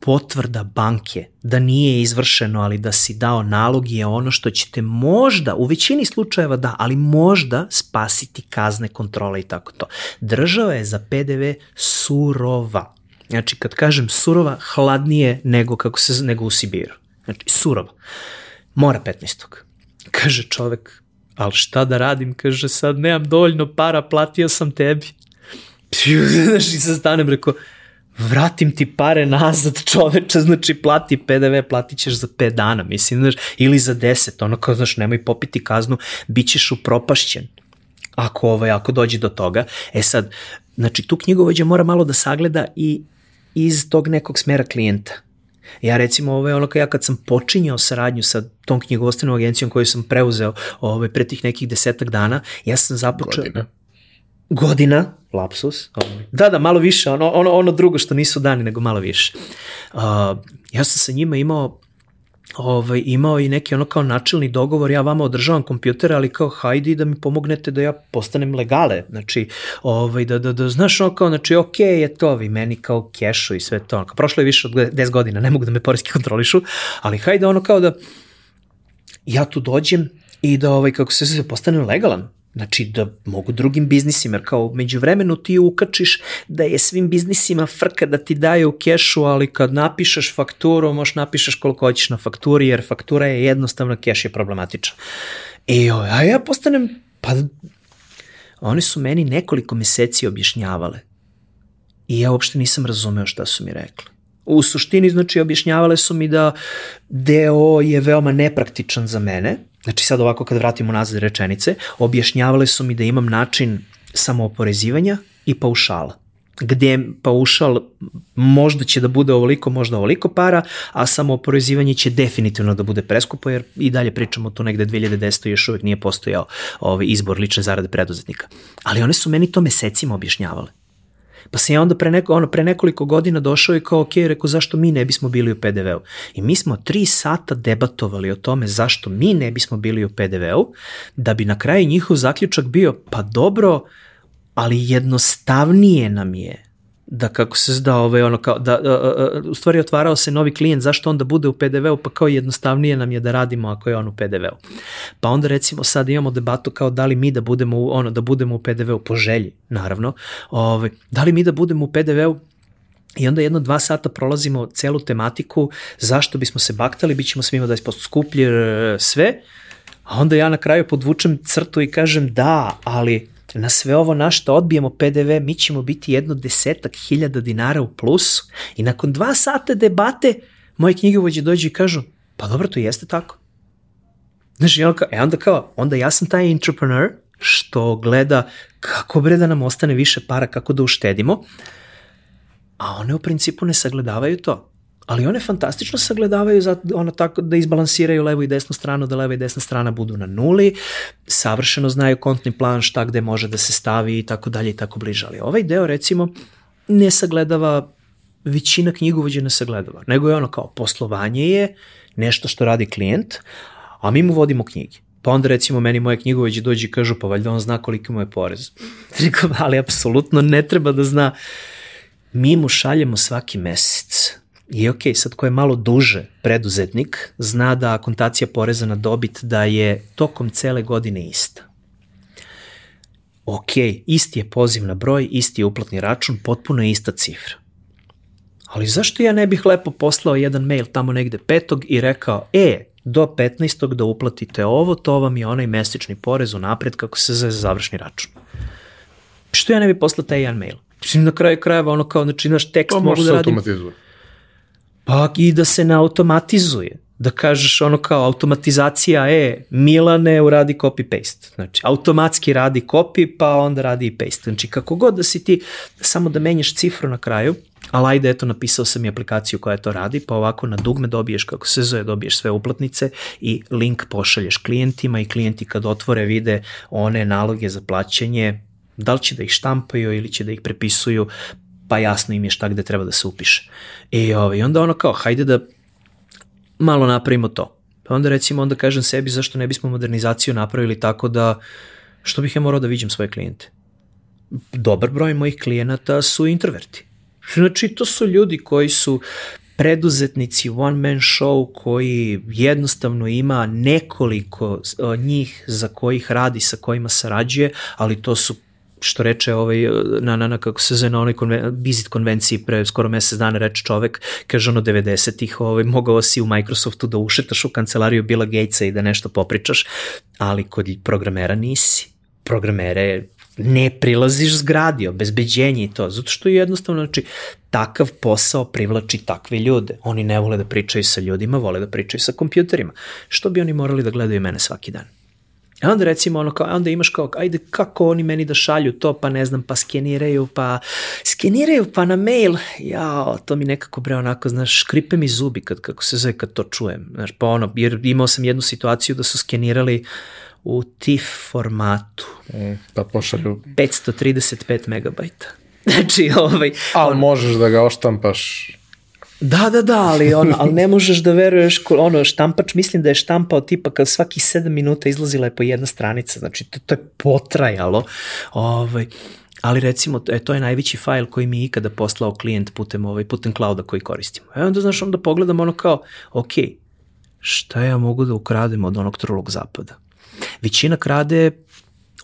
Speaker 2: potvrda banke da nije izvršeno, ali da si dao nalog je ono što će te možda, u većini slučajeva da, ali možda spasiti kazne, kontrole i tako to. Država je za PDV surova. Znači, kad kažem surova, hladnije nego, kako se, nego u Sibiru. Znači, surova. Mora 15. Kaže čovek, ali šta da radim, kaže sad nemam dovoljno para, platio sam tebi. Znaš, i sad stanem, rekao, vratim ti pare nazad čoveče, znači plati PDV, platit ćeš za 5 dana, mislim, znaš, ili za 10, ono kao, znaš, nemoj popiti kaznu, bit ćeš upropašćen ako, ovaj, ako dođe do toga. E sad, znači, tu knjigovođa mora malo da sagleda i iz tog nekog smera klijenta. Ja recimo, ovaj, ono kao ja kad sam počinjao saradnju sa tom knjigovodstvenom agencijom koju sam preuzeo ovaj, pre tih nekih desetak dana, ja sam započeo... Godina. Godina, lapsus. Ovaj. Da, da, malo više, ono, ono, ono drugo što nisu dani, nego malo više. Uh, ja sam sa njima imao ovaj, imao i neki ono kao načelni dogovor, ja vama održavam kompjuter, ali kao hajdi da mi pomognete da ja postanem legale, znači, ovaj, da, da, da znaš ono kao, znači, ok je to, vi meni kao kešu i sve to, ono, kao, prošlo je više od 10 godina, ne mogu da me poreski kontrolišu, ali hajde ono kao da ja tu dođem i da, ovaj, kako se se postanem legalan, Znači da mogu drugim biznisima, jer kao među vremenu ti ukačiš da je svim biznisima frka da ti daju kešu, ali kad napišeš fakturu, možeš napišeš koliko hoćeš na fakturi, jer faktura je jednostavna, keš je problematičan. I a ja postanem, pa oni su meni nekoliko meseci objašnjavale. I ja uopšte nisam razumeo šta su mi rekli. U suštini, znači, objašnjavale su mi da deo je veoma nepraktičan za mene, Znači sad ovako kad vratimo nazad rečenice, objašnjavale su mi da imam način samooporezivanja i paušala gde paušal možda će da bude ovoliko, možda ovoliko para, a samo oporezivanje će definitivno da bude preskupo, jer i dalje pričamo tu negde 2010. još uvek nije postojao ovaj izbor lične zarade preduzetnika. Ali one su meni to mesecima objašnjavale. Pa sam ja onda pre, neko, ono, pre nekoliko godina došao i kao, ok, rekao, zašto mi ne bismo bili u PDV-u? I mi smo tri sata debatovali o tome zašto mi ne bismo bili u PDV-u, da bi na kraju njihov zaključak bio, pa dobro, ali jednostavnije nam je da kako se zda ovaj ono kao da uh, u stvari otvarao se novi klijent zašto onda bude u PDV-u pa kao jednostavnije nam je da radimo ako je on u PDV-u. Pa onda recimo sad imamo debatu kao da li mi da budemo u, ono da budemo u PDV-u po želji naravno. Ovaj da li mi da budemo u PDV-u I onda jedno dva sata prolazimo celu tematiku zašto bismo se baktali, bit ćemo svima 20% skuplji, sve. A onda ja na kraju podvučem crtu i kažem da, ali na sve ovo na što odbijemo PDV, mi ćemo biti jedno desetak hiljada dinara u plusu i nakon dva sata debate moje knjigovođe dođu i kažu, pa dobro, to jeste tako. Znaš, i onda, kao, e onda kao, onda ja sam taj entrepreneur što gleda kako bre da nam ostane više para, kako da uštedimo, a one u principu ne sagledavaju to ali one fantastično sagledavaju za ono tako da izbalansiraju levu i desnu stranu, da leva i desna strana budu na nuli, savršeno znaju kontni plan šta gde može da se stavi i tako dalje i tako bliže. Ali ovaj deo recimo ne sagledava većina knjigovođa ne sagledava, nego je ono kao poslovanje je nešto što radi klijent, a mi mu vodimo knjige. Pa onda recimo meni moje knjigovođe dođe i kažu pa valjda on zna koliki mu je porez. Rekao, ali apsolutno ne treba da zna. Mi mu šaljemo svaki mesec I ok, sad ko je malo duže preduzetnik, zna da akontacija poreza na dobit da je tokom cele godine ista. Ok, isti je poziv na broj, isti je uplatni račun, potpuno je ista cifra. Ali zašto ja ne bih lepo poslao jedan mail tamo negde petog i rekao, e, do 15. da uplatite ovo, to vam je onaj mesečni porez u napred kako se zove završni račun. Što ja ne bih poslao taj jedan mail? Mislim, na kraju krajeva ono kao, znači, naš tekst mogu da radim.
Speaker 1: To može se automatizuje.
Speaker 2: Pa i da se ne automatizuje. Da kažeš ono kao automatizacija e, Milane uradi copy-paste. Znači, automatski radi copy, pa onda radi i paste. Znači, kako god da si ti, samo da menjaš cifru na kraju, ali ajde, eto, napisao sam i aplikaciju koja to radi, pa ovako na dugme dobiješ, kako se zove, dobiješ sve uplatnice i link pošalješ klijentima i klijenti kad otvore vide one naloge za plaćanje, da li će da ih štampaju ili će da ih prepisuju, pa jasno im je šta gde treba da se upiše. I, ovaj, onda ono kao, hajde da malo napravimo to. Pa onda recimo, onda kažem sebi zašto ne bismo modernizaciju napravili tako da Što bih ja morao da viđem svoje klijente? Dobar broj mojih klijenata su introverti. Znači, to su ljudi koji su preduzetnici one man show koji jednostavno ima nekoliko njih za kojih radi, sa kojima sarađuje, ali to su što reče ovaj, na, na, na kako se zove na onoj konven, bizit konvenciji pre skoro mesec dana reče čovek, kaže ono 90-ih ovaj, mogao si u Microsoftu da ušetaš u kancelariju Billa Gatesa i da nešto popričaš, ali kod programera nisi. Programere ne prilaziš zgradi, obezbeđenje i to, zato što jednostavno, znači, takav posao privlači takve ljude. Oni ne vole da pričaju sa ljudima, vole da pričaju sa kompjuterima. Što bi oni morali da gledaju mene svaki dan? A onda recimo ono kao, onda imaš kao, ajde kako oni meni da šalju to, pa ne znam, pa skeniraju, pa skeniraju pa na mail, ja, to mi nekako bre onako, znaš, škripe mi zubi kad, kako se zove kad to čujem, znaš, pa ono, jer imao sam jednu situaciju da su skenirali u TIFF formatu.
Speaker 1: Mm, pa pošalju...
Speaker 2: 535 megabajta. Znači, ovaj...
Speaker 1: Ali on... možeš da ga oštampaš
Speaker 2: Da, da, da, ali, on, ali ne možeš da veruješ, ono, štampač, mislim da je štampao tipa kad svaki 7 minuta izlazila je po jedna stranica, znači to, to je potrajalo, ovaj, ali recimo, e, to je najveći fajl koji mi je ikada poslao klijent putem, ovaj, putem clouda koji koristimo. E onda, znaš, onda pogledam ono kao, ok, šta ja mogu da ukradem od onog trulog zapada? Većina krade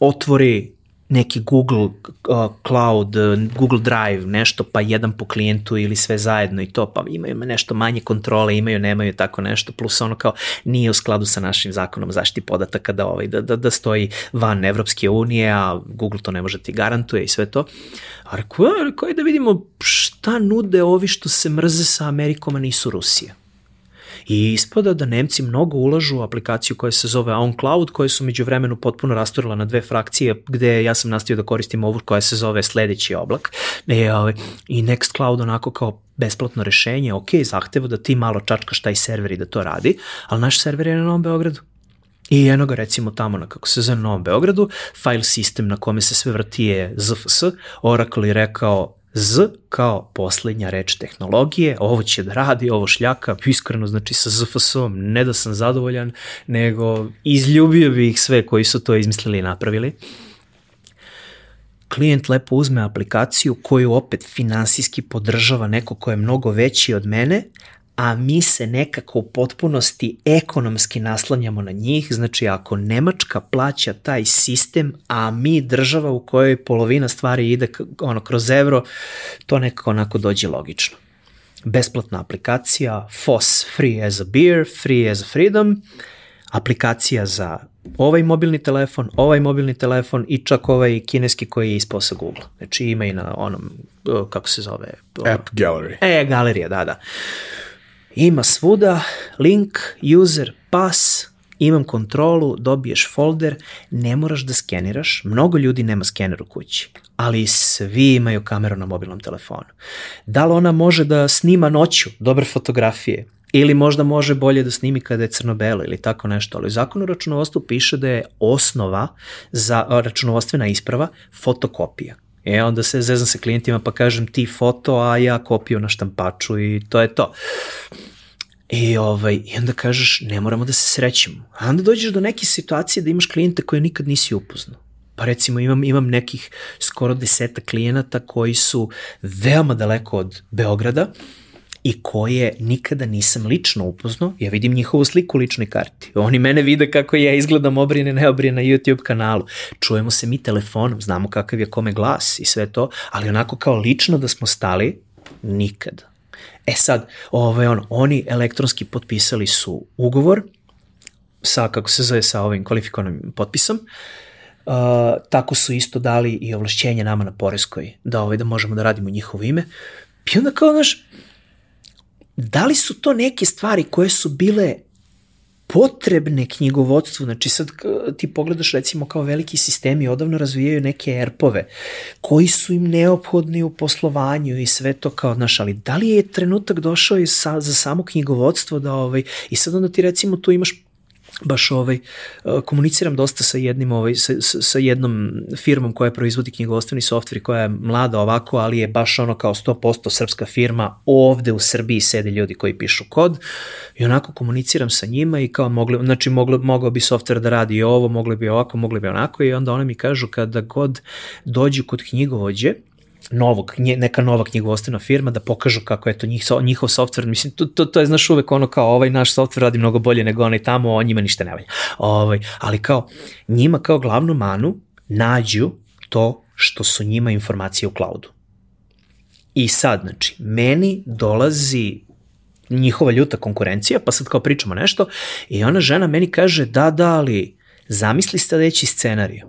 Speaker 2: otvori neki Google uh, Cloud, Google Drive, nešto pa jedan po klijentu ili sve zajedno i to, pa imaju nešto manje kontrole, imaju, nemaju tako nešto, plus ono kao nije u skladu sa našim zakonom zaštiti podataka da, ovaj, da, da, da stoji van Evropske unije, a Google to ne može da ti garantuje i sve to. A rekao da vidimo šta nude ovi što se mrze sa Amerikom, a nisu Rusija. I ispada da Nemci mnogo ulažu u aplikaciju koja se zove OnCloud, koja su među vremenu potpuno rasturila na dve frakcije, gde ja sam nastavio da koristim ovu koja se zove sledeći oblak. E, ovaj, I Nextcloud onako kao besplatno rešenje, ok, zahtevo da ti malo čačkaš taj server i da to radi, ali naš server je na Novom Beogradu. I eno ga recimo tamo na kako se zove Novom Beogradu, file sistem na kome se sve vrti je ZFS, Oracle je rekao Z kao poslednja reč tehnologije, ovo će da radi, ovo šljaka, iskreno znači sa ZFS-om, ne da sam zadovoljan, nego izljubio bi ih sve koji su to izmislili i napravili. Klijent lepo uzme aplikaciju koju opet finansijski podržava neko ko je mnogo veći od mene, a mi se nekako u potpunosti ekonomski naslanjamo na njih, znači ako Nemačka plaća taj sistem, a mi država u kojoj polovina stvari ide ono, kroz evro, to nekako onako dođe logično. Besplatna aplikacija, FOS, free as a beer, free as a freedom, aplikacija za ovaj mobilni telefon, ovaj mobilni telefon i čak ovaj kineski koji je ispao sa Google. Znači ima i na onom, kako se zove?
Speaker 1: App Gallery.
Speaker 2: E, galerija, da, da. Ima svuda, link, user, pas, imam kontrolu, dobiješ folder, ne moraš da skeniraš, mnogo ljudi nema skener u kući, ali svi imaju kameru na mobilnom telefonu. Da li ona može da snima noću dobre fotografije, ili možda može bolje da snimi kada je crno-belo ili tako nešto, ali u zakonu računovodstvu piše da je osnova za računovodstvena isprava fotokopija. E onda se zezam sa klijentima pa kažem ti foto, a ja kopiju na štampaču i to je to. I, ovaj, I onda kažeš, ne moramo da se srećemo. A onda dođeš do neke situacije da imaš klijente koje nikad nisi upoznao. Pa recimo imam, imam nekih skoro deseta klijenata koji su veoma daleko od Beograda i koje nikada nisam lično upoznao, ja vidim njihovu sliku u ličnoj karti. Oni mene vide kako ja izgledam obrine, neobrine na YouTube kanalu. Čujemo se mi telefonom, znamo kakav je kome glas i sve to, ali onako kao lično da smo stali, nikada. E sad, ovaj, on, oni elektronski potpisali su ugovor sa, kako se zove, sa ovim kvalifikovanim potpisom, Uh, tako su isto dali i ovlašćenje nama na Poreskoj da, ovaj, da možemo da radimo njihovo ime. I onda kao, znaš, da li su to neke stvari koje su bile potrebne knjigovodstvu, znači sad ti pogledaš recimo kao veliki sistemi odavno razvijaju neke erpove koji su im neophodni u poslovanju i sve to kao, znaš, ali da li je trenutak došao i sa, za samo knjigovodstvo da ovaj, i sad onda ti recimo tu imaš baš ovaj, komuniciram dosta sa jednim ovaj, sa, sa jednom firmom koja proizvodi knjigovodstveni softver koja je mlada ovako, ali je baš ono kao 100% srpska firma, ovde u Srbiji sede ljudi koji pišu kod. I onako komuniciram sa njima i kao mogli, znači moglo, mogao bi softver da radi ovo, mogli bi ovako, mogli bi onako i onda one mi kažu kada god dođu kod knjigovođe, novog, neka nova knjigovostvena firma da pokažu kako je to njih, njihov softver, mislim, to, to, to je, znaš, uvek ono kao ovaj naš softver radi mnogo bolje nego onaj tamo, o njima ništa ne valja. Ovaj, ali kao, njima kao glavnu manu nađu to što su njima informacije u cloudu. I sad, znači, meni dolazi njihova ljuta konkurencija, pa sad kao pričamo nešto, i ona žena meni kaže, da, da, ali zamisli sledeći scenariju.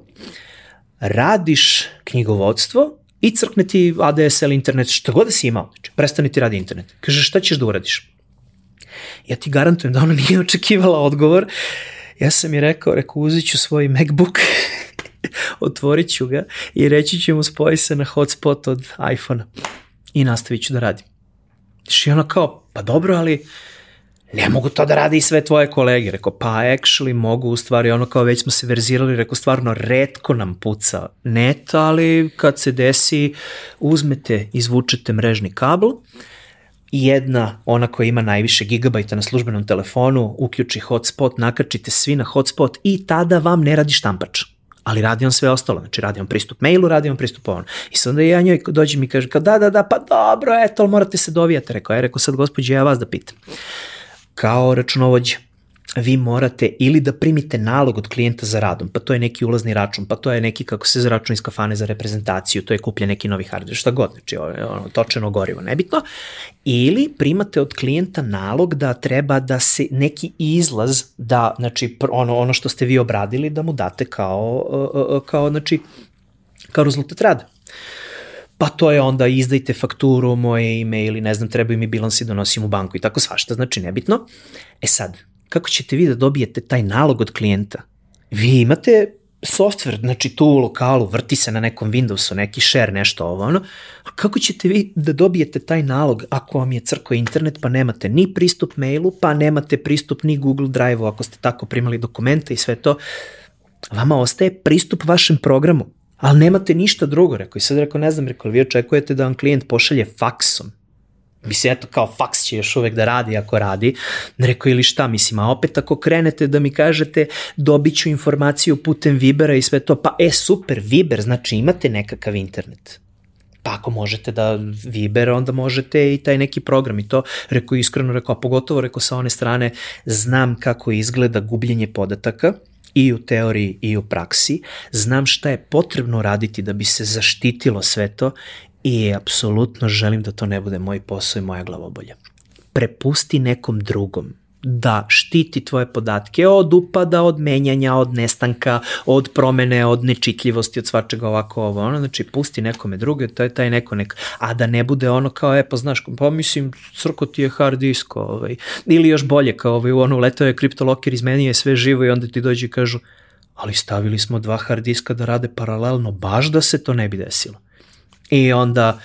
Speaker 2: Radiš knjigovodstvo i crkne ti ADSL internet, šta god da si imao, znači prestani ti radi internet. Kaže, šta ćeš da uradiš? Ja ti garantujem da ona nije očekivala odgovor. Ja sam je rekao, rekao, uzit ću svoj MacBook, otvorit ću ga i reći ću mu spoji se na hotspot od iPhone-a i nastavit ću da radim. I ona kao, pa dobro, ali ne mogu to da rade i sve tvoje kolege. Rekao, pa actually mogu, u stvari, ono kao već smo se verzirali, rekao, stvarno, redko nam puca net, ali kad se desi, uzmete, izvučete mrežni kabel, jedna, ona koja ima najviše gigabajta na službenom telefonu, uključi hotspot, nakačite svi na hotspot i tada vam ne radi štampač ali radi on sve ostalo, znači radi on pristup mailu, radi on pristup ono. I sad onda ja njoj dođem i kaže, kao da, da, da, pa dobro, eto, morate se dovijati, rekao, ja rekao sad gospođe, ja vas da pitam kao računovođa vi morate ili da primite nalog od klijenta za radom, pa to je neki ulazni račun, pa to je neki kako se račun iz kafane za reprezentaciju, to je kupljen neki novi hardware, šta god, znači ono, točeno gorivo, nebitno, ili primate od klijenta nalog da treba da se neki izlaz, da, znači ono, ono što ste vi obradili, da mu date kao, kao, znači, kao rezultat rada pa to je onda izdajte fakturu, moje ime ili ne znam, trebaju mi bilansi da nosim u banku i tako svašta, znači nebitno. E sad, kako ćete vi da dobijete taj nalog od klijenta? Vi imate software, znači tu u lokalu, vrti se na nekom Windowsu, neki share, nešto ovo, ono, a kako ćete vi da dobijete taj nalog ako vam je crko internet, pa nemate ni pristup mailu, pa nemate pristup ni Google Drive-u ako ste tako primali dokumente i sve to, vama ostaje pristup vašem programu ali nemate ništa drugo, rekao. I sad rekao, ne znam, rekao, vi očekujete da vam klijent pošalje faksom. Mislim, eto, kao faks će još uvek da radi ako radi. Rekao, ili šta, mislim, a opet ako krenete da mi kažete dobit ću informaciju putem Vibera i sve to, pa e, super, Viber, znači imate nekakav internet. Pa ako možete da Viber, onda možete i taj neki program i to, rekao iskreno, rekao, a pogotovo rekao sa one strane, znam kako izgleda gubljenje podataka, i u teoriji i u praksi, znam šta je potrebno raditi da bi se zaštitilo sve to i apsolutno želim da to ne bude moj posao i moja glavobolja. Prepusti nekom drugom da štiti tvoje podatke od upada, od menjanja, od nestanka, od promene, od nečitljivosti, od svačega ovako ovo, ono, znači pusti nekome druge, je taj neko nek, a da ne bude ono kao, e, pa znaš, pa mislim, crko ti je hard disk, ovaj, ili još bolje, kao ovaj, ono, letao je kriptoloker, izmenio je sve živo i onda ti dođe i kažu, ali stavili smo dva hard diska da rade paralelno, baš da se to ne bi desilo. I onda,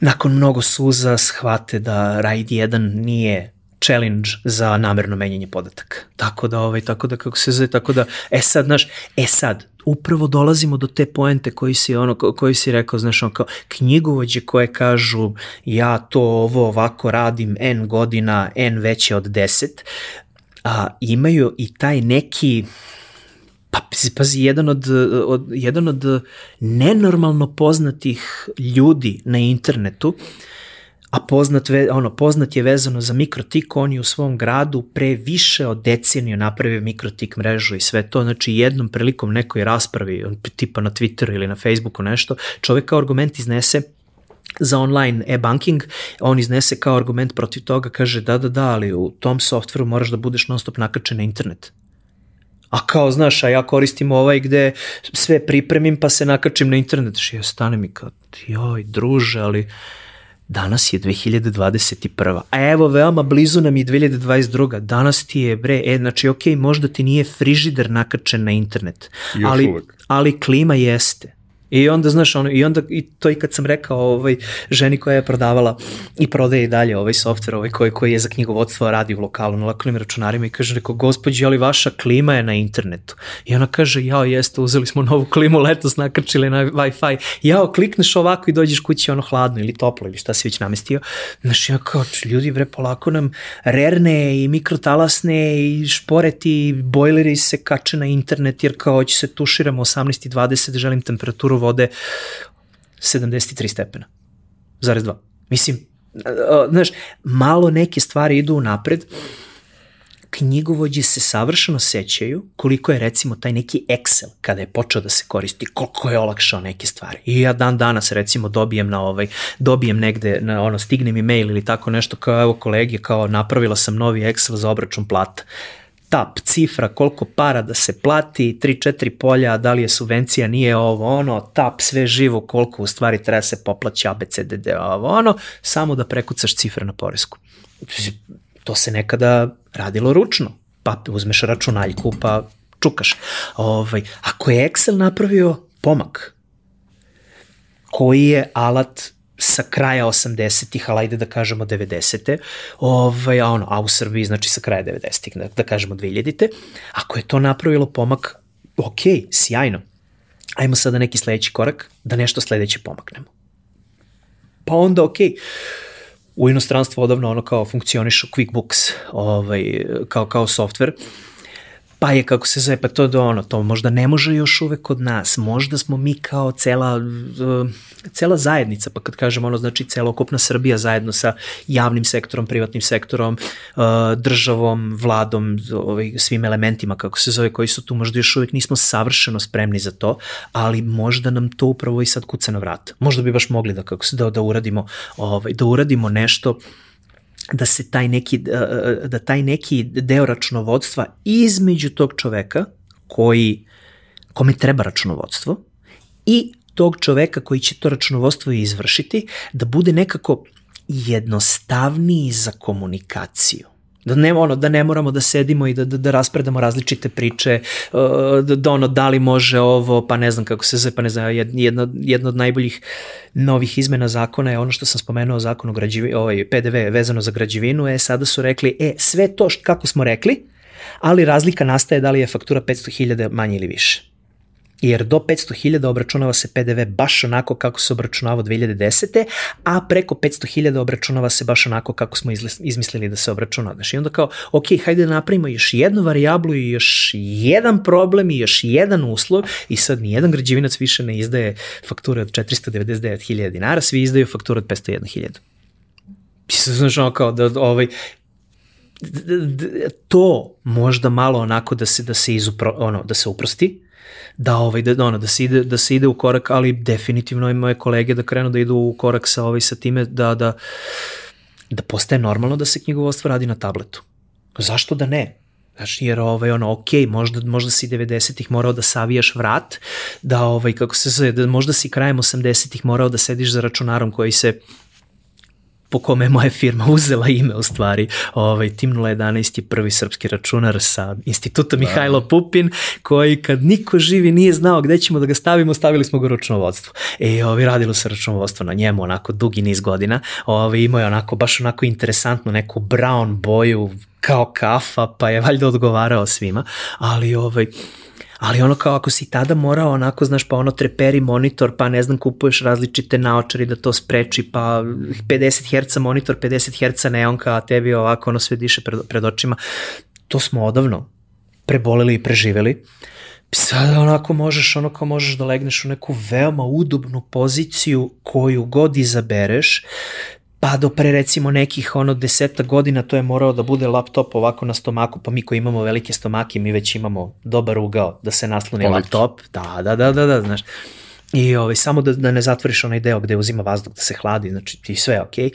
Speaker 2: nakon mnogo suza, shvate da RAID 1 nije challenge za namerno menjanje podataka. Tako da, ovaj, tako da, kako se zove, tako da, e sad, znaš, e sad, upravo dolazimo do te poente koji si, ono, koji si rekao, znaš, ono, kao knjigovođe koje kažu ja to ovo ovako radim n godina, n veće od 10, a, imaju i taj neki, pa pazi, jedan od, od, jedan od nenormalno poznatih ljudi na internetu, a poznat, ono, poznat je vezano za mikrotik, on je u svom gradu pre više od deceniju napravio mikrotik mrežu i sve to, znači jednom prilikom nekoj raspravi, tipa na Twitteru ili na Facebooku nešto, čovek kao argument iznese za online e-banking, on iznese kao argument protiv toga, kaže da, da, da, ali u tom softveru moraš da budeš non stop nakačen na internet. A kao, znaš, a ja koristim ovaj gde sve pripremim pa se nakačim na internet. Što ja stanem i kao, joj, druže, ali Danas je 2021. A evo, veoma blizu nam je 2022. Danas ti je, bre, e, znači, ok, možda ti nije frižider nakačen na internet,
Speaker 1: Još
Speaker 2: ali,
Speaker 1: uvek.
Speaker 2: ali klima jeste. I onda, znaš, ono, i onda, i to i kad sam rekao ovaj, ženi koja je prodavala i prodaje i dalje ovaj softver ovaj, koji, koji je za knjigovodstvo radi u lokalu na lokalnim računarima i kaže, rekao, gospođi, ali vaša klima je na internetu. I ona kaže, jao, jeste, uzeli smo novu klimu letos, nakrčili na Wi-Fi. Jao, klikneš ovako i dođeš kući ono hladno ili toplo ili šta si već namestio. Znaš, ja kao, ljudi, bre, polako nam rerne i mikrotalasne i šporeti, bojleri se kače na internet jer kao će se tuširamo 18 i 20, želim temperaturu temperaturu vode 73 stepena. Zarez dva. Mislim, znaš, malo neke stvari idu napred, knjigovođe se savršeno sećaju koliko je recimo taj neki Excel kada je počeo da se koristi, koliko je olakšao neke stvari. I ja dan danas recimo dobijem na ovaj, dobijem negde, na ono, stigne mi mail ili tako nešto kao evo kolege, kao napravila sam novi Excel za obračun plata tap, cifra, koliko para da se plati, 3-4 polja, da li je subvencija, nije ovo, ono, tap, sve živo, koliko u stvari treba se poplaći ABCDD, ovo, ono, samo da prekucaš cifre na poresku. To se nekada radilo ručno, pa uzmeš računaljku, pa čukaš. Ovaj, ako je Excel napravio pomak, koji je alat sa kraja 80-ih, ali ajde da kažemo 90-te, ovaj, a, ono, a u Srbiji znači sa kraja 90-ih, da, da kažemo 2000-te, ako je to napravilo pomak, ok, sjajno. Ajmo sada neki sledeći korak, da nešto sledeće pomaknemo. Pa onda ok, u inostranstvu odavno ono kao funkcionišu QuickBooks ovaj, kao, kao software, pa je kako se zove, pa to do ono, to možda ne može još uvek kod nas, možda smo mi kao cela, uh, cela zajednica, pa kad kažem ono, znači celokupna Srbija zajedno sa javnim sektorom, privatnim sektorom, uh, državom, vladom, ovaj, svim elementima, kako se zove, koji su tu, možda još uvek nismo savršeno spremni za to, ali možda nam to upravo i sad kuca na vrat. Možda bi baš mogli da, kako se, da, da uradimo, ovaj, da uradimo nešto da se taj neki, da taj neki deo računovodstva između tog čoveka koji, kome treba računovodstvo i tog čoveka koji će to računovodstvo izvršiti, da bude nekako jednostavniji za komunikaciju. Da ne, ono, da ne moramo da sedimo i da, da, da raspredamo različite priče, uh, da, da ono, da li može ovo, pa ne znam kako se zove, pa ne znam, jedna, jedna od najboljih novih izmena zakona je ono što sam spomenuo zakon o građevi, ovaj, PDV vezano za građevinu, e, sada su rekli, e, sve to što, kako smo rekli, ali razlika nastaje da li je faktura 500.000 manje ili više jer do 500.000 obračunava se PDV baš onako kako se obračunava 2010. a preko 500.000 obračunava se baš onako kako smo izmislili da se obračunava. Znači, i onda kao, ok, hajde da napravimo još jednu variablu i još jedan problem i još jedan uslov i sad nijedan građevinac više ne izdaje fakture od 499.000 dinara, svi izdaju fakture od 501.000. Znaš, ono kao da ovaj, to možda malo onako da se da se izupro, ono da se uprosti da ovaj da ono da se ide da se ide u korak, ali definitivno i moje kolege da krenu da idu u korak sa ovaj sa time da da da postaje normalno da se knjigovodstvo radi na tabletu. Zašto da ne? Znaš, jer ovaj, ono, ok, možda, možda si 90-ih morao da savijaš vrat, da, ovaj, kako se zove, da možda si krajem 80-ih morao da sediš za računarom koji se po kome je moja firma uzela ime u stvari. Ovaj, Tim 011 je prvi srpski računar sa instituta da. Mihajlo Pupin, koji kad niko živi nije znao gde ćemo da ga stavimo, stavili smo ga u računovodstvo. E, ovaj, radilo se računovodstvo na njemu onako dugi niz godina. Ovaj, imao je onako, baš onako interesantnu neku brown boju, kao kafa, pa je valjda odgovarao svima, ali ovaj, ali ono kao ako si tada morao onako, znaš, pa ono treperi monitor, pa ne znam, kupuješ različite naočari da to spreči, pa 50 Hz monitor, 50 Hz neonka, a tebi ovako ono sve diše pred, pred očima. To smo odavno preboleli i preživeli. Sada onako možeš, ono kao možeš da legneš u neku veoma udobnu poziciju koju god izabereš, pa do pre recimo nekih ono deseta godina to je morao da bude laptop ovako na stomaku, pa mi koji imamo velike stomake, mi već imamo dobar ugao da se nasloni laptop. Da, da, da, da, da, znaš. I ovaj, samo da, da ne zatvoriš onaj deo gde uzima vazduh da se hladi, znači ti sve je okej. Okay.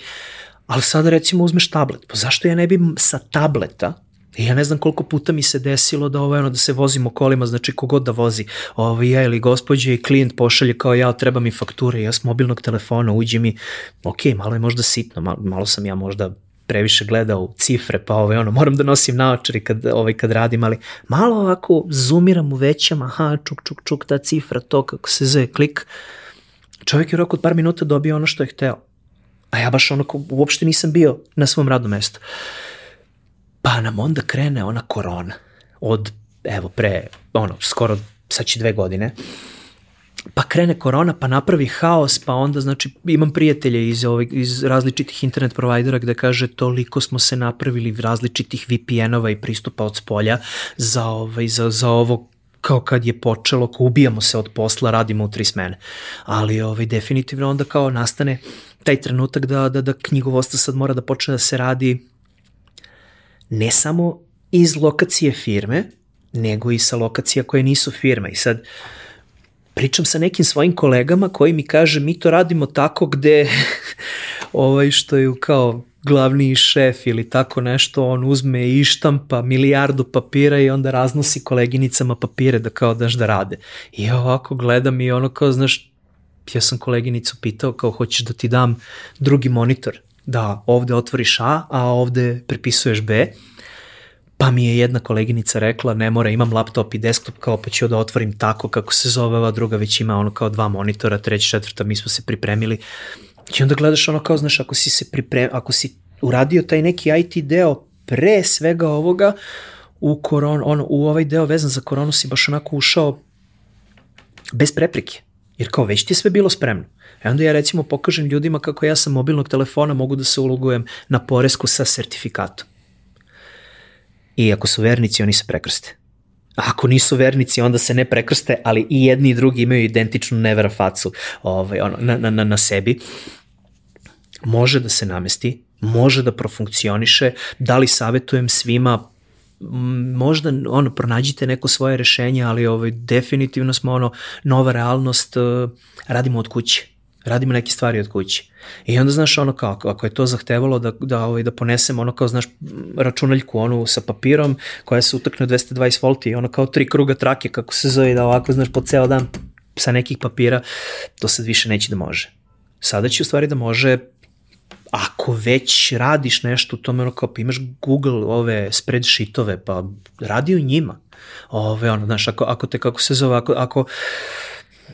Speaker 2: Ali sada recimo uzmeš tablet, pa zašto ja ne bi sa tableta ja ne znam koliko puta mi se desilo da ovo, ono, da se vozimo kolima, znači kogod da vozi, ovo, ja ili gospođe i klijent pošalje kao ja, treba mi fakture, ja s mobilnog telefona, uđi mi, ok, malo je možda sitno, malo, malo sam ja možda previše gleda u cifre, pa ovaj, ono, moram da nosim naočari kad, ovaj, kad radim, ali malo ovako zoomiram u većama, aha, čuk, čuk, čuk, ta cifra, to kako se zove, klik, čovjek je u roku od par minuta dobio ono što je hteo. A ja baš onako uopšte nisam bio na svom radnom mestu. Pa nam onda krene ona korona. Od, evo, pre, ono, skoro, sad će dve godine pa krene korona, pa napravi haos, pa onda, znači, imam prijatelje iz, ovih, iz različitih internet provajdera gde kaže toliko smo se napravili različitih VPN-ova i pristupa od spolja za, ovaj, za, za ovo kao kad je počelo, kao ubijamo se od posla, radimo u tri smene. Ali ovaj, definitivno onda kao nastane taj trenutak da, da, da knjigovostvo sad mora da počne da se radi ne samo iz lokacije firme, nego i sa lokacija koje nisu firme. I sad, pričam sa nekim svojim kolegama koji mi kaže mi to radimo tako gde ovaj što je kao glavni šef ili tako nešto, on uzme i štampa milijardu papira i onda raznosi koleginicama papire da kao daš da rade. I ja ovako gledam i ono kao, znaš, ja sam koleginicu pitao kao hoćeš da ti dam drugi monitor, da ovde otvoriš A, a ovde prepisuješ B Pa mi je jedna koleginica rekla, ne mora, imam laptop i desktop, kao pa ću da otvorim tako kako se zove, ova druga već ima ono kao dva monitora, treća, četvrta, mi smo se pripremili. I onda gledaš ono kao, znaš, ako si se pripremio, ako si uradio taj neki IT deo pre svega ovoga, u, koron, ono, u ovaj deo vezan za koronu si baš onako ušao bez preprike. Jer kao već ti je sve bilo spremno. E onda ja recimo pokažem ljudima kako ja sa mobilnog telefona mogu da se ulogujem na poresku sa sertifikatom. I ako su vernici, oni se prekrste. A ako nisu vernici, onda se ne prekrste, ali i jedni i drugi imaju identičnu nevera facu ovaj, ono, na, na, na, sebi. Može da se namesti, može da profunkcioniše, da li savetujem svima, možda ono pronađite neko svoje rešenje, ali ovaj definitivno smo ono nova realnost radimo od kuće radimo neke stvari od kuće. I onda znaš ono kao, ako je to zahtevalo da, da, ovaj, da ponesem ono kao, znaš, računaljku onu sa papirom koja se utakne 220 volti i ono kao tri kruga trake kako se zove da ovako, znaš, po ceo dan sa nekih papira, to sad više neće da može. Sada će u stvari da može ako već radiš nešto u tome, ono kao pa imaš Google ove spreadsheetove, pa radi u njima. Ove, ono, znaš, ako, ako te, kako se zove, ako, ako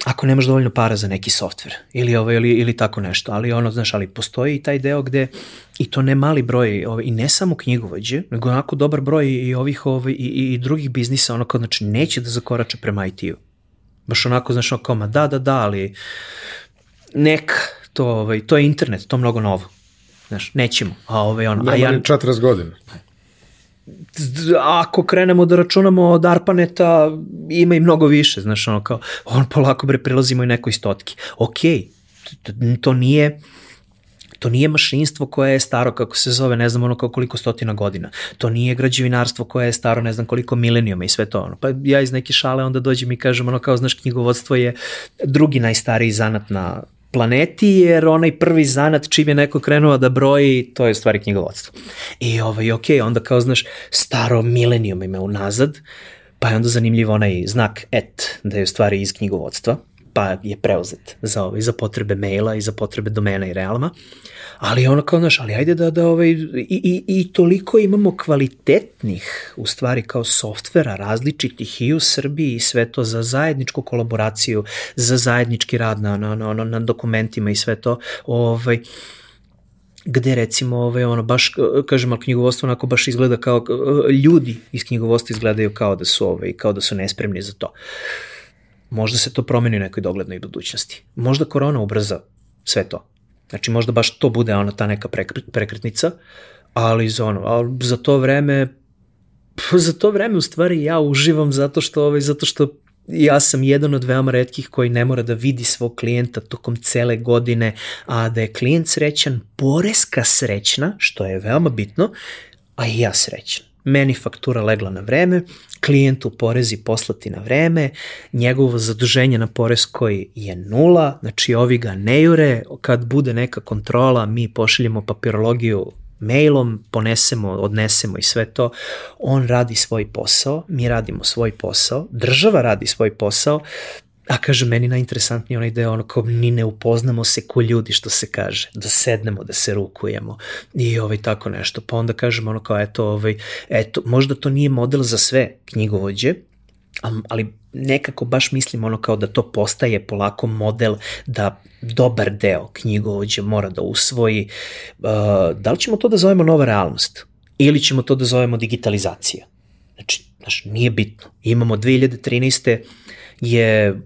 Speaker 2: ako nemaš dovoljno para za neki softver ili ovo ili ili tako nešto, ali ono znaš, ali postoji i taj deo gde i to ne mali broj ovaj i ne samo knjigovođe, nego onako dobar broj i ovih ovaj i, i, i drugih biznisa ono kao znači neće da zakorače prema IT-u. Baš onako znaš kao ma da da da, ali nek to ovaj to je internet, to mnogo novo. Znaš, nećemo. A ovaj ono,
Speaker 3: Nema
Speaker 2: a ja
Speaker 3: 40 godina
Speaker 2: ako krenemo da računamo od ARPANETA, ima i mnogo više, znaš, ono kao, on polako bre prilazimo i nekoj stotki. Ok, to nije, to nije mašinstvo koje je staro, kako se zove, ne znam ono kao koliko stotina godina. To nije građevinarstvo koje je staro, ne znam koliko milenijuma i sve to. Ono. Pa ja iz neke šale onda dođem i kažem ono kao, znaš, knjigovodstvo je drugi najstariji zanat na planeti, jer onaj prvi zanat čim je neko krenuo da broji, to je stvari knjigovodstvo. I ovaj, ok, onda kao znaš, staro milenijum ima unazad, pa je onda zanimljivo onaj znak et, da je u stvari iz knjigovodstva, pa je preuzet za, ovaj, za potrebe maila i za potrebe domena i realma. Ali ono kao, znaš, ali ajde da, da ovaj, i, i, i toliko imamo kvalitetnih, u stvari kao softvera različitih i u Srbiji i sve to za zajedničku kolaboraciju, za zajednički rad na, na, na, na dokumentima i sve to, ovaj, gde recimo ovaj ono baš kažem al knjigovodstvo onako baš izgleda kao ljudi iz knjigovodstva izgledaju kao da su ovaj kao da su nespremni za to. Možda se to promeni u nekoj doglednoj budućnosti. Možda korona ubrza sve to. Znači možda baš to bude ona ta neka prekretnica, ali za ono, ali za to vreme za to vreme u stvari ja uživam zato što ovaj zato što ja sam jedan od veoma redkih koji ne mora da vidi svog klijenta tokom cele godine, a da je klijent srećan, poreska srećna, što je veoma bitno, a i ja srećan meni faktura legla na vreme, klijentu porezi poslati na vreme, njegovo zaduženje na poreskoj je nula, znači ovi ga ne jure, kad bude neka kontrola mi pošaljemo papirologiju mailom, ponesemo, odnesemo i sve to, on radi svoj posao, mi radimo svoj posao, država radi svoj posao, A kaže, meni najinteresantniji onaj deo, ono kao ni ne upoznamo se ko ljudi, što se kaže, da sednemo, da se rukujemo i ovaj, tako nešto. Pa onda kažemo ono kao, eto, ovaj, eto, možda to nije model za sve knjigovođe, ali nekako baš mislim ono kao da to postaje polako model da dobar deo knjigovođe mora da usvoji. Da li ćemo to da zovemo nova realnost? Ili ćemo to da zovemo digitalizacija? Znači, znaš, nije bitno. Imamo 2013. je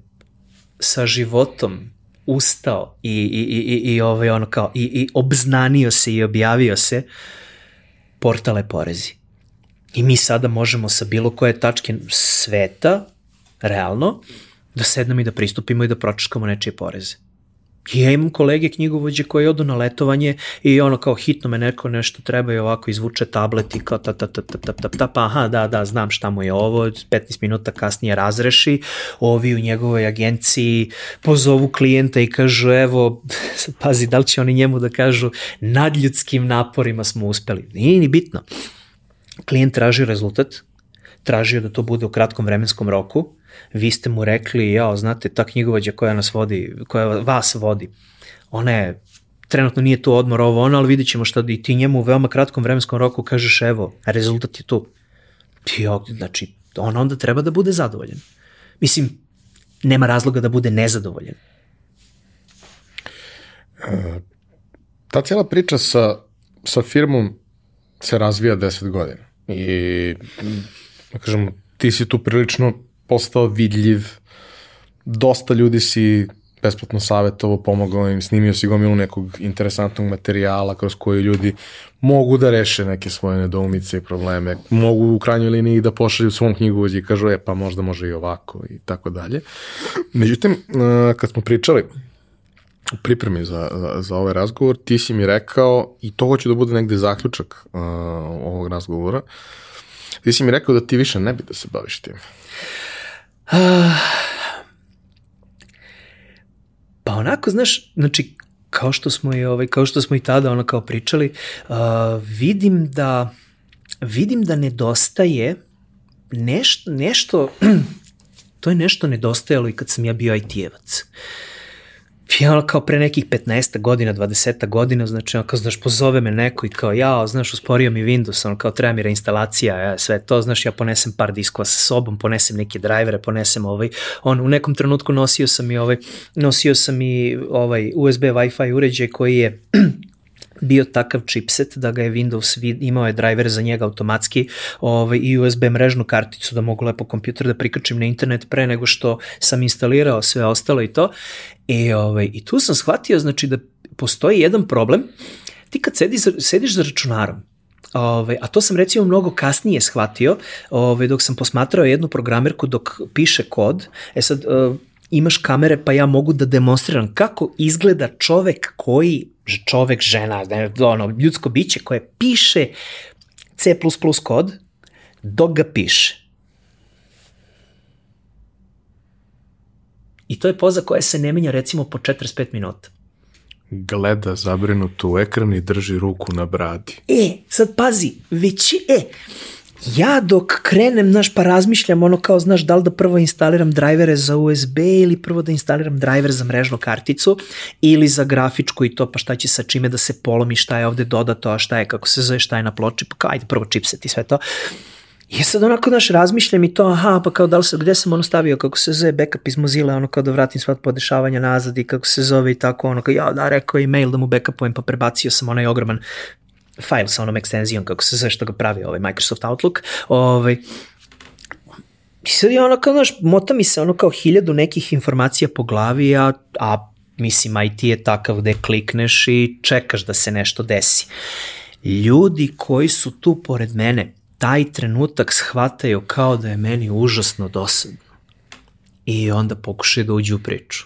Speaker 2: sa životom ustao i, i, i, i, ovaj ono kao, i, i obznanio se i objavio se portale porezi. I mi sada možemo sa bilo koje tačke sveta, realno, da sednemo i da pristupimo i da pročeškamo nečije poreze. Ja imam kolege knjigovođe koji odu na letovanje i ono kao hitno me neko nešto treba i ovako izvuče tablet i kao ta ta ta ta ta ta ta pa aha da da znam šta mu je ovo 15 minuta kasnije razreši. Ovi u njegovoj agenciji pozovu klijenta i kažu evo pazi da li će oni njemu da kažu nadljudskim naporima smo uspeli. Nije ni bitno. Klijent traži rezultat tražio da to bude u kratkom vremenskom roku vi ste mu rekli, ja, znate, ta knjigovođa koja nas vodi, koja vas vodi, ona je trenutno nije tu odmor ovo ono, ali vidit ćemo šta i ti njemu u veoma kratkom vremenskom roku kažeš evo, rezultat je tu. Ti, znači, on onda treba da bude zadovoljan. Mislim, nema razloga da bude nezadovoljan.
Speaker 1: E, ta cijela priča sa, sa firmom se razvija 10 godina i da kažem, ti si tu prilično postao vidljiv, dosta ljudi si besplatno savjetovo, pomogao im, snimio si gomilu nekog interesantnog materijala kroz koji ljudi mogu da reše neke svoje nedoumice i probleme, mogu u krajnjoj liniji da pošalju svom knjigovođi i kažu, e pa možda može i ovako i tako dalje. Međutim, kad smo pričali u pripremi za, za, za ovaj razgovor, ti si mi rekao, i to hoće da bude negde zaključak uh, ovog razgovora, ti si mi rekao da ti više ne bi da se baviš tim.
Speaker 2: Pa onako, znaš, znači, kao što smo i ovaj kao što smo i tada ono kao pričali, uh, vidim da vidim da nedostaje nešto nešto to je nešto nedostajalo i kad sam ja bio IT-evac. Uh, ja kao pre nekih 15 godina, 20 godina, znači ono kao, znaš, pozove me neko i kao, ja, znaš, usporio mi Windows, ono kao, treba mi reinstalacija, ja, sve to, znaš, ja ponesem par diskova sa sobom, ponesem neke drajvere, ponesem ovaj, on, u nekom trenutku nosio sam i ovaj, nosio sam i ovaj USB Wi-Fi uređaj koji je bio takav chipset da ga je Windows imao je driver za njega automatski ovaj, i USB mrežnu karticu da mogu lepo kompjuter da prikačim na internet pre nego što sam instalirao sve ostalo i to. I, ovaj, i tu sam shvatio znači da postoji jedan problem. Ti kad sedi, sediš za računarom, Ove, ovaj, a to sam recimo mnogo kasnije shvatio, ove, ovaj, dok sam posmatrao jednu programerku dok piše kod. E sad, uh, imaš kamere pa ja mogu da demonstriram kako izgleda čovek koji, čovek, žena, ono, ljudsko biće koje piše C++ kod dok ga piše. I to je poza koja se ne menja recimo po 45 minuta.
Speaker 1: Gleda zabrinut u ekran i drži ruku na bradi.
Speaker 2: E, sad pazi, već e, ja dok krenem, znaš, pa razmišljam ono kao, znaš, da li da prvo instaliram drajvere za USB ili prvo da instaliram drajver za mrežnu karticu ili za grafičku i to, pa šta će sa čime da se polomi, šta je ovde dodato, a šta je, kako se zove, šta je na ploči, pa kao, ajde, prvo chipset i sve to. I sad onako, znaš, razmišljam i to, aha, pa kao da li se, gde sam ono stavio, kako se zove backup iz Mozilla, ono kao da vratim sva podešavanja nazad i kako se zove i tako, ono kao, ja da rekao e-mail da mu backupujem, pa prebacio sam onaj ogroman file sa onom ekstenzijom, kako se zove što ga pravi ovaj Microsoft Outlook, ovaj, I sad je ono kao, znaš, mota mi se ono kao hiljadu nekih informacija po glavi, a, a mislim, IT je takav gde klikneš i čekaš da se nešto desi. Ljudi koji su tu pored mene, taj trenutak shvataju kao da je meni užasno dosadno. I onda pokušaju da uđu u priču.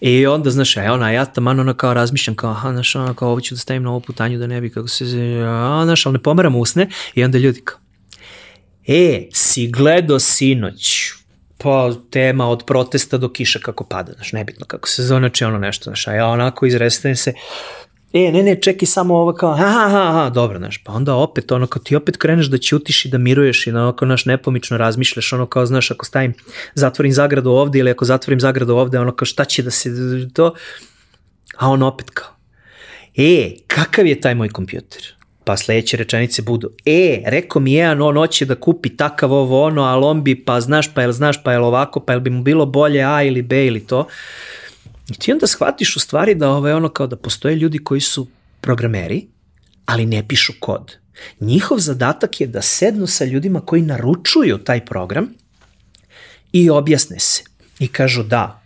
Speaker 2: I onda, znaš, ja, ona, ja tamo ono kao razmišljam, kao, aha, znaš, ono, kao ovo ću da stavim na ovo putanju da ne bi, kako se, a, znaš, ali ne pomeram usne, i onda ljudi kao, e, si gledo sinoć, pa tema od protesta do kiša kako pada, znaš, nebitno kako se zove, znači ono nešto, znaš, a ja onako izrestajem se, e, ne, ne, čekaj samo ovo kao, aha, aha, aha, dobro, znaš, pa onda opet, ono, kao ti opet kreneš da ćutiš i da miruješ i na ono, kao, naš, nepomično razmišljaš, ono, kao, znaš, ako stavim, zatvorim zagradu ovde ili ako zatvorim zagradu ovde, ono, kao, šta će da se, to, a on opet kao, e, kakav je taj moj kompjuter? Pa sledeće rečenice budu, e, rekao mi jedan, on hoće da kupi takav ovo ono, ali on bi, pa znaš, pa jel znaš, pa jel ovako, pa jel bi mu bilo bolje A ili B ili to. I ti onda shvatiš u stvari da ovo je ono kao da postoje ljudi koji su programeri, ali ne pišu kod. Njihov zadatak je da sednu sa ljudima koji naručuju taj program i objasne se. I kažu da,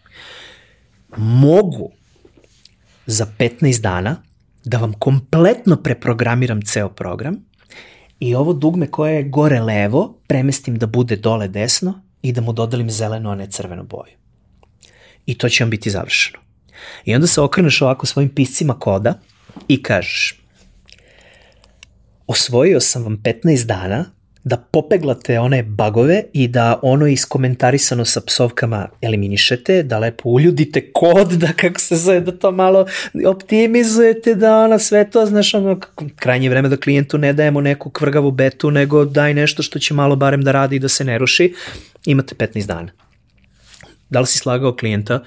Speaker 2: mogu za 15 dana da vam kompletno preprogramiram ceo program i ovo dugme koje je gore levo premestim da bude dole desno i da mu dodalim zeleno, a ne crvenu boju. I to će vam biti završeno. I onda se okreneš ovako svojim piscima koda i kažeš osvojio sam vam 15 dana da popeglate one bagove i da ono iskomentarisano sa psovkama eliminišete, da lepo uljudite kod, da kako se zove, da to malo optimizujete, da ona sve to, znaš, ono, krajnje vreme da klijentu ne dajemo neku kvrgavu betu, nego daj nešto što će malo barem da radi i da se ne ruši, imate 15 dana. Da li si slagao klijenta?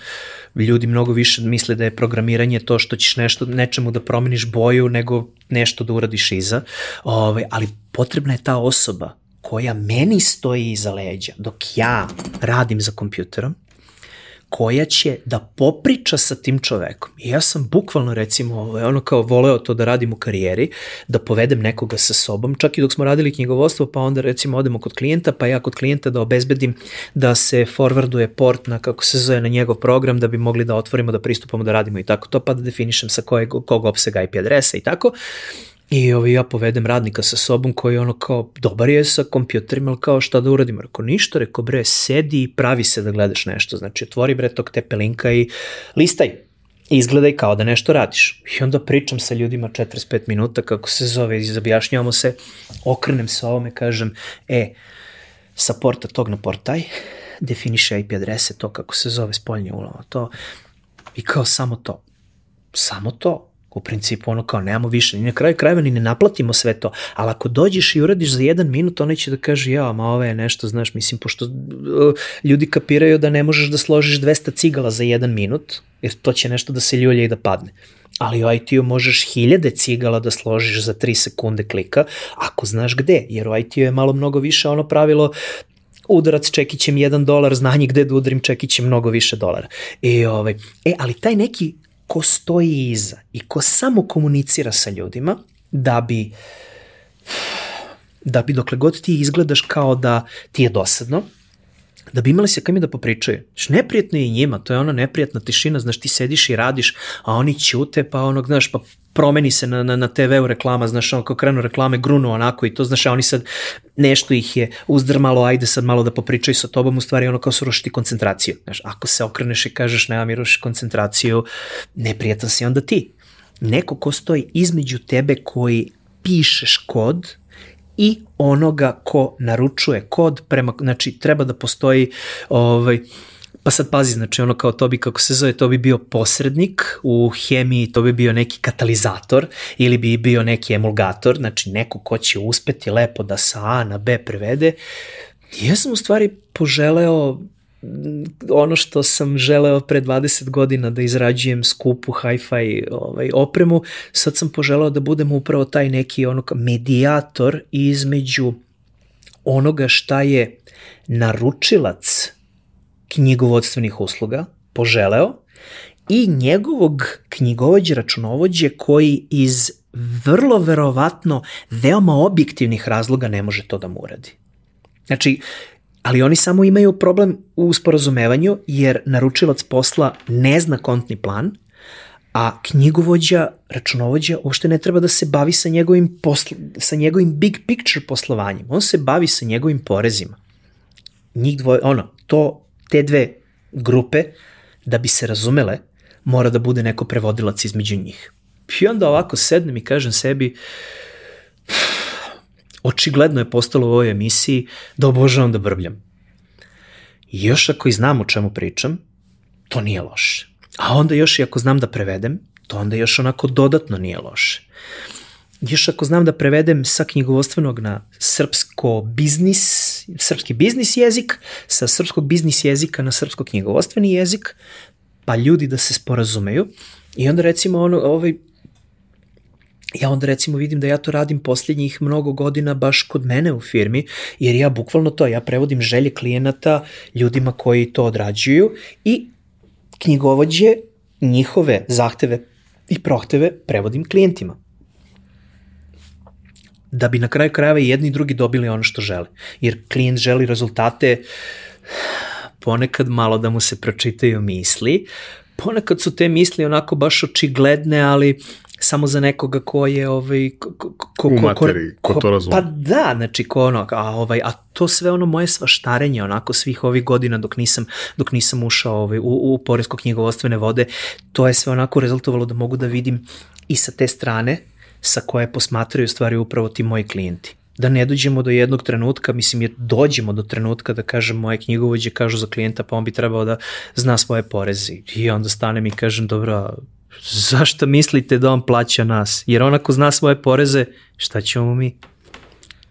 Speaker 2: Ljudi mnogo više misle da je programiranje to što ćeš nešto, nečemu da promeniš boju nego nešto da uradiš iza, ovaj, ali potrebna je ta osoba koja meni stoji iza leđa dok ja radim za kompjuterom, koja će da popriča sa tim čovekom. I ja sam bukvalno recimo ovaj, ono kao voleo to da radim u karijeri, da povedem nekoga sa sobom, čak i dok smo radili knjigovodstvo, pa onda recimo odemo kod klijenta, pa ja kod klijenta da obezbedim da se forwarduje port na kako se zove na njegov program da bi mogli da otvorimo, da pristupamo, da radimo i tako to, pa da definišem sa kojeg, kog opsega IP adresa i tako. I ovaj, ja povedem radnika sa sobom koji ono kao, dobar je sa kompjuterima, ali kao šta da uradim? Rekao, ništa, rekao, bre, sedi i pravi se da gledaš nešto. Znači, otvori bre tog tepe linka i listaj. Izgledaj kao da nešto radiš. I onda pričam sa ljudima 45 minuta, kako se zove, izobjašnjavamo se, okrenem se ovome, kažem, e, sa porta tog na portaj, definiše IP adrese, to kako se zove spoljnje ulova, to, i kao samo to. Samo to u principu ono kao nemamo više, ni na kraju krajeva ni ne naplatimo sve to, ali ako dođeš i uradiš za jedan minut, ona će da kaže ja, ma ovo je nešto, znaš, mislim, pošto uh, ljudi kapiraju da ne možeš da složiš 200 cigala za jedan minut, jer to će nešto da se ljulja i da padne. Ali u IT-u možeš hiljade cigala da složiš za 3 sekunde klika, ako znaš gde, jer u IT-u je malo mnogo više ono pravilo udarac čekićem 1 dolar, znanje gde da udarim čekićem mnogo više dolara. I, ovaj, e, ali taj neki ko stoji iza i ko samo komunicira sa ljudima da bi da bi dokle god ti izgledaš kao da ti je dosadno, da bi imali se kam da popričaju. Znaš, neprijetno je i njima, to je ona neprijatna tišina, znaš, ti sediš i radiš, a oni ćute, pa onog, znaš, pa promeni se na, na, na TV-u reklama, znaš, ono kao krenu reklame, grunu onako i to, znaš, a oni sad nešto ih je uzdrmalo, ajde sad malo da popričaju sa tobom, u stvari ono kao su rušiti koncentraciju. Znaš, ako se okreneš i kažeš nema mi ruši koncentraciju, neprijatan si onda ti. Neko ko stoji između tebe koji pišeš kod, i onoga ko naručuje kod prema, znači treba da postoji ovaj, Pa sad pazi, znači ono kao to bi, kako se zove, to bi bio posrednik u hemiji, to bi bio neki katalizator ili bi bio neki emulgator, znači neko ko će uspeti lepo da sa A na B prevede. Ja sam u stvari poželeo ono što sam želeo pre 20 godina da izrađujem skupu hi-fi ovaj, opremu, sad sam poželeo da budem upravo taj neki ono medijator između onoga šta je naručilac knjigovodstvenih usluga poželeo i njegovog knjigovođe računovođe koji iz vrlo verovatno veoma objektivnih razloga ne može to da mu uradi. Znači, ali oni samo imaju problem u sporazumevanju jer naručilac posla ne zna kontni plan, a knjigovođa, računovođa uopšte ne treba da se bavi sa njegovim, posl sa njegovim big picture poslovanjem. On se bavi sa njegovim porezima. Njih dvoje, ono, to, te dve grupe, da bi se razumele, mora da bude neko prevodilac između njih. I onda ovako sednem i kažem sebi, očigledno je postalo u ovoj emisiji da obožavam da brbljam. I još ako i znam o čemu pričam, to nije loše. A onda još i ako znam da prevedem, to onda još onako dodatno nije loše. Još ako znam da prevedem sa knjigovodstvenog na srpsko biznis, srpski biznis jezik, sa srpskog biznis jezika na srpsko knjigovodstveni jezik, pa ljudi da se sporazumeju. I onda recimo ono, ovaj, ja onda recimo vidim da ja to radim posljednjih mnogo godina baš kod mene u firmi, jer ja bukvalno to, ja prevodim želje klijenata ljudima koji to odrađuju i knjigovođe njihove zahteve i prohteve prevodim klijentima. Da bi na kraju krajeva i jedni i drugi dobili ono što žele. Jer klijent želi rezultate ponekad malo da mu se pročitaju misli, ponekad su te misli onako baš očigledne, ali samo za nekoga ko je ovaj ko, ko,
Speaker 1: ko, U materiji, ko, ko, ko to razume.
Speaker 2: Pa da, znači ko ono, a ovaj a to sve ono moje svaštarenje onako svih ovih godina dok nisam dok nisam ušao ovaj u u poresko knjigovodstvene vode, to je sve onako rezultovalo da mogu da vidim i sa te strane sa koje posmatraju stvari upravo ti moji klijenti da ne dođemo do jednog trenutka, mislim je dođemo do trenutka da kažem moje knjigovođe kažu za klijenta pa on bi trebao da zna svoje poreze i onda stanem i kažem dobro, zašto mislite da on plaća nas? Jer on ako zna svoje poreze, šta ćemo mi?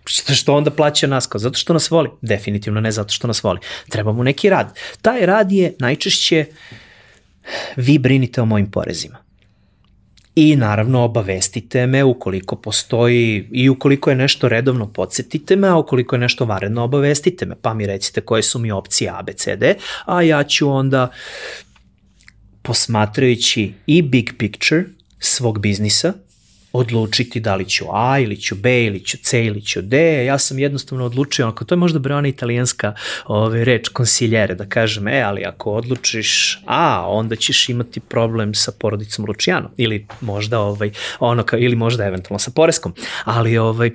Speaker 2: Šta što onda plaća nas? Kao zato što nas voli? Definitivno ne zato što nas voli. Treba mu neki rad. Taj rad je najčešće vi brinite o mojim porezima. I naravno obavestite me ukoliko postoji i ukoliko je nešto redovno podsjetite me, a ukoliko je nešto varedno obavestite me, pa mi recite koje su mi opcije A, B, C, D, a ja ću onda posmatrajući i big picture svog biznisa, odlučiti da li ću A ili ću B ili ću C ili ću D. Ja sam jednostavno odlučio, ako to je možda bre ona italijanska ove, reč konsiljere, da kažem, e, ali ako odlučiš A, onda ćeš imati problem sa porodicom Luciano ili možda ovaj, ono, ka, ili možda eventualno sa poreskom. Ali ovaj,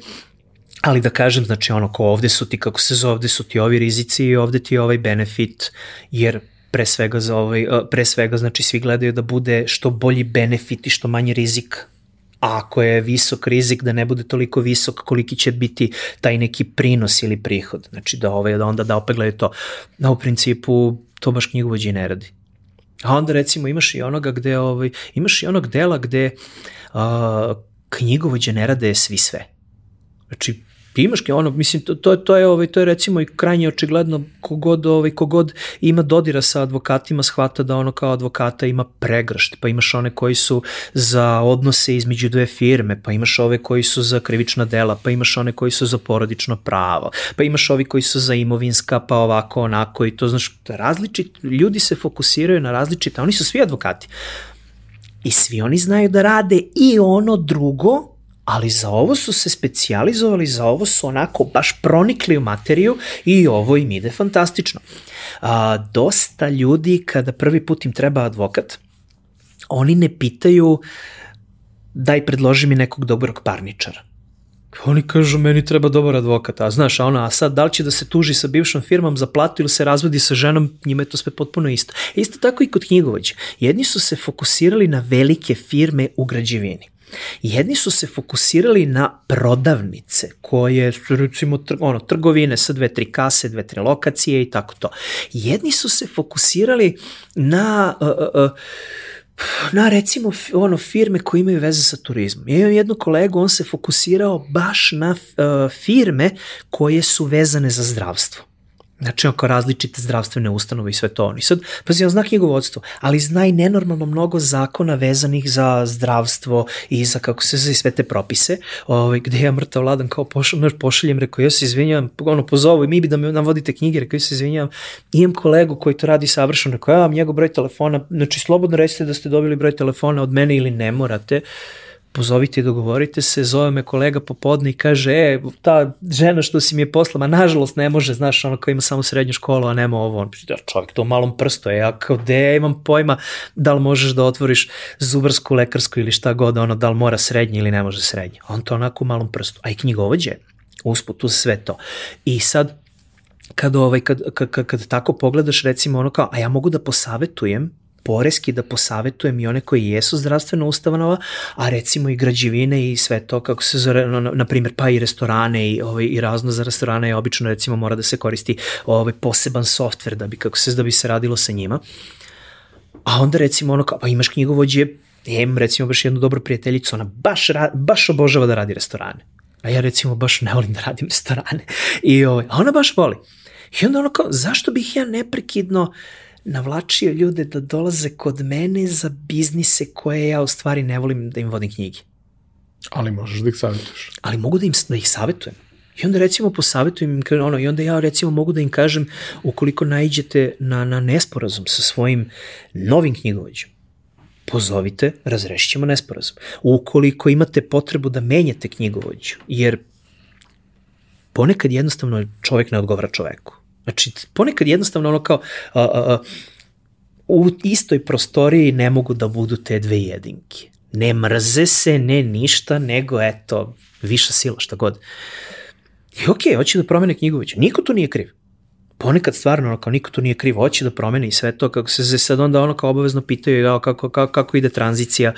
Speaker 2: ali da kažem, znači ono ko ovde su ti, kako se zove, ovde su ti ovi rizici i ovde ti je ovaj benefit, jer pre svega za ovaj, pre svega znači svi gledaju da bude što bolji benefit i što manje rizik a ako je visok rizik da ne bude toliko visok koliki će biti taj neki prinos ili prihod. Znači da, ovaj, da onda da opet gledaju to. Da u principu to baš knjigovođe ne radi. A onda recimo imaš i onoga gde, ovaj, imaš i onog dela gde uh, knjigovođe ne rade svi sve. Znači, imaš ono, mislim, to, to, to, je, ovaj, to je recimo i krajnje očigledno kogod, ovaj, kogod ima dodira sa advokatima shvata da ono kao advokata ima pregršt, pa imaš one koji su za odnose između dve firme, pa imaš ove koji su za krivična dela, pa imaš one koji su za porodično pravo, pa imaš ovi koji su za imovinska, pa ovako, onako i to znaš, različit, ljudi se fokusiraju na različite, oni su svi advokati. I svi oni znaju da rade i ono drugo ali za ovo su se specijalizovali, za ovo su onako baš pronikli u materiju i ovo im ide fantastično. A, dosta ljudi kada prvi put im treba advokat, oni ne pitaju daj predloži mi nekog dobrog parničara. Oni kažu, meni treba dobar advokat, a znaš, a ona, a sad da li će da se tuži sa bivšom firmom za platu ili se razvodi sa ženom, njima je to sve potpuno isto. Isto tako i kod knjigovođa. Jedni su se fokusirali na velike firme u građevini. Jedni su se fokusirali na prodavnice koje su recimo tr ono, trgovine sa dve, tri kase, dve, tri lokacije i tako to. Jedni su se fokusirali na uh, uh, na recimo ono firme koje imaju veze sa turizmom. Ja imam jednu kolegu, on se fokusirao baš na uh, firme koje su vezane za zdravstvo. Znači, oko različite zdravstvene ustanove i sve to. I sad, pazi, on zna knjigovodstvo, ali zna i nenormalno mnogo zakona vezanih za zdravstvo i za, kako se za sve te propise, ovaj, gde ja mrtav ladan kao pošaljem, pošaljem, rekao, ja se izvinjam, ono, pozovu i mi bi da mi navodite knjige, rekao, ja se izvinjam, imam kolegu koji to radi savršeno, rekao, ja njegov broj telefona, znači, slobodno recite da ste dobili broj telefona od mene ili ne morate, pozovite i dogovorite se, zove me kolega popodne i kaže, e, ta žena što si mi je posla, ma nažalost ne može, znaš, ono ko ima samo srednju školu, a nema ovo, on, ja, čovjek to malom prsto, e, ja kao, de, ja imam pojma da li možeš da otvoriš zubarsku, lekarsku ili šta god, ono, da li mora srednje ili ne može srednje. On to onako u malom prstu, a i knjigovođe, usput uz sve to. I sad, kad, ovaj, kad, kad, kad, kad tako pogledaš recimo ono kao, a ja mogu da posavetujem poreski da posavetujem i one koji jesu zdravstveno ustanova, a recimo i građevine i sve to kako se zove, na, na primjer pa i restorane i, ovaj, i razno za restorane je obično recimo mora da se koristi ovaj, poseban softver da bi, kako se, da bi se radilo sa njima. A onda recimo ono kao, pa imaš knjigovođe imam recimo baš jednu dobru prijateljicu, ona baš, ra, baš obožava da radi restorane. A ja recimo baš ne volim da radim restorane. I ovaj, a ona baš voli. I onda ono kao, zašto bih ja neprekidno navlačio ljude da dolaze kod mene za biznise koje ja u stvari ne volim da im vodim knjige.
Speaker 1: Ali možeš da ih savjetuješ.
Speaker 2: Ali mogu da, im, da ih savjetujem. I onda recimo posavjetujem im, ono, i onda ja recimo mogu da im kažem ukoliko naiđete na, na nesporazum sa svojim novim knjigovođom, pozovite, razrešćemo nesporazum. Ukoliko imate potrebu da menjate knjigovođu, jer ponekad jednostavno čovek ne odgovara čoveku. Znači, ponekad jednostavno ono kao, a, a, a, u istoj prostoriji ne mogu da budu te dve jedinke. Ne mrze se, ne ništa, nego eto, viša sila, šta god. I okej, okay, hoće da promene Knjigovića. Niko tu nije kriv. Ponekad stvarno, ono, kao niko tu nije kriv, hoće da promene i sve to, kako se sad onda ono kao obavezno pitaju kao, kako, kako, kako ide tranzicija,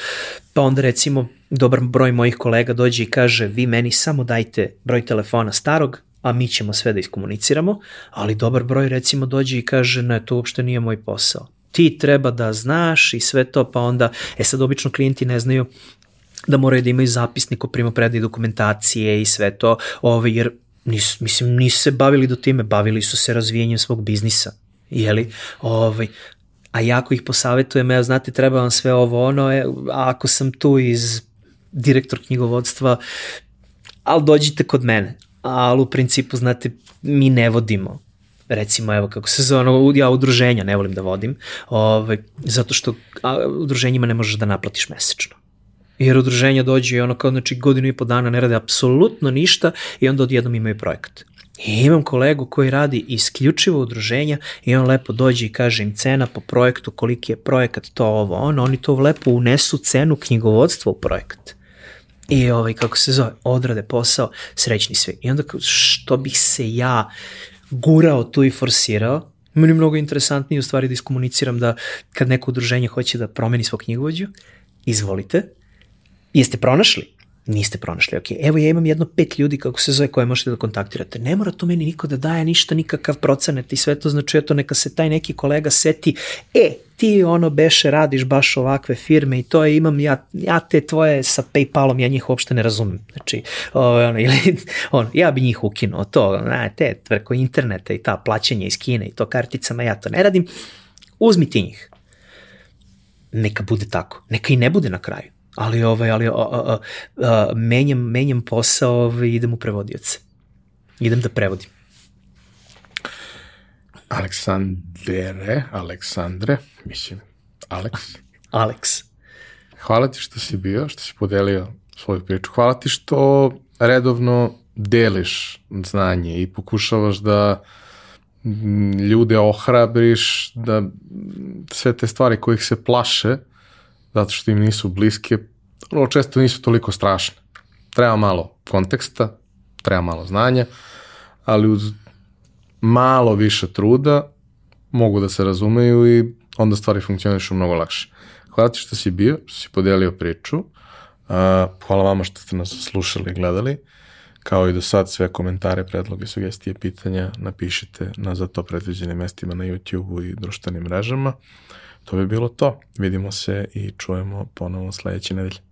Speaker 2: pa onda recimo dobar broj mojih kolega dođe i kaže vi meni samo dajte broj telefona starog, a mi ćemo sve da iskomuniciramo, ali dobar broj recimo dođe i kaže ne, to uopšte nije moj posao. Ti treba da znaš i sve to, pa onda, e sad obično klijenti ne znaju da moraju da imaju zapisnik o primopredaji dokumentacije i sve to, ovaj, jer nis, mislim, nisu se bavili do time, bavili su se razvijenjem svog biznisa, jeli? Ovaj, a ja ako ih posavetujem, evo, znate, treba vam sve ovo ono, e, a ako sam tu iz direktor knjigovodstva, ali dođite kod mene ali u principu, znate, mi ne vodimo recimo evo kako se zove, ja udruženja ne volim da vodim, ovaj, zato što a, udruženjima ne možeš da naplatiš mesečno. Jer udruženja dođe i ono kao znači godinu i po dana ne rade apsolutno ništa i onda odjednom imaju projekat. I imam kolegu koji radi isključivo udruženja i on lepo dođe i kaže im cena po projektu, koliki je projekat, to ovo, ono, oni to lepo unesu cenu knjigovodstva u projekat i ovaj, kako se zove, odrade posao, srećni svi. I onda što bih se ja gurao tu i forsirao, meni je mnogo interesantnije u stvari da iskomuniciram da kad neko udruženje hoće da promeni svog knjigovođu, izvolite, jeste pronašli? Niste pronašli, ok. Evo ja imam jedno pet ljudi, kako se zove, koje možete da kontaktirate. Ne mora to meni niko da daje ništa, nikakav procenet i sve to znači, eto, neka se taj neki kolega seti, e, ti ono beše radiš baš ovakve firme i to je, imam ja, ja te tvoje sa Paypalom, ja njih uopšte ne razumem. Znači, ono, ili, ono, ja bi njih ukinuo, to, na, te, preko interneta i ta plaćanja iz Kine i to karticama, ja to ne radim. Uzmi ti njih. Neka bude tako. Neka i ne bude na kraju ali ovaj ali a, a, a, menjam menjam posao ovaj, idem u prevodioce. Idem da prevodim.
Speaker 1: Aleksandre, Aleksandre, mislim, Aleks.
Speaker 2: Aleks.
Speaker 1: Hvala ti što si bio, što si podelio svoju priču. Hvala ti što redovno deliš znanje i pokušavaš da ljude ohrabriš, da sve te stvari kojih se plaše, zato što im nisu bliske, vrlo često nisu toliko strašne. Treba malo konteksta, treba malo znanja, ali uz malo više truda mogu da se razumeju i onda stvari funkcionišu mnogo lakše. Hvala ti što si bio, što si podelio priču. hvala vama što ste nas slušali i gledali. Kao i do sad, sve komentare, predloge, sugestije, pitanja napišite na za to predviđenim mestima na YouTube-u i društvenim mrežama. To bi bilo to. Vidimo se i čujemo ponovo sledeće nedelje.